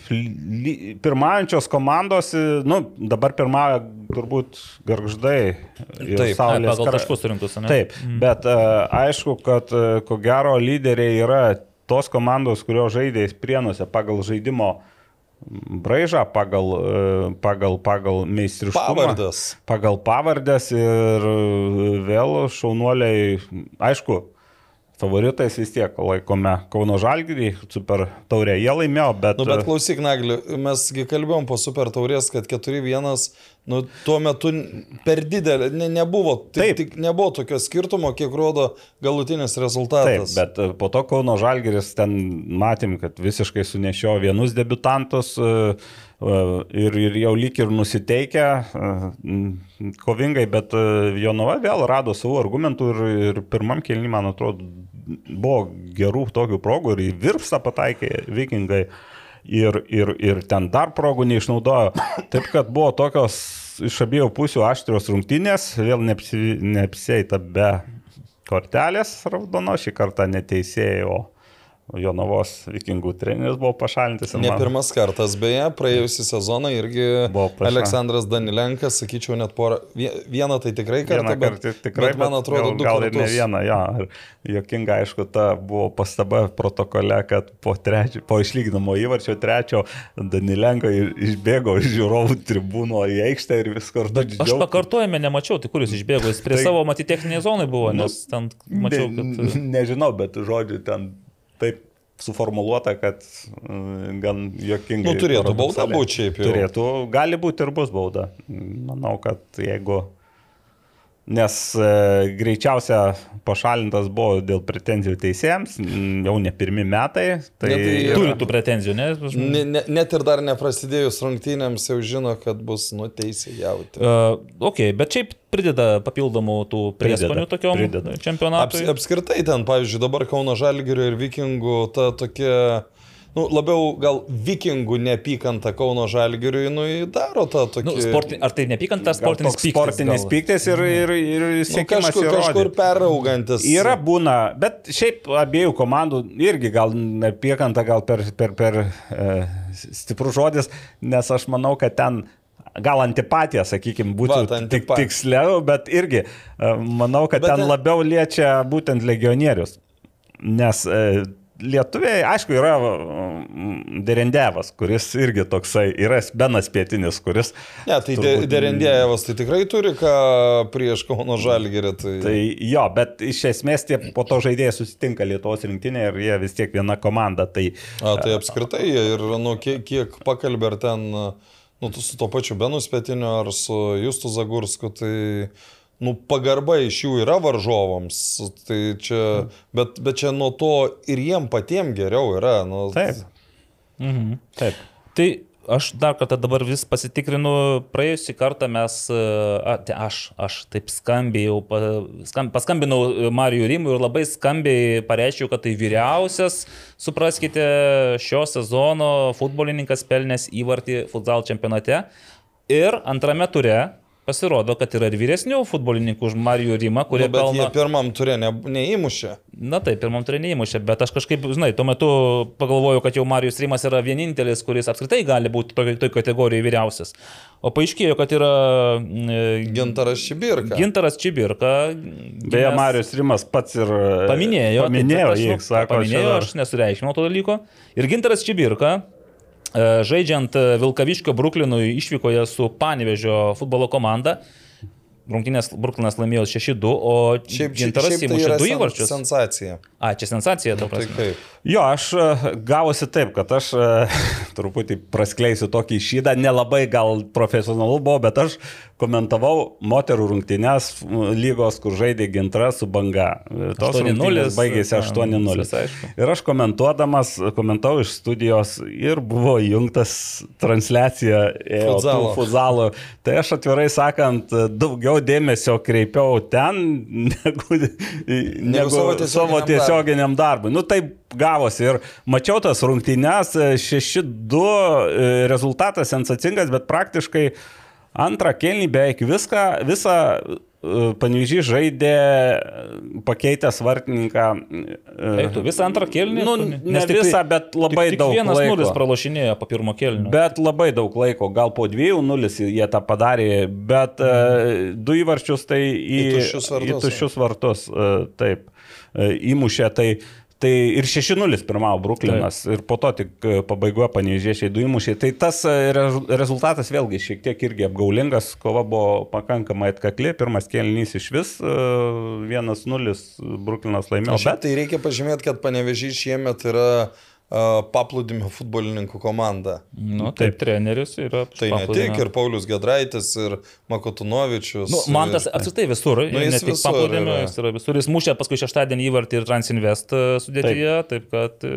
pirmaujančios komandos, nu dabar pirmauja turbūt garždai Taip. Ai, saulės kara- taškus surinktus, ne? Taip, bet e, aišku, kad e, ko gero lyderiai yra tos komandos, kurios žaidė prienuose pagal žaidimo braižą, pagal, e, pagal, pagal meistriškumą. Pavardės. Pagal pavardės ir vėl šaunuoliai, aišku, favoritais vis tiek laikome Kauno Žalgirį, super taurė jie laimėjo, bet... Nu, bet klausyk, Nagli, mesgi kalbėjom po super taurės, kad 4-1, nu, tuo metu per didelė, ne, nebuvo, tik, Taip. tik nebuvo tokio skirtumo, kiek rodo galutinis Taip, rezultatas. bet e, po to Kauno Žalgeris ten matėm, kad visiškai sunešio vienus debutantus e, e, ir, ir jau lyg ir nusiteikę kovingai, bet Jonava vėl rado savo argumentų ir, ir pirmam kelnį, man atrodo, buvo gerų tokių progų ir į virpstą pataikė vikingai. Ir, ir, ir ten dar progų neišnaudojo. Taip kad buvo tokios iš abiejų pusių aštrios rungtynės, vėl neapsi- neapsieita be kortelės raudono, šį kartą neteisėjo, Jonavos vikingų treneris buvo pašalintas. Ne man- pirmas kartas, beje, praėjusią sezoną irgi Aleksandras Danilenkas, sakyčiau, net porą, vie- vieną tai tikrai kartą, Vieną bet, kartą tikrai, bet man atrodo, gal, du gal ir ne vieną, jo. Ir jokinga, aišku, ta buvo pastaba protokole, kad po, trečio, po išlyginamo įvarčio trečio Danilenko išbėgo iš žiūrovų tribūno į aikštę ir vis kartu Aš pakartojame nemačiau, tai kur jūs išbėgo, jis prie Tai- savo matyti techninėje zonai buvo, nes ten mačiau, kad... Ne, nežinau, bet žodžiu ten taip suformuoluota, kad mm, gan jokingai. Nu, turėtų bauda paradoksaliai. būt šiaip jau. Turėtų, gali būti ir bus bauda. Manau, kad jeigu... Nes e, greičiausia pašalintas buvo dėl pretenzijų teisėjams, jau ne pirmi metai. Tai, Ne, tai- Turi tų pretenzijų, ne? Ne, ne, net ir dar neprasidėjus rungtynėms jau žino, kad bus nuteisę jauti. Uh, ok, bet šiaip prideda papildomų tų prieskonių tokiom prideda. Aps, čempionatui. apskritai ten, pavyzdžiui, dabar Kauno Žalgirio ir Vikingų ta tokia, nu, labiau gal Vikingų neapykanta Kauno Žalgiriui, nu, daro tą tokį... Nu, sporti, ar tai Gal sportinis pyktis? Sportinis gal? pyktis ir, ir, ir nu, siekimas kažkur, įrodyti. kažkur peraugantis. Yra būna, bet šiaip abiejų komandų irgi gal neapykanta, gal per, per, per e, stiprus žodis, nes aš manau, kad ten gal antipatija, sakykime, būtų Vat, tik, tiksliau, bet irgi e, manau, kad Bet ten ten- labiau liečia būtent legionierius. Nes e, lietuviai, aišku, yra mm, Derendevas, kuris irgi toksai, yra Benas Pietinis, kuris... Ne, tai turbūt- Derendėjevas tai tikrai turi ką prieš Kauno Žalgirį. Tai... Tai jo, bet iš esmės tie po to žaidėjai susitinka Lietuvos rinktinėje ir jie vis tiek viena komanda. Tai A, tai apskritai ir, nu, kiek, kiek pakalbė ar ten, nu, tu su to pačiu Benu Spetiniu ar su Justu Zagursku, tai, nu, pagarba iš jų yra varžovams. Tai čia, bet, bet čia nuo to ir jiem patiem geriau yra. Nu, taip. Mhm. Taip. Tai aš dar kartą dabar vis pasitikrinu, praėjusį kartą mes, a, tai aš, aš taip skambiai jau, pa, skam, paskambinau Marijų Rimui ir labai skambiai pareiškiau, kad tai vyriausias, supraskite, šio sezono futbolininkas pelnęs įvartį futsal čempionate. Ir antrame ture pasirodo, kad yra ir vyresnių futbolininkų už Marijų Rimą, kurie nu, pelno... pirmam turė ne, neįmušė. Na taip, pirmam turė neįmušė, bet aš kažkaip, žinai, tuo metu pagalvojau, kad jau Marijus Rimas yra vienintelis, kuris apskritai gali būti toj, toj kategorijoje vyriausias. O paaiškėjo, kad yra mm, Gintaras Šibirka. Gintaras Čibirka. Beje, gimęs- Marius Rimas pats ir e, Paminėjo. Paminėjo taip, jį, aš, sako, paminėjo, aš nesureikšminau to dalyko. Ir Gintaras Čibirka, e, žaidžiant e, Vilkaviškio Bruklinui išvykoje su Panevežio futbolo komanda, Rungtynės Bruklinas laimėjo 6-2, o Šiaip, Gintaras šiaip tai įmušė yra 2 sen, įvarčius. sensacija. A, čia sensacija, ta Tai prasme. kaip? Jo, aš e, gavosi taip, kad aš e, truputį praskleisiu tokį šydą, nelabai gal profesionalu buvo, bet aš komentavau moterų rungtynės lygos, kur žaidė gintra su banga. Tos 8:0, rungtynės baigėsi na, 8-0. viskas aišku. Ir aš komentuodamas, komentavau iš studijos ir buvo įjungtas transliacija Futzalo. futzalo. Tai aš atvirai sakant, daugiau dėmesio kreipiau ten negu, negu savo savo tiesioginiam tiesiog tiesioginiam darbui. Nu taip gavosi ir mačiau tas rungtynes, e, 6-2 e, rezultatas sensacingas, bet praktiškai antrą kelnį beveik viską, visą Pavyzdžiui, žaidė e, pakeitęs vartininką. e, Eik tu visą antrą kelnį? Nu, ne tai- visą, bet labai tik, tik daug vienas laiko. nulis pralošinėjo po pirmo kelnio. Bet labai daug laiko, gal po dviejų nulis jie tą padarė, bet mm. du įvarčius tai į, Į tuščius vartus, Į tuščius vartus e, taip, e, įmušė. Tai, tai ir 6-0 pirmavo Bruklinas ir po to tik e, pabaigoje panežėšiai du įmušė. Tai tas e, rezu- rezultatas vėlgi šiek tiek irgi apgaulingas, kova buvo pakankamai atkakli, pirmas kelnys iš vis e, 1-0 Bruklinas laimėjo. Bet tai reikia pažymėti, kad Panevežys šiemet yra uh, paplūdimio futbolininkų komanda. Nu, taip, taip, treneris yra. Tai ne tik ir Paulius Gedraitis, ir Makotunovičius. Nu, man tas ir- apskritai visur, Nu, nu, jis ne tik visur paplūdimio, jis yra visur. Jis mušė paskui šeštadienį įvartį ir Transinvest e, sudėtyje, taip, taip kad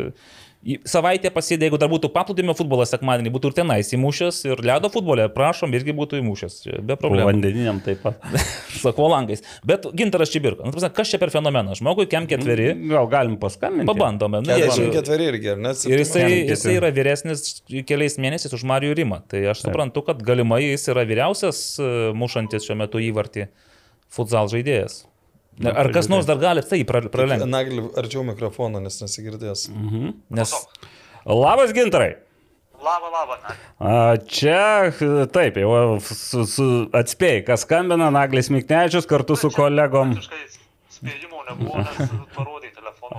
savaitę pasėdė, jeigu dar būtų paplūdimio futbolas sekmadienį, būtų ir tenais įmušęs ir ledo futbolė, prašom, irgi būtų įmušęs, be problemų. vandeniniam taip pat. Su akvalangais. Bet gintaras Čibirka, nu, kas čia per fenomenas? Žmogui kem ketveri, Gal galim paskambinti? pabandome. Nu, jeigu- 44 irgi, ar ne? Ir jisai, jisai yra vyresnis keliais mėnesiais už Marijų Rimą. Tai aš suprantu, kad galimai jis yra vyriausias e, mušantis šiuo metu įvartį futsal žaidėjas. Ar kas nors dar gali tai pra- pralenkti? Nagli, arčiau mikrofono, nes nesigirdės. Nes Labas, gintarai. Labą, labą. A, Čia, taip, jau su, su, atspėjai, kas skambina, Naglis Miknečius kartu su kolegom. Spėjimų nebuvo, nes telefoną.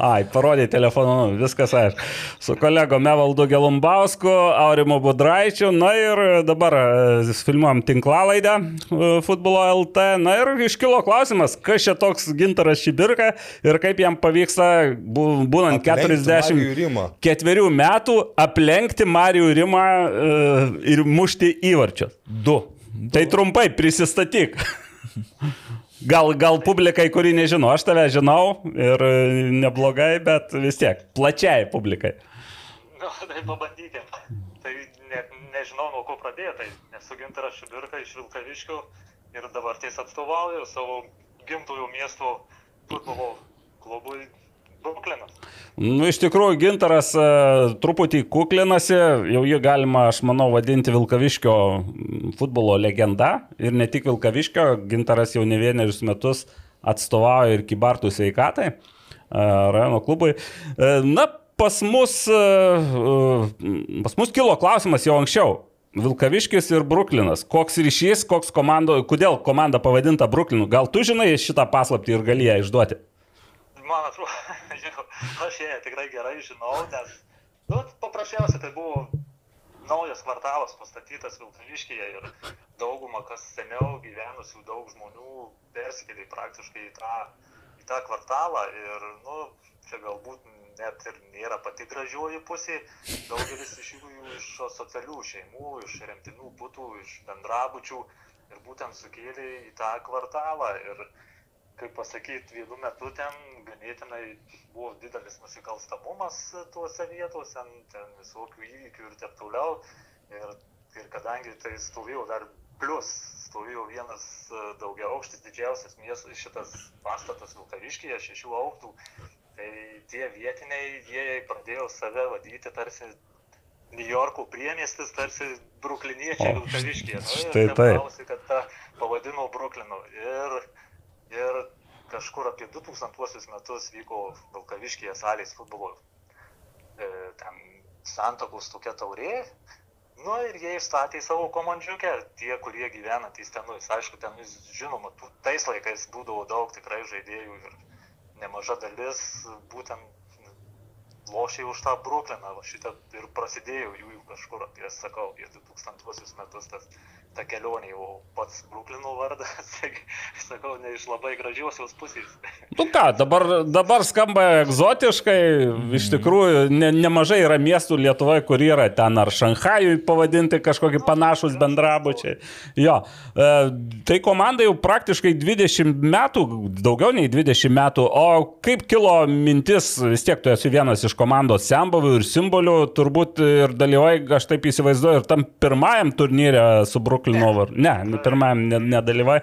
Ai, parodė telefonu, nu, viskas aišku. Su kolegom Evaldu Gelumbausku, Aurimu Budraičiu, na ir dabar e, filmuojam tinklalaidę e, Futbolo LT. Na ir iškilo klausimas, kas čia toks gintaras Šibirka ir kaip jam pavyksta, būnant Aplenkti Marijų Rimą. 44 metų, aplenkti Marijų Rimą e, ir mušti įvarčius. du. Tai trumpai prisistatyk. Gal, gal publikai, kuri nežino, aš tave žinau ir e, neblogai, bet vis tiek, plačiai publikai. Na, tai pabandyti. Tai ne, nežinau, nuo ko pradėti. Nesu gintaras Šibirka iš Vilkaviškių ir dabar ties atstovauju savo gimtojo miesto futbolo klubui Bruklinas. Nu, iš tikrųjų, Gintaras e, truputį kuklinasi, jau jį galima, aš manau, vadinti Vilkaviškio futbolo legenda. Ir ne tik Vilkaviškio, Gintaras jau ne vienerius metus atstovauja ir Kibartų sveikatai, e, rajono klubui. E, Na, pas mus, pas mus kilo klausimas jau anksčiau. Vilkaviškis ir Bruklinas. Koks ryšys, koks komando, kodėl komanda pavadinta Bruklinu? Gal tu žinai šitą paslaptį ir gali ją išduoti? Man atrodo, žinau, aš ją tikrai gerai žinau, nes, nu, paprasčiausiai tai buvo naujas kvartalas pastatytas Vilkaviškėje ir dauguma, kas seniau gyvenusių daug žmonių persikėlė praktiškai į tą, į tą kvartalą ir, nu, čia galbūt net ir nėra pati gražioji pusė, daugelis iš jų iš socialių šeimų, iš remtinų būtų, iš bendrabučių ir būtent sukėlė į tą kvartalą. Ir kaip pasakyti, vienu metu ten ganėtinai buvo didelis nusikalstamumas tuose vietose, ten visokių įvykių ir taip toliau. Ir, ir kadangi tai stovėjo dar plus, stovėjo vienas daugia aukštis, didžiausias miestas, šitas pastatas Vilkaviškėje, šešių aukštų, tai tie vietiniai, jie pradėjo save vadyti tarsi New Yorko priemiestis, tarsi brukliniečiai Vilkaviškėje. Nu, Štai taip. Gavosi, kad tą pavadinau Bruklinu. Ir, ir kažkur apie 2000 metus vyko Vilkaviškėje salės futbolo e, ten santokos tokia taurė. Nu ir jie išstatė savo komandžiukę, tie, kurie gyvenantys ten, nu, jis, aišku, ten, žinoma, tų- tais laikais būdavo daug tikrai žaidėjų ir nemaža dalis būtent lošiai už tą Brukliną, šitą ir prasidėjo jų kažkur apie, sakau, apie 2000 metus tas, ta kelionė, o pats Bruklino vardas, sakau, ne iš labai gražiosios pusės. Nu ką, dabar, dabar skamba egzotiškai, iš tikrųjų ne, nemažai yra miestų Lietuvoje, kur yra ten ar Šanhajui pavadinti kažkokie panašus bendrabučiai. Jo, e, tai komanda jau praktiškai 20 metų, daugiau nei 20 metų, o kaip kilo mintis, vis tiek tu esi vienas iš komandos sembavių ir simbolių, turbūt ir dalyvai, aš taip įsivaizduoju, ir tam pirmajam turnyrė su Bruklino vardu. Ne, ne, pirmajam ne- nedalyvai.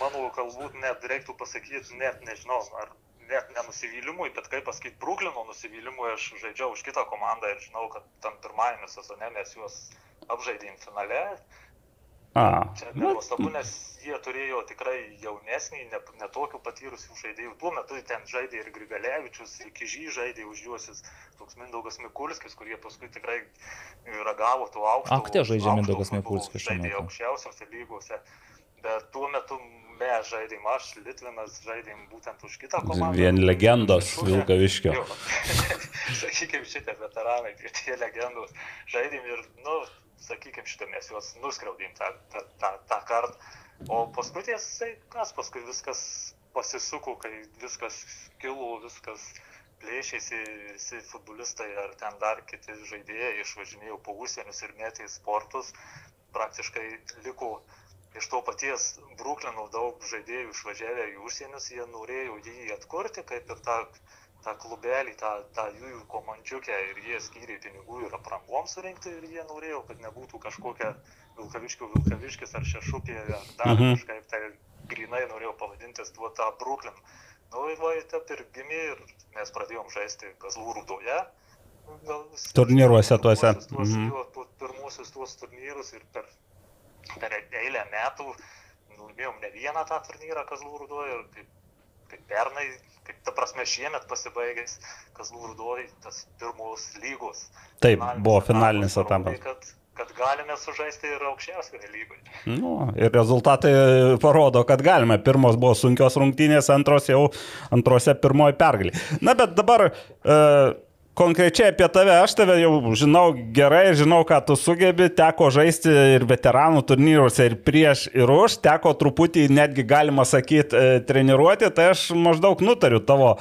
Manau, galbūt net reiktų pasakyti, net nežinau, ar net nenusivylimui, bet kaip pasakyti, Bruklino nusivylimui aš žaidžiau už kitą komandą ir žinau, kad tam pirmajame sezone mes juos apžaidėm finale. A, Čia nenuostabu, nes jie turėjo tikrai jaunesnį, netokių ne patyrusių žaidėjų. Tuo metu ten žaidė ir Grigalevičius, ir Kižy žaidė už juos, jis toks Mindaugas Mikulskis, kurie paskui tikrai ragavo tų aukštų. Akte žaidžia aukšto Mindaugas Mikulskis šiuo Žaidė aukščiausiose lygose. Bet tuo metu mes žaidėm, aš, Litvinas, žaidėm būtent už kitą komandą. Vien legendos. Vilkaviškio. Sakykime, šitie veteranai, tie legendos. Žaidėm ir, nu, sakykime, šitą mes juos nuskriaudėm tą, tą, tą, tą kartą. O paskui tiesai, kas paskui viskas pasisuko, kai viskas kilo, viskas plėšėsi, visi futbolistai ar ten dar kiti žaidėjai išvažinėjo po užsienius ir metė į sportus. Praktiškai liko iš to paties Bruklino daug žaidėjų išvažiavę į užsienius, jie norėjo jį atkurti, kaip ir tą, tą klubelį, tą, tą jų komandžiukę ir jie skyrė pinigų ir aprangom surinkti ir jie norėjo, kad nebūtų kažkokia Vilkaviškių Vilkaviškis ar Šešupė ar dar Mhm. mhm. kažkaip tai grinai norėjau pavadintis tuo tą Bruklin. Nu, va, taip ir gimė ir mes pradėjom žaisti Kazlų rūdoje. Gal Turnyruose tuose. Tuos, Mhm. jo, pirmuosius tuos turnyrus ir per, per eilę metų laimėjom ne vieną tą turnyrą Kazlų rūdoje ir kaip, kaip pernai, kaip ta prasme šiemet pasibaigęs Kazlų rūdoje tas pirmos lygos. Taip, finalinis buvo finalinis etapas. Kad, kad galime sužaisti ir aukščiausioje lygoje. Nu, ir rezultatai parodo, kad galime. Pirmos buvo sunkios rungtynės, antros jau antrose pirmoji pergalė. Na, bet dabar e, konkrečiai apie tave, aš tave jau žinau gerai, žinau, ką tu sugebi, teko žaisti ir veteranų turnyruose, ir prieš, ir už, teko truputį netgi galima sakyti e, treniruoti, tai aš maždaug nutariu tavo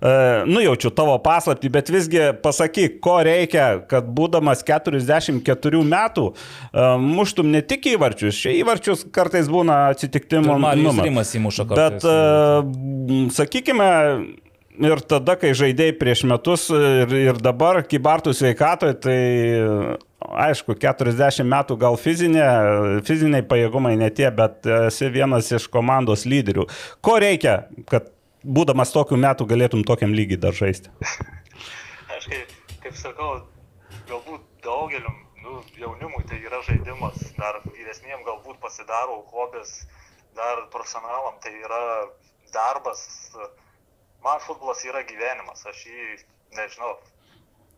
E, nujaučiu tavo paslapti, bet visgi pasakyk, ko reikia, kad būdamas 44 metų e, muštum ne tik įvarčius, čia įvarčius kartais būna atsitiktimų. Marijus Rimas įmuša kartais. Bet, sakykime, ir tada, kai žaidėjai prieš metus ir, ir dabar kibartų sveikatoje, tai aišku, 40 metų gal fizinė, fiziniai pajėgumai ne tie, bet esi vienas iš komandos lyderių. Ko reikia, kad būdamas tokiu metu galėtum tokiam lygiai dar žaisti? Aš kaip, kaip sakau, galbūt daugeliu nu, jaunimui tai yra žaidimas, dar vyresniem galbūt pasidaro hobis, dar profesionalam tai yra darbas. Man futbolas yra gyvenimas, aš jį nežinau,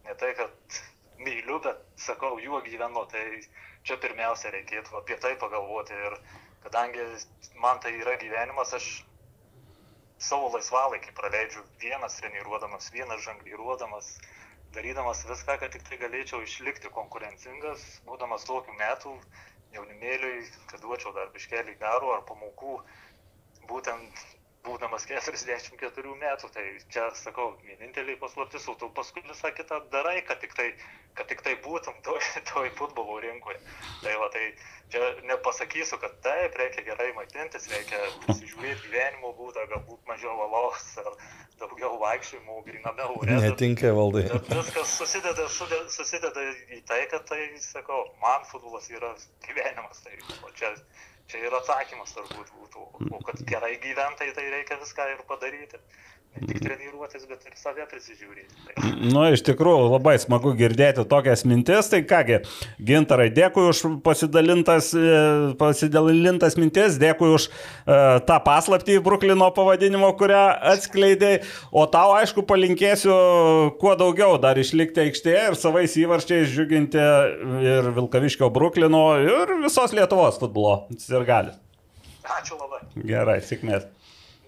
ne tai, kad myliu, bet sakau, juo gyvenu, tai čia pirmiausia reikėtų apie tai pagalvoti. Ir kadangi man tai yra gyvenimas, aš savo laisvalaikį praleidžiu vienas treniruodamas, vienas žangliruodamas, darydamas viską, kad tik tai galėčiau išlikti konkurencingas, būdamas tokių metų jaunimėliui, kad duočiau dar biškelį garų ar pamokų, būtent būdamas 44 metų, tai čia, sakau, vienintelį paslaptis, o tu paskui visą kitą darai, kad tik tai, kad tik tai būtum toj, toj futbolo rinkoje. Tai va, tai čia nepasakysiu, kad taip, reikia gerai maitintis, reikia pasižiūrėti gyvenimo būdą, galbūt mažiau valos ar daugiau vaikščiojimų, griname ore. Netinka valdai. Bet viskas susideda, susideda, susideda į tai, kad tai, sakau, man futbolas yra gyvenimas. Tai, o čia, čia yra atsakymas turbūt būtų. O kad gerai gyventai, tai reikia viską ir padaryti. Ne tik treniruotis, bet ir save prisižiūrėti. Tai, Nu, iš tikrųjų, labai smagu girdėti tokias mintis. Tai kągi, gintarai, dėkui už pasidalintas, e, pasidalintas mintis, dėkui už uh, tą paslaptį Bruklino pavadinimo, kurią atskleidėjai. O tau, aišku, palinkėsiu kuo daugiau dar išlikti aikštėje ir savais įvarčiais žiūginti ir Vilkaviškio Bruklino ir visos Lietuvos futbolo. Ir gali. ačiū labai. Gerai, sėkmės.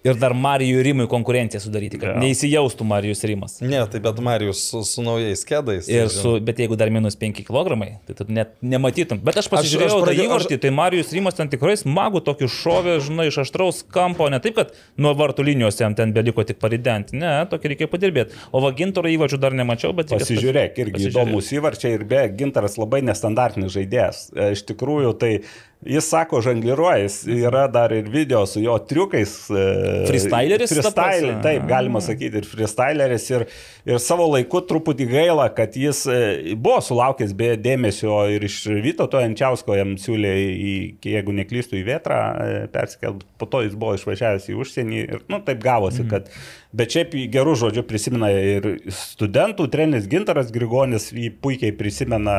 Ir dar Marijų Rimui konkurenciją sudaryti, kad ja. neįsijaustų Marijus Rimas. Ne, tai bet Marijus su, su naujais kėdais. tai Ir žinai. su, bet jeigu dar minus 5 kg, tai tu net nematytum. Bet aš pasižiūrėjau aš aš, aš pradėjau- tą įvartį, tai Marijus Rimas ten tikrai smagų tokį šovė, žinai, iš aštraus kampo, ne taip, kad nuo vartų linijos jam ten beliko tik paridenti, ne, tokį reikia padirbėti. O vagintoro įvarčių dar nemačiau, bet... Pasižiūrėk, pasi- irgi pasižiūrėt. įdomus įvarčiai ir be gintaras labai nestandartinis žaidėjas. E, Iš tikrųjų, tai jis sako, žangliruoja, jis yra dar ir video su jo triukais. e, Freestyleris ta Freestyle, prasme? taip, galima sakyti, ir freestyleris. Ir, ir savo laiku truputį gaila, kad jis e, buvo sulaukęs beje dėmesio ir iš Vytauto Jančiausko jam siūlė, į, jeigu neklystų, į Vėtrą persikelt, po to jis buvo išvažiavęs į užsienį ir, nu, taip gavosi, kad, bet šiaip gerų žodžių prisimena ir studentų, treneris Gintaras Grigonis jį puikiai prisimena,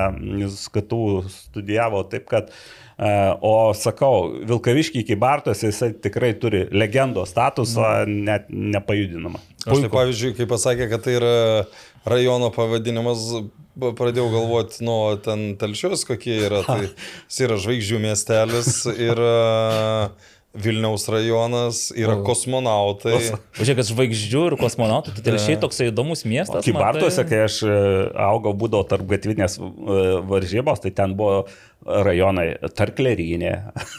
KTU studijavo, taip kad E, O sakau, Vilkaviškiai iki Bartos jisai tikrai turi legendos statusą, net nepajudinamą. Aš tai pavyzdžiui, kai pasakė, kad tai yra rajono pavadinimas, pradėjau galvoti, nu, ten telšius kokie yra, tai jis yra žvaigždžių miestelis, yra Vilniaus rajonas, yra kosmonautai. Žiūrėk, kad žvaigždžių ir kosmonautų, tai telšiai toksai įdomus miestas. man Kybartuose, tai- kai aš e, augau, būdavo tarp gatvinės e, varžybos, tai ten buvo rajonai Tarklerinė.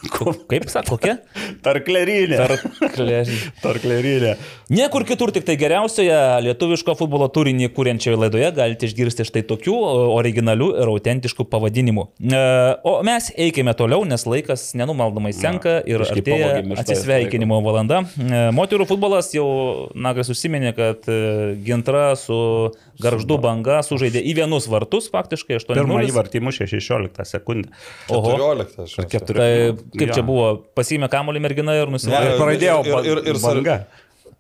Kaip sako, kokia? Tarklerinė. Tarklerinė. Tarklerinė. Niekur kitur, tik tai geriausioje lietuviško futbolo turinį kūrenčioje laidoje galite išgirsti štai tokių originalių ir autentiškų pavadinimų. E, O mes eikime toliau, nes laikas nenumaldomai senka ir biškį artėja atsisveikinimo valanda. E, Moterų futbolas jau Nagas užsiminė, kad e, Gintra su Garždu banga sužaidė į vienus vartus, faktiškai 8 Pirmą įvartį mušė 16 sekundę. Oho. 14. aš žinau. Keturi. Tai kaip Jo. čia buvo, pasiėmė kamuolį mergina ir nusivalė. Ir pradėjo ir- ir- ir- ir- banga.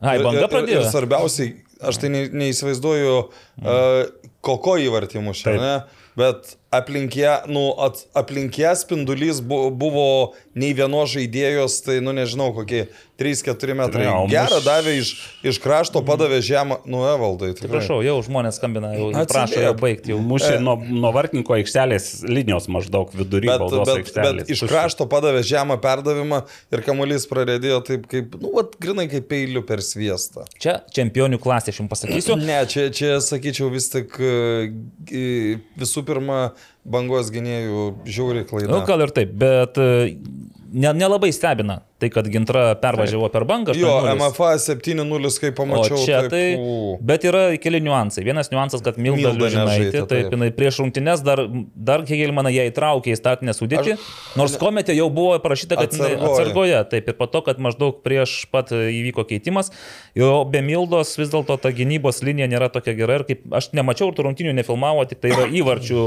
Ai, banga Ir- ir- pradėjo. Ir svarbiausiai, aš tai ne, neįsivaizduoju, uh, koko įvartį mušė, Taip. ne? Bet aplink ją, nu, at, aplink ją spindulys bu, buvo nei vienos žaidėjos, tai, nu, nežinau, kokie 3-4 metrai. Jo, Gerą muš- davė iš, iš krašto, padavė žemą, nu, evaldai. tikrai. Prašau, jau žmonės skambina, jau Atsiliep. prašo jau baigti. Jau. Mušė nuo, nuo vartininko aikštelės linijos maždaug vidury Bet, baudos bet, aikštelės. bet iš krašto padavė žemą perdavimą ir kamuolys praradėjo taip kaip, nu, vat, grinai kaip peiliu per sviestą. Čia čempionių klasė, aš jums pasakysiu. Ne, čia, čia sakyčiau vis tik e, visų pirma bangos gynėjų žiauri klaida. Nu, gal ir taip, bet e, ne- nelabai stebina tai, kad Gintra pervažiavo per bangą. Jo, 8:0. MFA 7-0, kaip O pamačiau. čia taip, tai. u. Bet yra keli niuansai. Vienas niuansas, kad Milda nežaidė, taip, taip. jinai prieš rungtynes dar, dar Hegelmaną ją įtraukė į startinę sudėtį, Aš- nors kometė jau buvo parašyta, kad jinai Atsargoje. atsargoje. Taip, ir po to, kad maždaug prieš pat įvyko keitimas, jo be Mildos vis dėlto ta gynybos linija nėra tokia gera ir kaip aš nemačiau tų rungtynių nefilmavo, tik tai yra įvarčių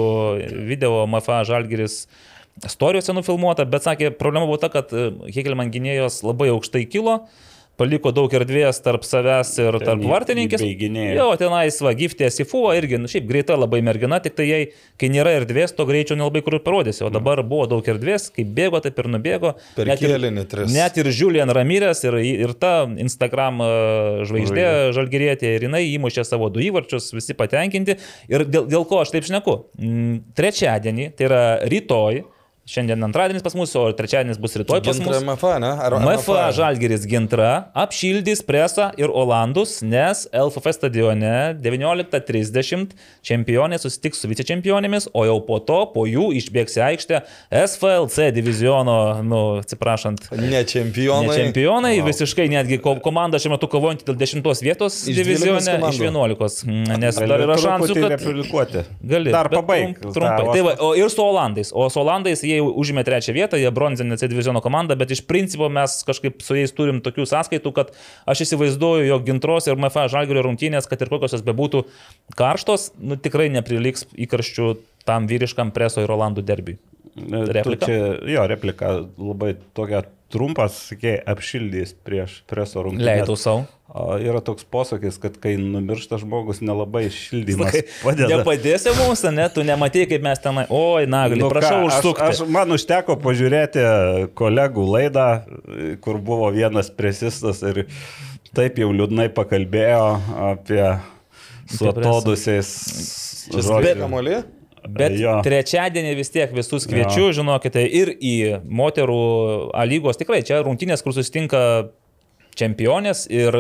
video MFA Žalgiris Istorijose nufilmuota, bet sakė, problema buvo ta, kad e, Hegelman gynėjos labai aukštai kilo, paliko daug erdvės tarp savęs ir tarp į- vartininkės. Jo, tenais va, giftės į fuo irgi, nu, šiaip greita labai mergina, tik tai jai, kai nėra erdvės, to greičio nelabai kur ir parodysi. O dabar buvo daug erdvės, kaip bėgo, taip ir nubėgo. Per Net ir- kėlinį tris. Net ir Julian Ramirez ir, ir ta Instagram e, žvaigždė žalgerėtė ir jinai įmušė savo du įvarčius, visi patenkinti. Ir dėl, dėl ko aš taip šneku? Mm, Trečiadienį, tai yra rytoj, šiandien antradienis pas mus, o trečiadienis bus rytoj pas mus. MFA, ne? Ar MFA Žalgeris Gintra apšildys presą ir Olandus, nes LFF stadione 19.30 čempionė susitiks su vicečempionėmis, o jau po to, po jų išbėgs į aikštę SFLC diviziono, nu, atsiprašant, Ne čempionai. Ne čempionai, wow. visiškai netgi ko- komanda šiuo metu kovojanti dėl 10 vietos Iš 12 divizione iš 11. Mm, Nes dar yra šansų, kad... replikuoti. Gali. Dar bet pabaig. trum- Trumpai. Tai va, o ir su Olandais. O su Olandais jie jau užėmė trečią vietą, jie bronzinė C diviziono komanda, bet iš principo mes kažkaip su jais turim tokių sąskaitų, kad aš įsivaizduoju, jog gintros ir MFA žalgerio rungtynės, kad ir kokios jos bebūtų karštos, nu, tikrai nepriliks įkarščių tam vyriškam preso ir Olandų derbiui. Replika? Čia, jo, replika labai tokia trumpas, sakė, apšildys prieš preso rungtynės. Leidau savo. Yra toks posakis, kad kai numiršta žmogus, nelabai šildymas padeda. Nepadėsi mums, ne, tu nematai, kaip mes ten, oi, naglį, Nu nu, prašau užsukti. Aš, aš, man užteko pažiūrėti kolegų laidą, kur buvo vienas presistas ir taip jau liūdnai pakalbėjo apie su atodusiais. Žodžiu. spėk kamolį? Bet Jo. trečiadienį vis tiek visus kviečiu, žinokite, ir į moterų A lygos, tikrai čia rungtynės, kur susitinka čempionės ir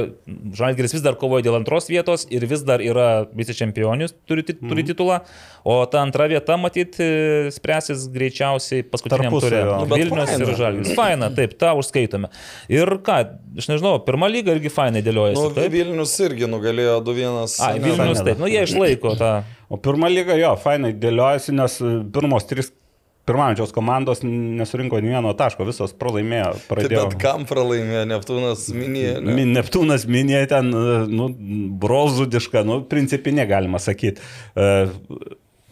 Žalgiris vis dar kovoja dėl antros vietos ir vis dar yra visi čempionius, turi, tit- turi Mhm. titulą, o ta antra vieta, matyt, e, spręsis greičiausiai paskutiniam turė. Nu, Vilnius faina. ir Žalgiris. Faina, taip, tą užskaitome. Ir ką, aš nežinau, pirmą lygą irgi fainai dėliojasi. Nu, taip? Vilnius irgi nugalėjo 2-1. Ai? Vilnius, taip, nu jie išlaiko tą. O pirmą lygą jo, fainai dėliojasi, nes pirmos trys pirmaujančios komandos nesurinko nei vieno taško, visos pralaimėjo. Taip, Pradėjo. bet kam pralaimėjo Neptūnas minėjo? Ne? Neptūnas minėjo ten, e, nu, brolžudišką, nu, principinė galima sakyti.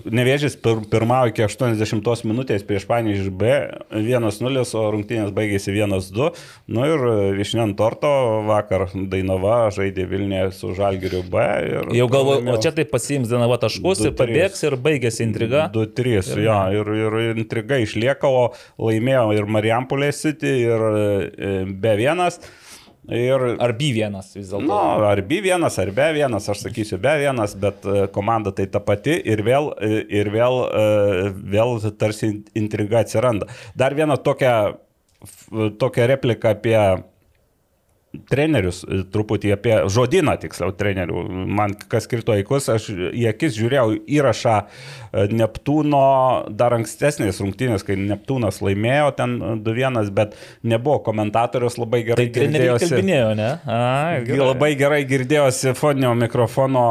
Nevėžys pir, pirmavo iki 80 minutės prieš Panį iš B, 1-0, o rungtynės baigėsi 1-2. Nu ir iš ant torto vakar Dainava žaidė Vilniuje su Žalgiriu B. Jau galvoju, o čia taip pasiims Danava taškus Du, ir pabėgs ir baigėsi intriga. 2-3, jo, ir, ir intriga išlieka, o laimėjo ir Marijampolė City, ir e, B1. Ir, Ar B1 vis dėlto? nu, ar B1, ar B1, aš sakysiu B1, bet e, komanda tai ta pati ir vėl, e, ir vėl, e, vėl tarsi intriga atsiranda. Dar viena tokia, f- tokia replika apie trenerius, e, truputį apie žodyną, tiksliau, trenerių. Man kas kirto įkus, aš į akis žiūrėjau įrašą e, Neptūno dar ankstesnės rungtynės, kai Neptūnas laimėjo ten 2-1, bet nebuvo komentatorius labai gerai Tai girdėjosi. kalbinėjo, ne? A, Gi Labai gerai girdėjosi foninio mikrofono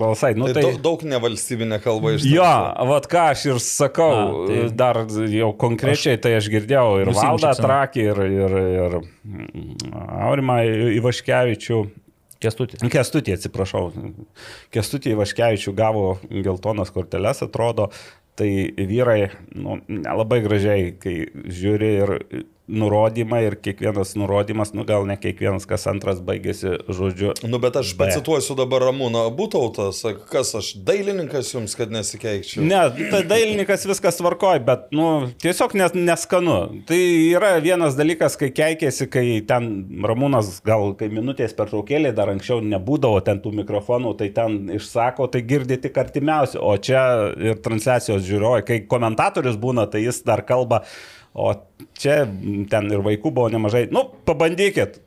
balsai. Nu, Tai tai, daug, nevalstybinė kalba iš jo, vad ką aš ir sakau, A, tai- dar jau konkrečiai tai aš girdėjau ir Valdą. Trakį, ir, ir, ir mm, Aurimą Ivaškevičių. Kestutį. Kestutį, atsiprašau. Kestutį Ivaškevičių gavo geltonas korteles, atrodo. Tai vyrai nu, labai gražiai, kai žiūri ir nurodymą ir kiekvienas nurodymas, nu gal ne kiekvienas, kas antras baigėsi žodžiu. Nu, bet aš pacituosiu dabar Ramūną Būtautą, kas aš, dailininkas jums, kad nesikeikčiau. Ne, tai dailininkas viskas tvarkoj, bet, nu, tiesiog nes, neskanu. Tai yra vienas dalykas, kai keikėsi, kai ten Ramūnas gal kai minutės per traukėlį dar anksčiau nebūdavo ten tų mikrofonų, tai ten išsako, tai girdi tik artimiausi, o čia ir transliacijos žiūrovai, kai komentatorius būna, tai jis dar kalba, o čia ten ir vaikų buvo nemažai. Nu, pabandykit.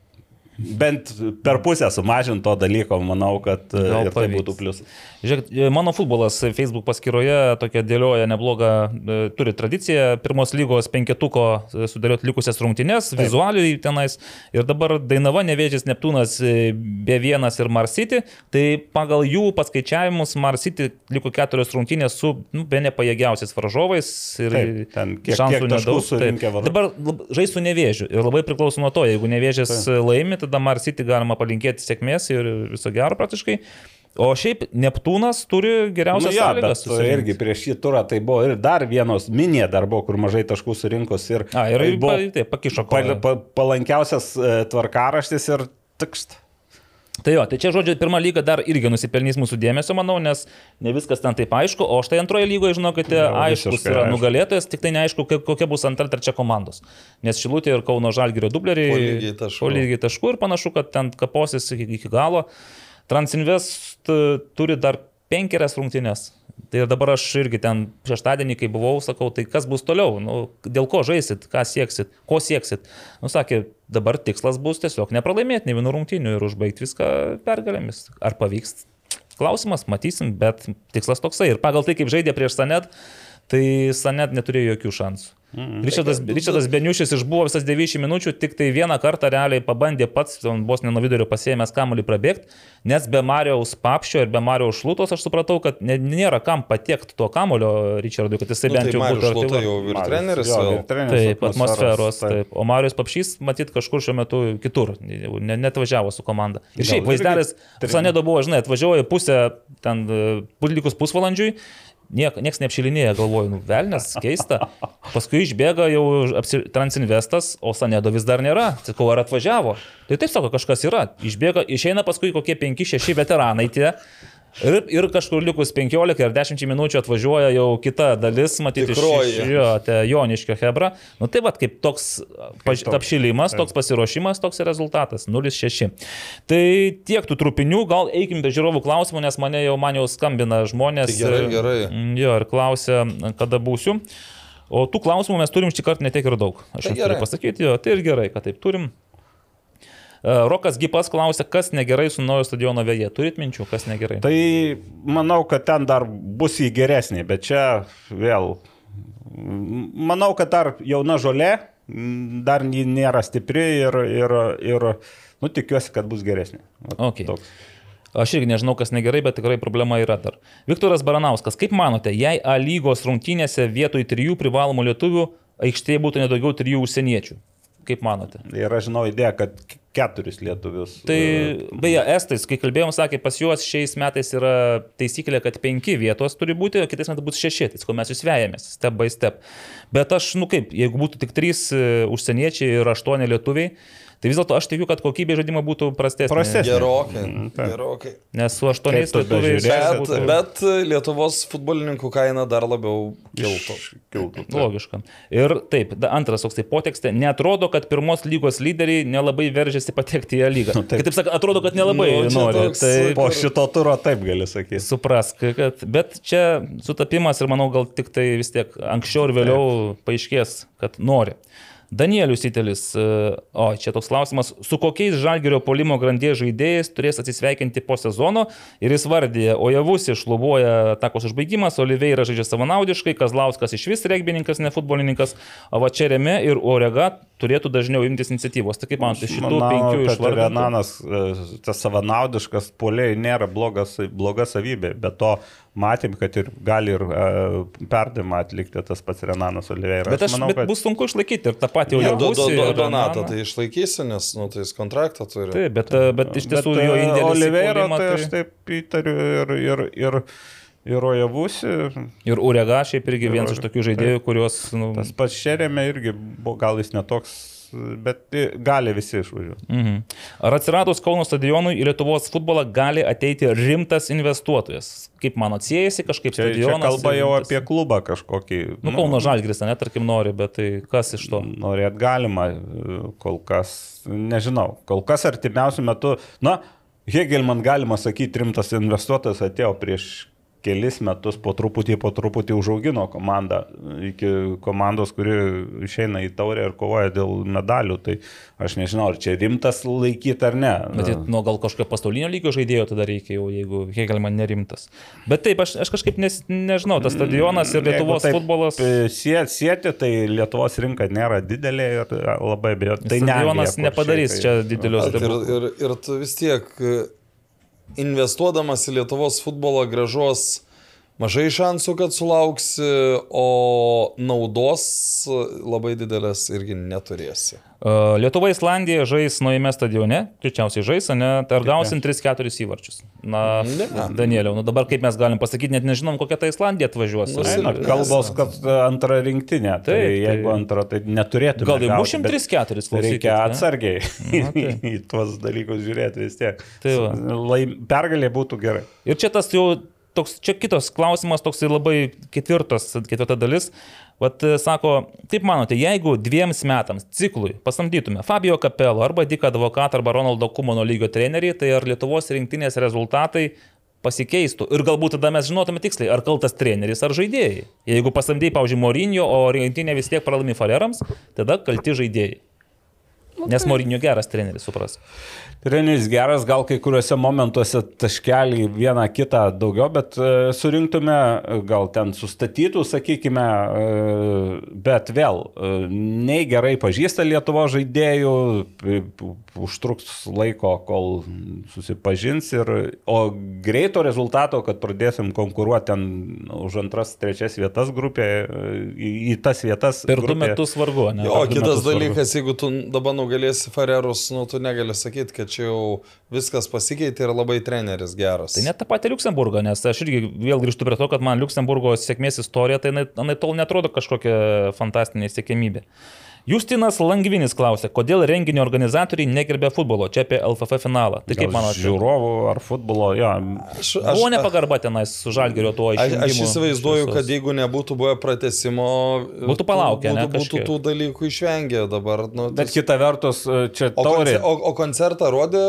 Bent per pusę sumažinti to dalyko, manau, kad e, Gal ir tai būtų plius. Žiūrėk, mano futbolas Facebook paskyroje tokia dėlioja neblogą, e, turi tradiciją pirmos lygos penketuko e, sudėlioti likusias rungtynes, vizualiai tenais. Ir dabar Dainava, Nevėžys, Neptūnas, e, B1 ir Marsity. Tai pagal jų paskaičiavimus Marsity liko keturios rungtynės su nu, be nepajėgiausiais varžovais. Ir Taip, ten kiek- šansų kiek nedaug. Dabar lab- žais su Nevėžiu ir labai priklauso nuo to, jeigu Nevėžis laimi, tada Marsity galima palinkėti sėkmės ir viso gero praktiškai. O šiaip Neptūnas turi Nu, geriausias jo, sąlygas. bet susirinkt. irgi prieš šį turą tai buvo ir dar vienos minė dar buvo, kur mažai taškų surinkus ir A, ir tai pa, taip, pakišo koją. pa, palankiausias e, tvarkaraštis ir Tikst. Tai jo, tai čia žodžiu, pirma lyga dar irgi nusipelnys mūsų dėmesio, manau, nes ne viskas ten taip aišku, o štai antroje lygoje, žinokite, Jo, aiškus yra aišku. nugalėtojas, tik tai neaišku, kokia bus antra, trečia komandos. Nes Šilutė ir Kauno Žalgirio dubleriai Po lygiai taškų. ir panašu, kad ten kaposis iki, iki galo. Transinvest turi dar penkerias rungtynės. Tai dabar aš irgi ten šeštadienį, kai buvau, sakau, tai kas bus toliau, nu, dėl ko žaisit, ką sieksit, ko sieksit. Nu, sakė, dabar tikslas bus tiesiog nepralaimėti ne vienų rungtynių ir užbaigti viską pergalėmis. Ar pavyks? Klausimas, matysim, bet tikslas toksai. Ir pagal tai, kaip žaidė prieš Sanet, tai Sanet neturėjo jokių šansų. Mm. Ričardas, Ričardas Beniušis išbuvo visas 90 minučių, tik tai vieną kartą realiai pabandė pats, vos ne nuo vidurio pasėmęs kamuolį prabėgti, nes be Marijos Papšio ir be Marijos Šlutos aš supratau, kad nėra kam patiekti tuo kamulio Ričardui, kad jisai Nu, bent tai jau Marius būtų arti. jau ir treneris. Jo, ir treneris Taip, atmosferos. taip. Taip. O Marijos Papšys, matyt, kažkur šiuo metu kitur, jau ne, net važiavo su komanda. Ir šiaip vaizdelis. Sanedo buvo, žinai, atvažiuoja pusę, ten, e, likus pusvalandžiui, niek, nieks neapšilinėja, galvoju, nu, velnės, keista. Paskui išbėga jau Transinvestas, o Sanedo vis dar nėra. Sakau, ar atvažiavo? Tai taip sako, kažkas yra. Išbėga, išeina paskui kokie 5-6 veteranai tie. Ir, ir kažkur likus 15 ar 10 minučių atvažiuoja jau kita dalis, matyti, jo, te Joniškio Hebra. Nu tai vad, kaip toks paž- toks. apšilimas, toks pasiruošimas, toks rezultatas - 0-6. Tai tiek tų trupinių, gal eikim be žiūrovų klausimų, nes mane jau man jau skambina žmonės. Tai gerai, gerai. Mm, Jo, ir klausia, kada būsiu. O tų klausimų mes turim šį kartą netiek ir daug. Aš Tai jums turiu gerai. pasakyti, jo, tai ir gerai, kad taip turim. E, Rokas Gipas klausia, kas negerai su naujo stadiono vėje. Turit minčių, kas negerai? Tai manau, kad ten dar bus į geresnį, bet čia vėl. Manau, kad dar jauna žolė, dar ji nėra stipri ir, ir, ir nu, tikiuosi, kad bus geresnė. Okay. toks. Aš irgi nežinau, kas negerai, bet tikrai problema yra dar. Viktoras Baranauskas, kaip manote, jei A lygos rungtynėse vietoj trijų privalomų lietuvių aikštėje būtų nedaugiau trijų užsieniečių? Kaip manote? Ir aš žinau idėją, kad keturis lietuvius. Tai e, beje, Estais, kai kalbėjom, sakė, pas juos šiais metais yra taisyklė, kad penki vietos turi būti, o kitais metais bus šeši, tai ko mes jūs vejamės, step by step. Bet aš, nu kaip, jeigu būtų tik trys e, užsieniečiai ir aštuoni lietuviai, tai vis dėlto aš tikiu, kad kokybė žaidimo būtų prastesnė. Prastesnė. Gerokai. Mm, taip. Gerokai. Nes su aštuoniais lietuviais bežiūrėsi, būtų- Bet, bet Lietuvos futbolininkų kaina dar labiau kiltų. kiltų. Logiška. Ir taip, da, antras toks tai potekstė, netrodo, kad pirmos lygos lyderiai nelabai veržiasi patekti į A lygą. Nu, taip. Kitaip sakant, atrodo, kad nelabai Nu, nori. toks, Tai Po šito turo taip gali sakyti. suprask, kad, bet čia sutapimas ir manau, gal tik tai vis tiek anksčiau ir vėliau paaiškės, kad nori. Danielius Itelis, e, o čia toks klausimas, su kokiais žalgerio polimo grandies žaidėjais turės atsisveikinti po sezono ir jis vardė, o javus iššlubuoja takos užbaigimas, Oliveira žaidžia savanaudiškai, Kazlauskas iš vis regbininkas, ne futbolininkas, o va čia Reme ir Orega turėtų dažniau imtis iniciatyvos. Tai kaip man, tai šitų penkių kad išvardintų? Renanas, e, tas savanaudiškas poliai nėra blogas, bloga savybė, bet to matėm, kad ir gali ir uh, perdimą atlikti tas pats Renanas Oliveira. Bet, aš, manau, bet kad... bus sunku išlaikyti ir tą patį Jo, jau do, do, do. Donatą tai išlaikysi, nes, nu, tai jis kontraktą turi. Taip, bet, e, bet iš tiesų bet, jo indėlis. Oliveira, puolimą, tai aš taip įtariu ir, ir, ir, ir Ojavusi. Ir Urega šiaip irgi vienas iš tokių žaidėjų, kuriuos... Nu, Tas pats Šerėme irgi, buvo, gal jis netoks, bet i- gali visi išvažiuoti. mhm. Ar atsiradus Kauno stadionui į Lietuvos futbolą gali ateiti rimtas investuotojas? Kaip mano atsiejasi kažkaip Čia, čia stadionas? kalba ir jau rimtas- apie klubą kažkokį. Nu, Kauno Žalgris, net tarkim, nori, bet tai kas iš to? Norėt galima, e, kol kas, nežinau, kol kas artimiausių metų, na, Hegelman galima sakyti, rimtas investuotojas atėjo prieš kelis metus po truputį, po truputį užaugino komandą iki komandos, kuri išeina į taurę ir kovoja dėl medalių. Tai aš nežinau, ar čia rimtas laikyti ar ne. Bet nu, gal kažkokio pasaulinio lygio žaidėjo tada reikia jau, jeigu Hegelman nerimtas. Bet taip, aš, aš kažkaip nes, nežinau, tas stadionas ir Lietuvos Jeigu taip, futbolas. e, sie- Sieti, tai Lietuvos rinka nėra didelė ir labai abejoju. Tai Stadionas nepadarys šiaip, čia tai- didelio Bet Ir, ir, ir tu vis tiek investuodamas į Lietuvos futbolą gražos mažai šansų, kad sulauksi, o naudos labai didelės irgi neturėsi. E, Lietuva Islandija žais naujame stadione, greičiausiai žais, ne? Tai ar gausim 3-4 įvarčius? Na, Ne. Danieliau, nu dabar kaip mes galim pasakyti, net nežinom, kokia ta Islandija atvažiuos. Nu, Na, kalbos, kad antra rinktinė. Tai Taip, jeigu tai- antra, tai neturėtume. Gal ir gauti, mušim bet 3-4 klausykit, Reikia atsargiai Na, tai. į tuos dalykus žiūrėti vis tiek. Tai va. Laim, pergalė būtų gerai. Ir čia tas jau toks, čia kitas klausimas, toks labai ketvirtas, ketvirta dalis. Vat e, sako, kaip manote, jeigu dviems metams ciklui pasamdytume Fabio Capello arba Diką Advokatą arba Ronaldo Kumano lygio trenerį, tai ar Lietuvos rinktinės rezultatai pasikeistų ir galbūt tada mes žinotume tiksliai, ar kaltas treneris ar žaidėjai. Jeigu pasamdėjai, pavyzdžiui, Morinio, o rinktinė vis tiek pralaimi Falerams, tada kalti žaidėjai. Nes Morinio geras treneris, supras. Treneris geras, gal kai kuriuose momentuose taškelį vieną kitą daugiau, bet e, surinktume, gal ten sustatytų, sakykime, e, bet vėl, e, nei gerai pažįsta Lietuvo žaidėjų, užtruks laiko, kol susipažins, ir, o greito rezultato, kad pradėsim konkuruoti ten už antras, trečias vietas grupėje, į, į tas vietas. Per du grupėje. metus vargu, ne? O du kitas metus vargu. dalykas, jeigu tu dabar nugalėsi Farerus, nu tu negali sakyti, kad čia jau viskas pasikeitė ir labai treneris geras. Tai net tą patį Luxemburgą, nes aš irgi vėl grįžtu prie to, kad man Luxemburgo sėkmės istorija, tai jinai tol netrodo kažkokia fantastinė sėkmybė. Justinas Langvinis klausė, kodėl renginio organizatoriai negerbė futbolo, čia apie LFF finalą. Tai kaip manote? Žiūrovų ar futbolo, jo. Aš, Buvo nepagarba tenais su Žalgerio tuo Aš, išėjimu. aš įsivaizduoju, kad jeigu nebūtų buvę pratesimo, Būtų palaukę, būtų, ne, būtų tų dalykų išvengę dabar. Nu, Bet ties- kita vertus, čia o, taurė. o, o koncertą rodė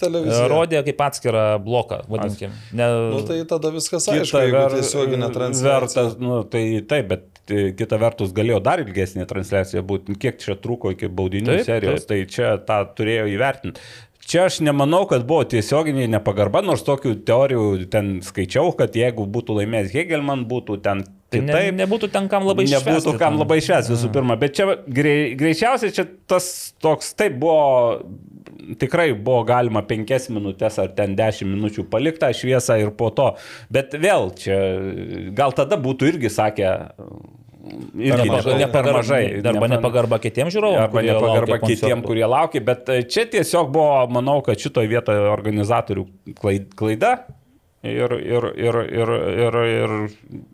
televizija? Rodė kaip atskirą bloką, vadinkim. Ne, Nu, tai tada viskas aišku, ver- tiesioginė transliacija. Vertas, nu, tai taip, bet e, kita vertus galėjo dar ilgesnė transliacija būti. Kiek čia truko iki baudinių Taip, serijos, taip. tai čia tą turėjo įvertinti. Čia aš nemanau, kad buvo tiesioginiai nepagarba, nors tokių teorijų ten skaičiau, kad jeigu būtų laimėjęs Hegelman, būtų ten tai ne, kitaip. nebūtų ten kam labai Nebūtų švęsti kam labai švęs visų pirma, bet čia grei, greičiausiai čia tas toks, taip buvo, tikrai buvo galima penkias minutės ar ten dešimt minučių palikti tą šviesą ir po to, bet vėl čia gal tada būtų irgi sakę, irgi Arba ne, per mažai. Arba nepa- nepagarba kitiems žiūrovams. Arba nepagarba laukia kitiem, koncertų. kurie laukia, bet e, čia tiesiog buvo, manau, kad šitoje vietoje organizatorių klai- klaida. Ir, ir, ir, ir, ir, ir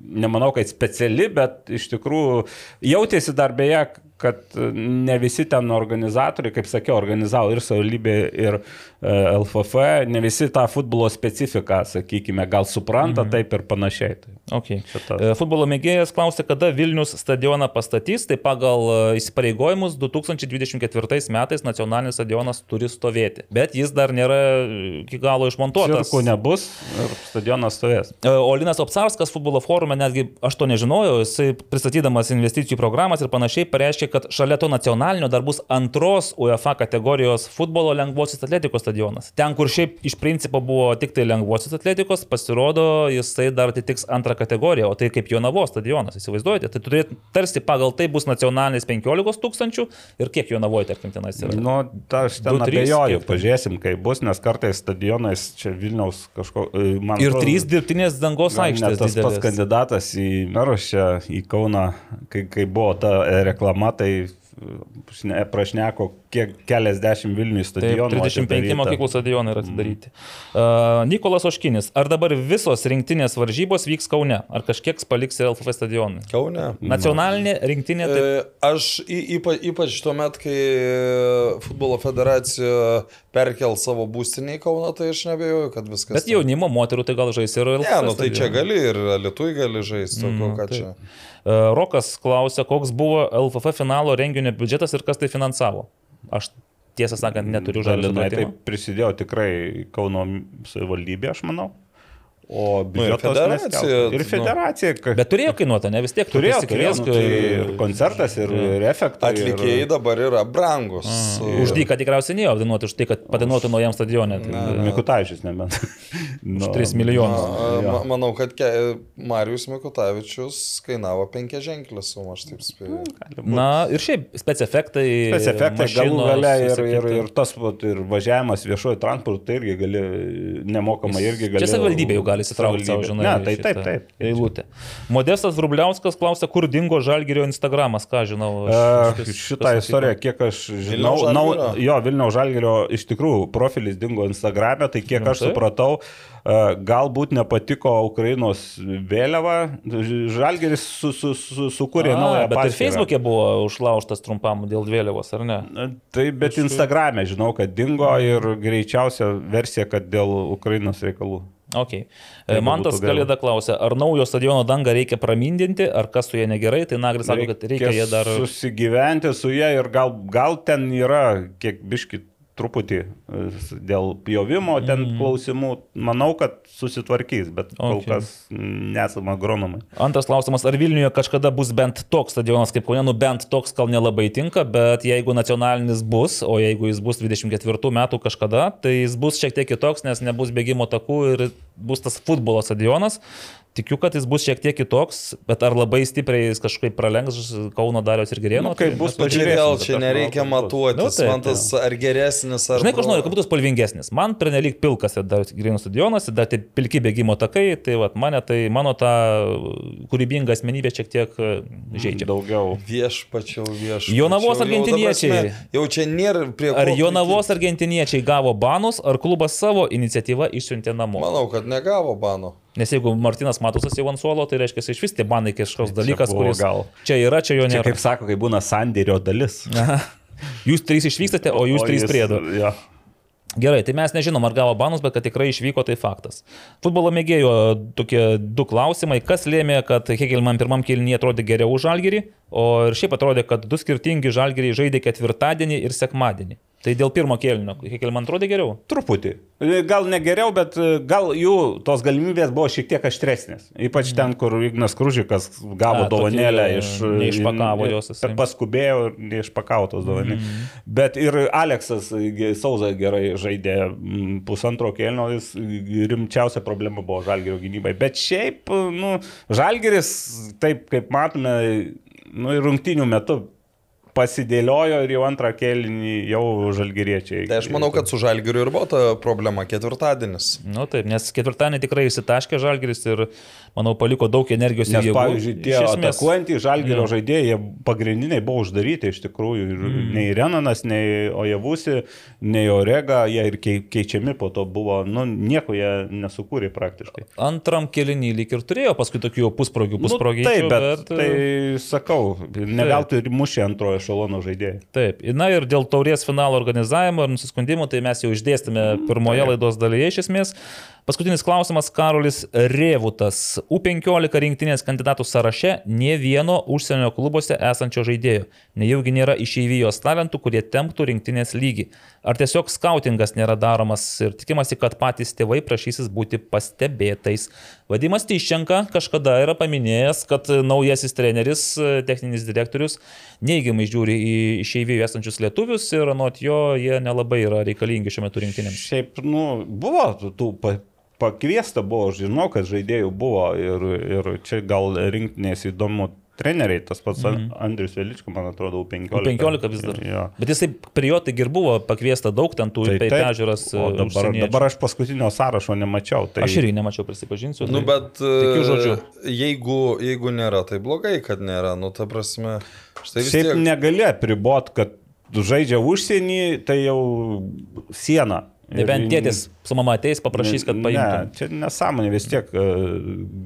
nemanau, kad speciali, bet iš tikrųjų jautėsi dar beje, kad ne visi ten organizatoriai, kaip sakiau, organizavo ir savivaldybė, ir e, LFF, ne visi tą futbolo specifiką, sakykime, gal supranta mhm. taip ir panašiai. Tai. Okay. Čia tas. E, Futbolo mėgėjas klausė, kada Vilnius stadioną pastatys. Tai pagal e, įsipareigojimus 2024 metais nacionalinis stadionas turi stovėti. Bet jis dar nėra e, iki galo išmontuotas. Cirkų nebus ir stadionas stovės. E, O Linas Opsarskas futbolo forume, netgi aš to nežinojau, jisai pristatydamas investicijų programas ir panašiai pareiškė, kad šalia to nacionalinio dar bus antros UEFA kategorijos futbolo lengvosios atletikos stadionas. Ten, kur šiaip iš principo buvo tik tai lengvosios atletikos, pasirodo, jisai dar atitiks antrą kategoriją, o tai kaip Jonavos stadionas, įsivaizduojate? Tai turėt, tarsi pagal tai bus nacionalinis 15 tūkstančių ir kiek Jonavoje, tarkim, tenais yra. Nu, ta, aš ten abejoju, pažiūrėsim, kaip bus, nes kartais stadionais čia Vilniaus kažko... e, Man Ir atrodo, trys dirbtinės dangos aikštės. Tas pats kandidatas į merus čia, į Kauną, kai, kai buvo ta e, reklama, tai prašneko, kiek keliasdešimt Vilnių Taip, stadionų. 35 atidaryta. mokyklų stadionai yra atidaryti. Uh, Nikolas Oškinis, ar dabar visos rinktinės varžybos vyks Kaune? Ar kažkiek paliks ir LFF stadionai? Kaune. Nacionalinė rinktinė, tai E, Aš ypa, ypač tuo met, kai e, futbolo federacija perkel savo būstinį į Kauną, tai aš nebejoju, kad viskas. bet jaunimo moterų tai gal žais ir LFF. Ne, nu tai čia stadione. gali ir Lietuvai gali žaisti, mm, ką taip. čia. Uh, Rokas klausė, koks buvo LFF finalo renginio biudžetas ir kas tai finansavo. Aš tiesą sakant neturiu žalio taip prisidėjo tikrai Kauno savivaldybė, aš manau. O Nu, ir biudžetas federacija, neskelbta. Ir nu. federacija. ka- Bet turėjo kainuoti, ne vis tiek tu turėjo, turėjo nu, tai ir koncertas, ir, ir efektai. Atlikėjai ir- dabar yra brangus. Už dyką tikriausiai neėjo apdainuoti, už tai, kad padainuotų naujam stadionė. Tai, Mikutavičius nebent. Nu, Už 3 milijonus. A, Jo. ma- Manau, kad ke, Marijus Mikutavičius kainavo penkia ženklę sumą, aš taip spėjau. Na ir šiaip spецefektai. Specefektai galų gale ir, ir, ir tas ir važiavimas viešuoju transportu, tai irgi gali nemokamai irgi gali. Čia savivaldybė jau gali įsitraukti savo, žinai. Ne, tai taip, taip. Eilutę. Modestas Vrubliauskas klausia, kur dingo Žalgirio Instagramas, ką žinau. aš- kas- šitą kas istoriją, kiek aš žinau, Vilniaus nau, Žalgirio? jo, Vilniaus Žalgerio iš tikrųjų profilis dingo Instagram'e, tai kiek aš supratau, uh, galbūt nepatiko Ukrainos vėliava, Žalgeris su, su, su, sukūrė A, naują Bet ir paskyrą. Facebook'e buvo užlaužtas trumpam dėl vėliavos, ar ne? Na, Tai bet Instagram'e žinau, kad dingo ir greičiausia versija, kad dėl Ukrainos reikalų. Okay. Jeigu Mantas būtų gaila. Kalėda klausia, ar naujo stadiono dangą reikia pramindinti, ar kas su jie negerai, tai Nagris sako, kad reikia ją dar... Susigyventi su ją ir gal, gal ten yra kiek biški truputį e, dėl pjovimo ten mm. klausimų. Manau, kad susitvarkys, bet kol Okay. kas nesame agronomai. Antras klausimas, ar Vilniuje kažkada bus bent toks stadionas kaip Kaune, nu bent toks gal nelabai tinka, bet jeigu nacionalinis bus, o jeigu jis bus 24 metų kažkada, tai jis bus šiek tiek kitoks, nes nebus bėgimo takų ir bus tas futbolo stadionas. Tikiu, kad jis bus šiek tiek kitoks, bet ar labai stipriai jis kažkaip pralenks Kauno Darius ir Gerėno? Nu, kaip bus, Bet čia nereikia matuotis, Nu, taip, man tas ar geresnis, ar... Žinai, ko aš noriu, kad būtų spalvingesnis. Man pernelyg pilkas ir dar Gerėno stadionas, ir dar tie pilki bėgimo takai, tai vat, mane tai mano ta kūrybinga asmenybė šiek tiek e, žaidžia. Daugiau. Viešpačiau, viešpačiau. Jonavos argentiniečiai. Jau čia nėra prie... Ar Jonavos argentiniečiai gavo banus, ar klubas savo iniciatyvą išsiuntė namo? Manau, kad negavo bano. Nes jeigu Martinas Matusas jau ant suolo, tai reiškia, iš vis tie banai kažkoks dalykas, kuris gal. čia yra, čia jo Čia nėra. kaip sako, kai būna sandėrio dalis. Jūs trys išvykstate, o jūs O trys priedo. Jo. Gerai, tai mes nežinom, ar gavo banus, bet kad tikrai išvyko, tai faktas. Futbolo mėgėjo tokie du klausimai. Kas lėmė, kad Hegelman pirmam kilnyje atrodė geriau už Žalgerį, o ir šiaip atrodė, kad du skirtingi Žalgeriai žaidė ketvirtadienį ir sekmadienį. Tai dėl pirmo kėlinio Hegelman atrodė geriau. Truputį. Gal ne geriau, bet e, gal jų tos galimybės buvo šiek tiek aštresnės. Ypač ten, kur Ignas Kružikas gavo A, dovanėlę iš... neišpakavo jos jisai. Paskubėjo ir neišpakavo tos dovanėlės. Mm. Bet ir Aleksas Sauza gerai žaidė pusantro kėlinio, jis rimčiausia problema buvo Žalgerio gynybai. Bet šiaip, nu, Žalgeris, taip kaip matome, nu, ir rungtinių metu pasidėliojo ir jau antrą kėlinį jau žalgeriečiai. Tai aš manau, kad su Žalgiriu ir buvo ta problema ketvirtadienis. Nu taip, nes ketvirtadienį tikrai įsitaškė Žalgeris ir, manau, paliko daug energijos Nes, jėgų. pavyzdžiui, tie esmės- atakuojantys žalgerio Jo. žaidėjai, pagrindiniai buvo uždaryti iš tikrųjų. Ir Mm. Nei Renanas, nei Ojevusi, nei Orega, jie ir kei- keičiami po to buvo, nu, nieko jie nesukūrė praktiškai. Antram kelinį lyg ir turėjo paskui tokių jau pusprogių, pusprogių. nu, taip, bet, bet tai sakau, neveltui ir mušė antrojo šalono žaidėjai. Taip, na ir dėl taurės finalo organizavimo ir nusiskundimų, tai mes jau išdėstėme pirmoje laidos dalyje iš esmės. Paskutinis klausimas Karolis Rėvutas. U15 rinktinės kandidatų sąraše nie vieno užsienio klubuose esančio žaidėjo. Nejaugi nėra išeivijos talentų, kurie temptų rinktinės lygį. Ar tiesiog skautingas nėra daromas ir tikimasi, kad patys tėvai prašysis būti pastebėtais. Vadimas Tyščenka kažkada yra paminėjęs, kad naujasis treneris, techninis direktorius, neigiamai žiūri į išeivijų esančius lietuvius ir anot jo jie nelabai yra reikalingi šiuo metu rinktinėms. Šiaip, nu, buvo tų- tų pa- pakviesta, buvo, žinau, kad žaidėjų buvo ir, ir čia gal rinktinės įdomu. Treneriai, tas pats mm. Andrius Veličko, man atrodo, 15. 15 vis dar. Jo. Bet jisai prie jo taigi ir buvo pakviesta daug ten tų Tai tai, taip. pežiūras. O dabar, dabar aš paskutinio sąrašo nemačiau. Tai... Aš irgi nemačiau, prisipažinsiu. Nu, tai bet tikiu žodžiu. e, jeigu, jeigu nėra, tai blogai, kad nėra. Nu, ta prasme, štai vis Šiaip tiek. negali apribot, kad žaidžia užsienį, tai jau siena. Nebent tėtis su mama ateis, paprašys, kad paimtų. Ne, čia nesąmonė vis tiek. e,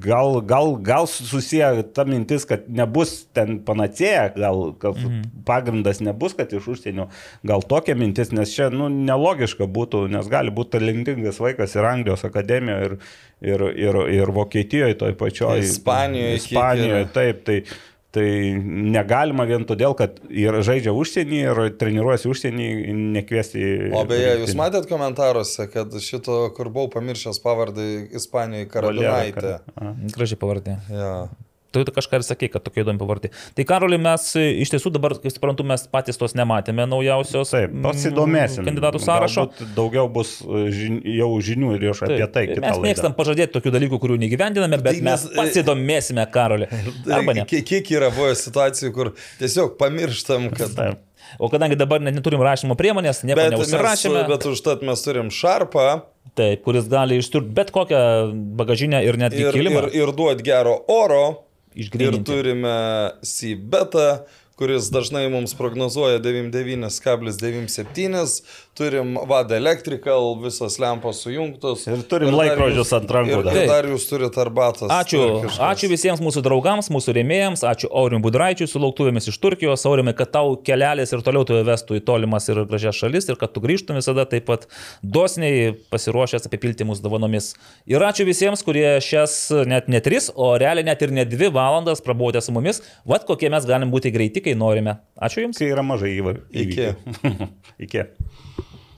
Gal, gal, gal susiję ta mintis, kad nebus ten panacėja, gal, gal mhm. pagrindas nebus, kad iš užsienio. Gal tokia mintis, nes čia nu, nelogiška būtų, nes gali būti talentingas vaikas ir Anglijos akademijoje, ir, ir, ir, ir Vokietijoje, toj pačioj. Ispanijoje Ispanijoje, taip. Tai, Tai negalima vien todėl, kad ir žaidžia užsienį ir treniruojasi užsienį, nekviesti. O beje, jūs rinktinę. matėt komentaruose, kad šito, kur buvau pamiršęs pavardę Ispanijoje, a. Gražiai pavardė. Ja. Tu kažką ir sakei, kad tokia įdomi pavardė. Tai Karoli, mes e, iš tiesų dabar, kaip suprantu, mes patys tos nematėme naujausios Taip, pasidomėsim. kandidatų sąrašo. Galbūt Daugiau bus e, žin, jau žinių ir jau apie tai. kitą Mes laidą. mėgstam pažadėti tokių dalykų, kurių negyvendiname, bet Tai mes mes, e, pasidomėsime, Karoli. Arba ne. Kiek, kiek yra buvę situacijų, kur tiesiog pamirštam, kad... Taip. O kadangi dabar net neturim rašymo priemonės, nieko Bet, mes, neužsirašėme, bet užtat mes turim šarpą taip, kuris gali išturti bet kokią bagažinę ir netgi ir, kilimą. ir, ir duot gero oro. Ir turime Sibetą, kuris dažnai mums prognozuoja 99,97. Turim VAD Electrical, visos lempos sujungtos. Ir turim dar laikrodžius jūs- ant rankų Ir, dar. ir dar jūs turite arbatos. Ačiū, ačiū visiems mūsų draugams, mūsų rėmėjams, ačiū Aurimui Budraičiui su lauktuvėmis iš Turkijos, Aurimai, kad tau kelelis ir toliau tu vestų į tolimas ir gražias šalis ir kad tu grįžtum visada taip pat dosniai pasiruošęs apipilti mūsų dovanomis. Ir ačiū visiems, kurie šias net ne tris, o realiai net ir ne dvi valandas prabuvote su mumis. Vat kokie mes galim būti greiti, kai norime. Ačiū Jums. Kai yra mažai įvairių. Iki. Iki.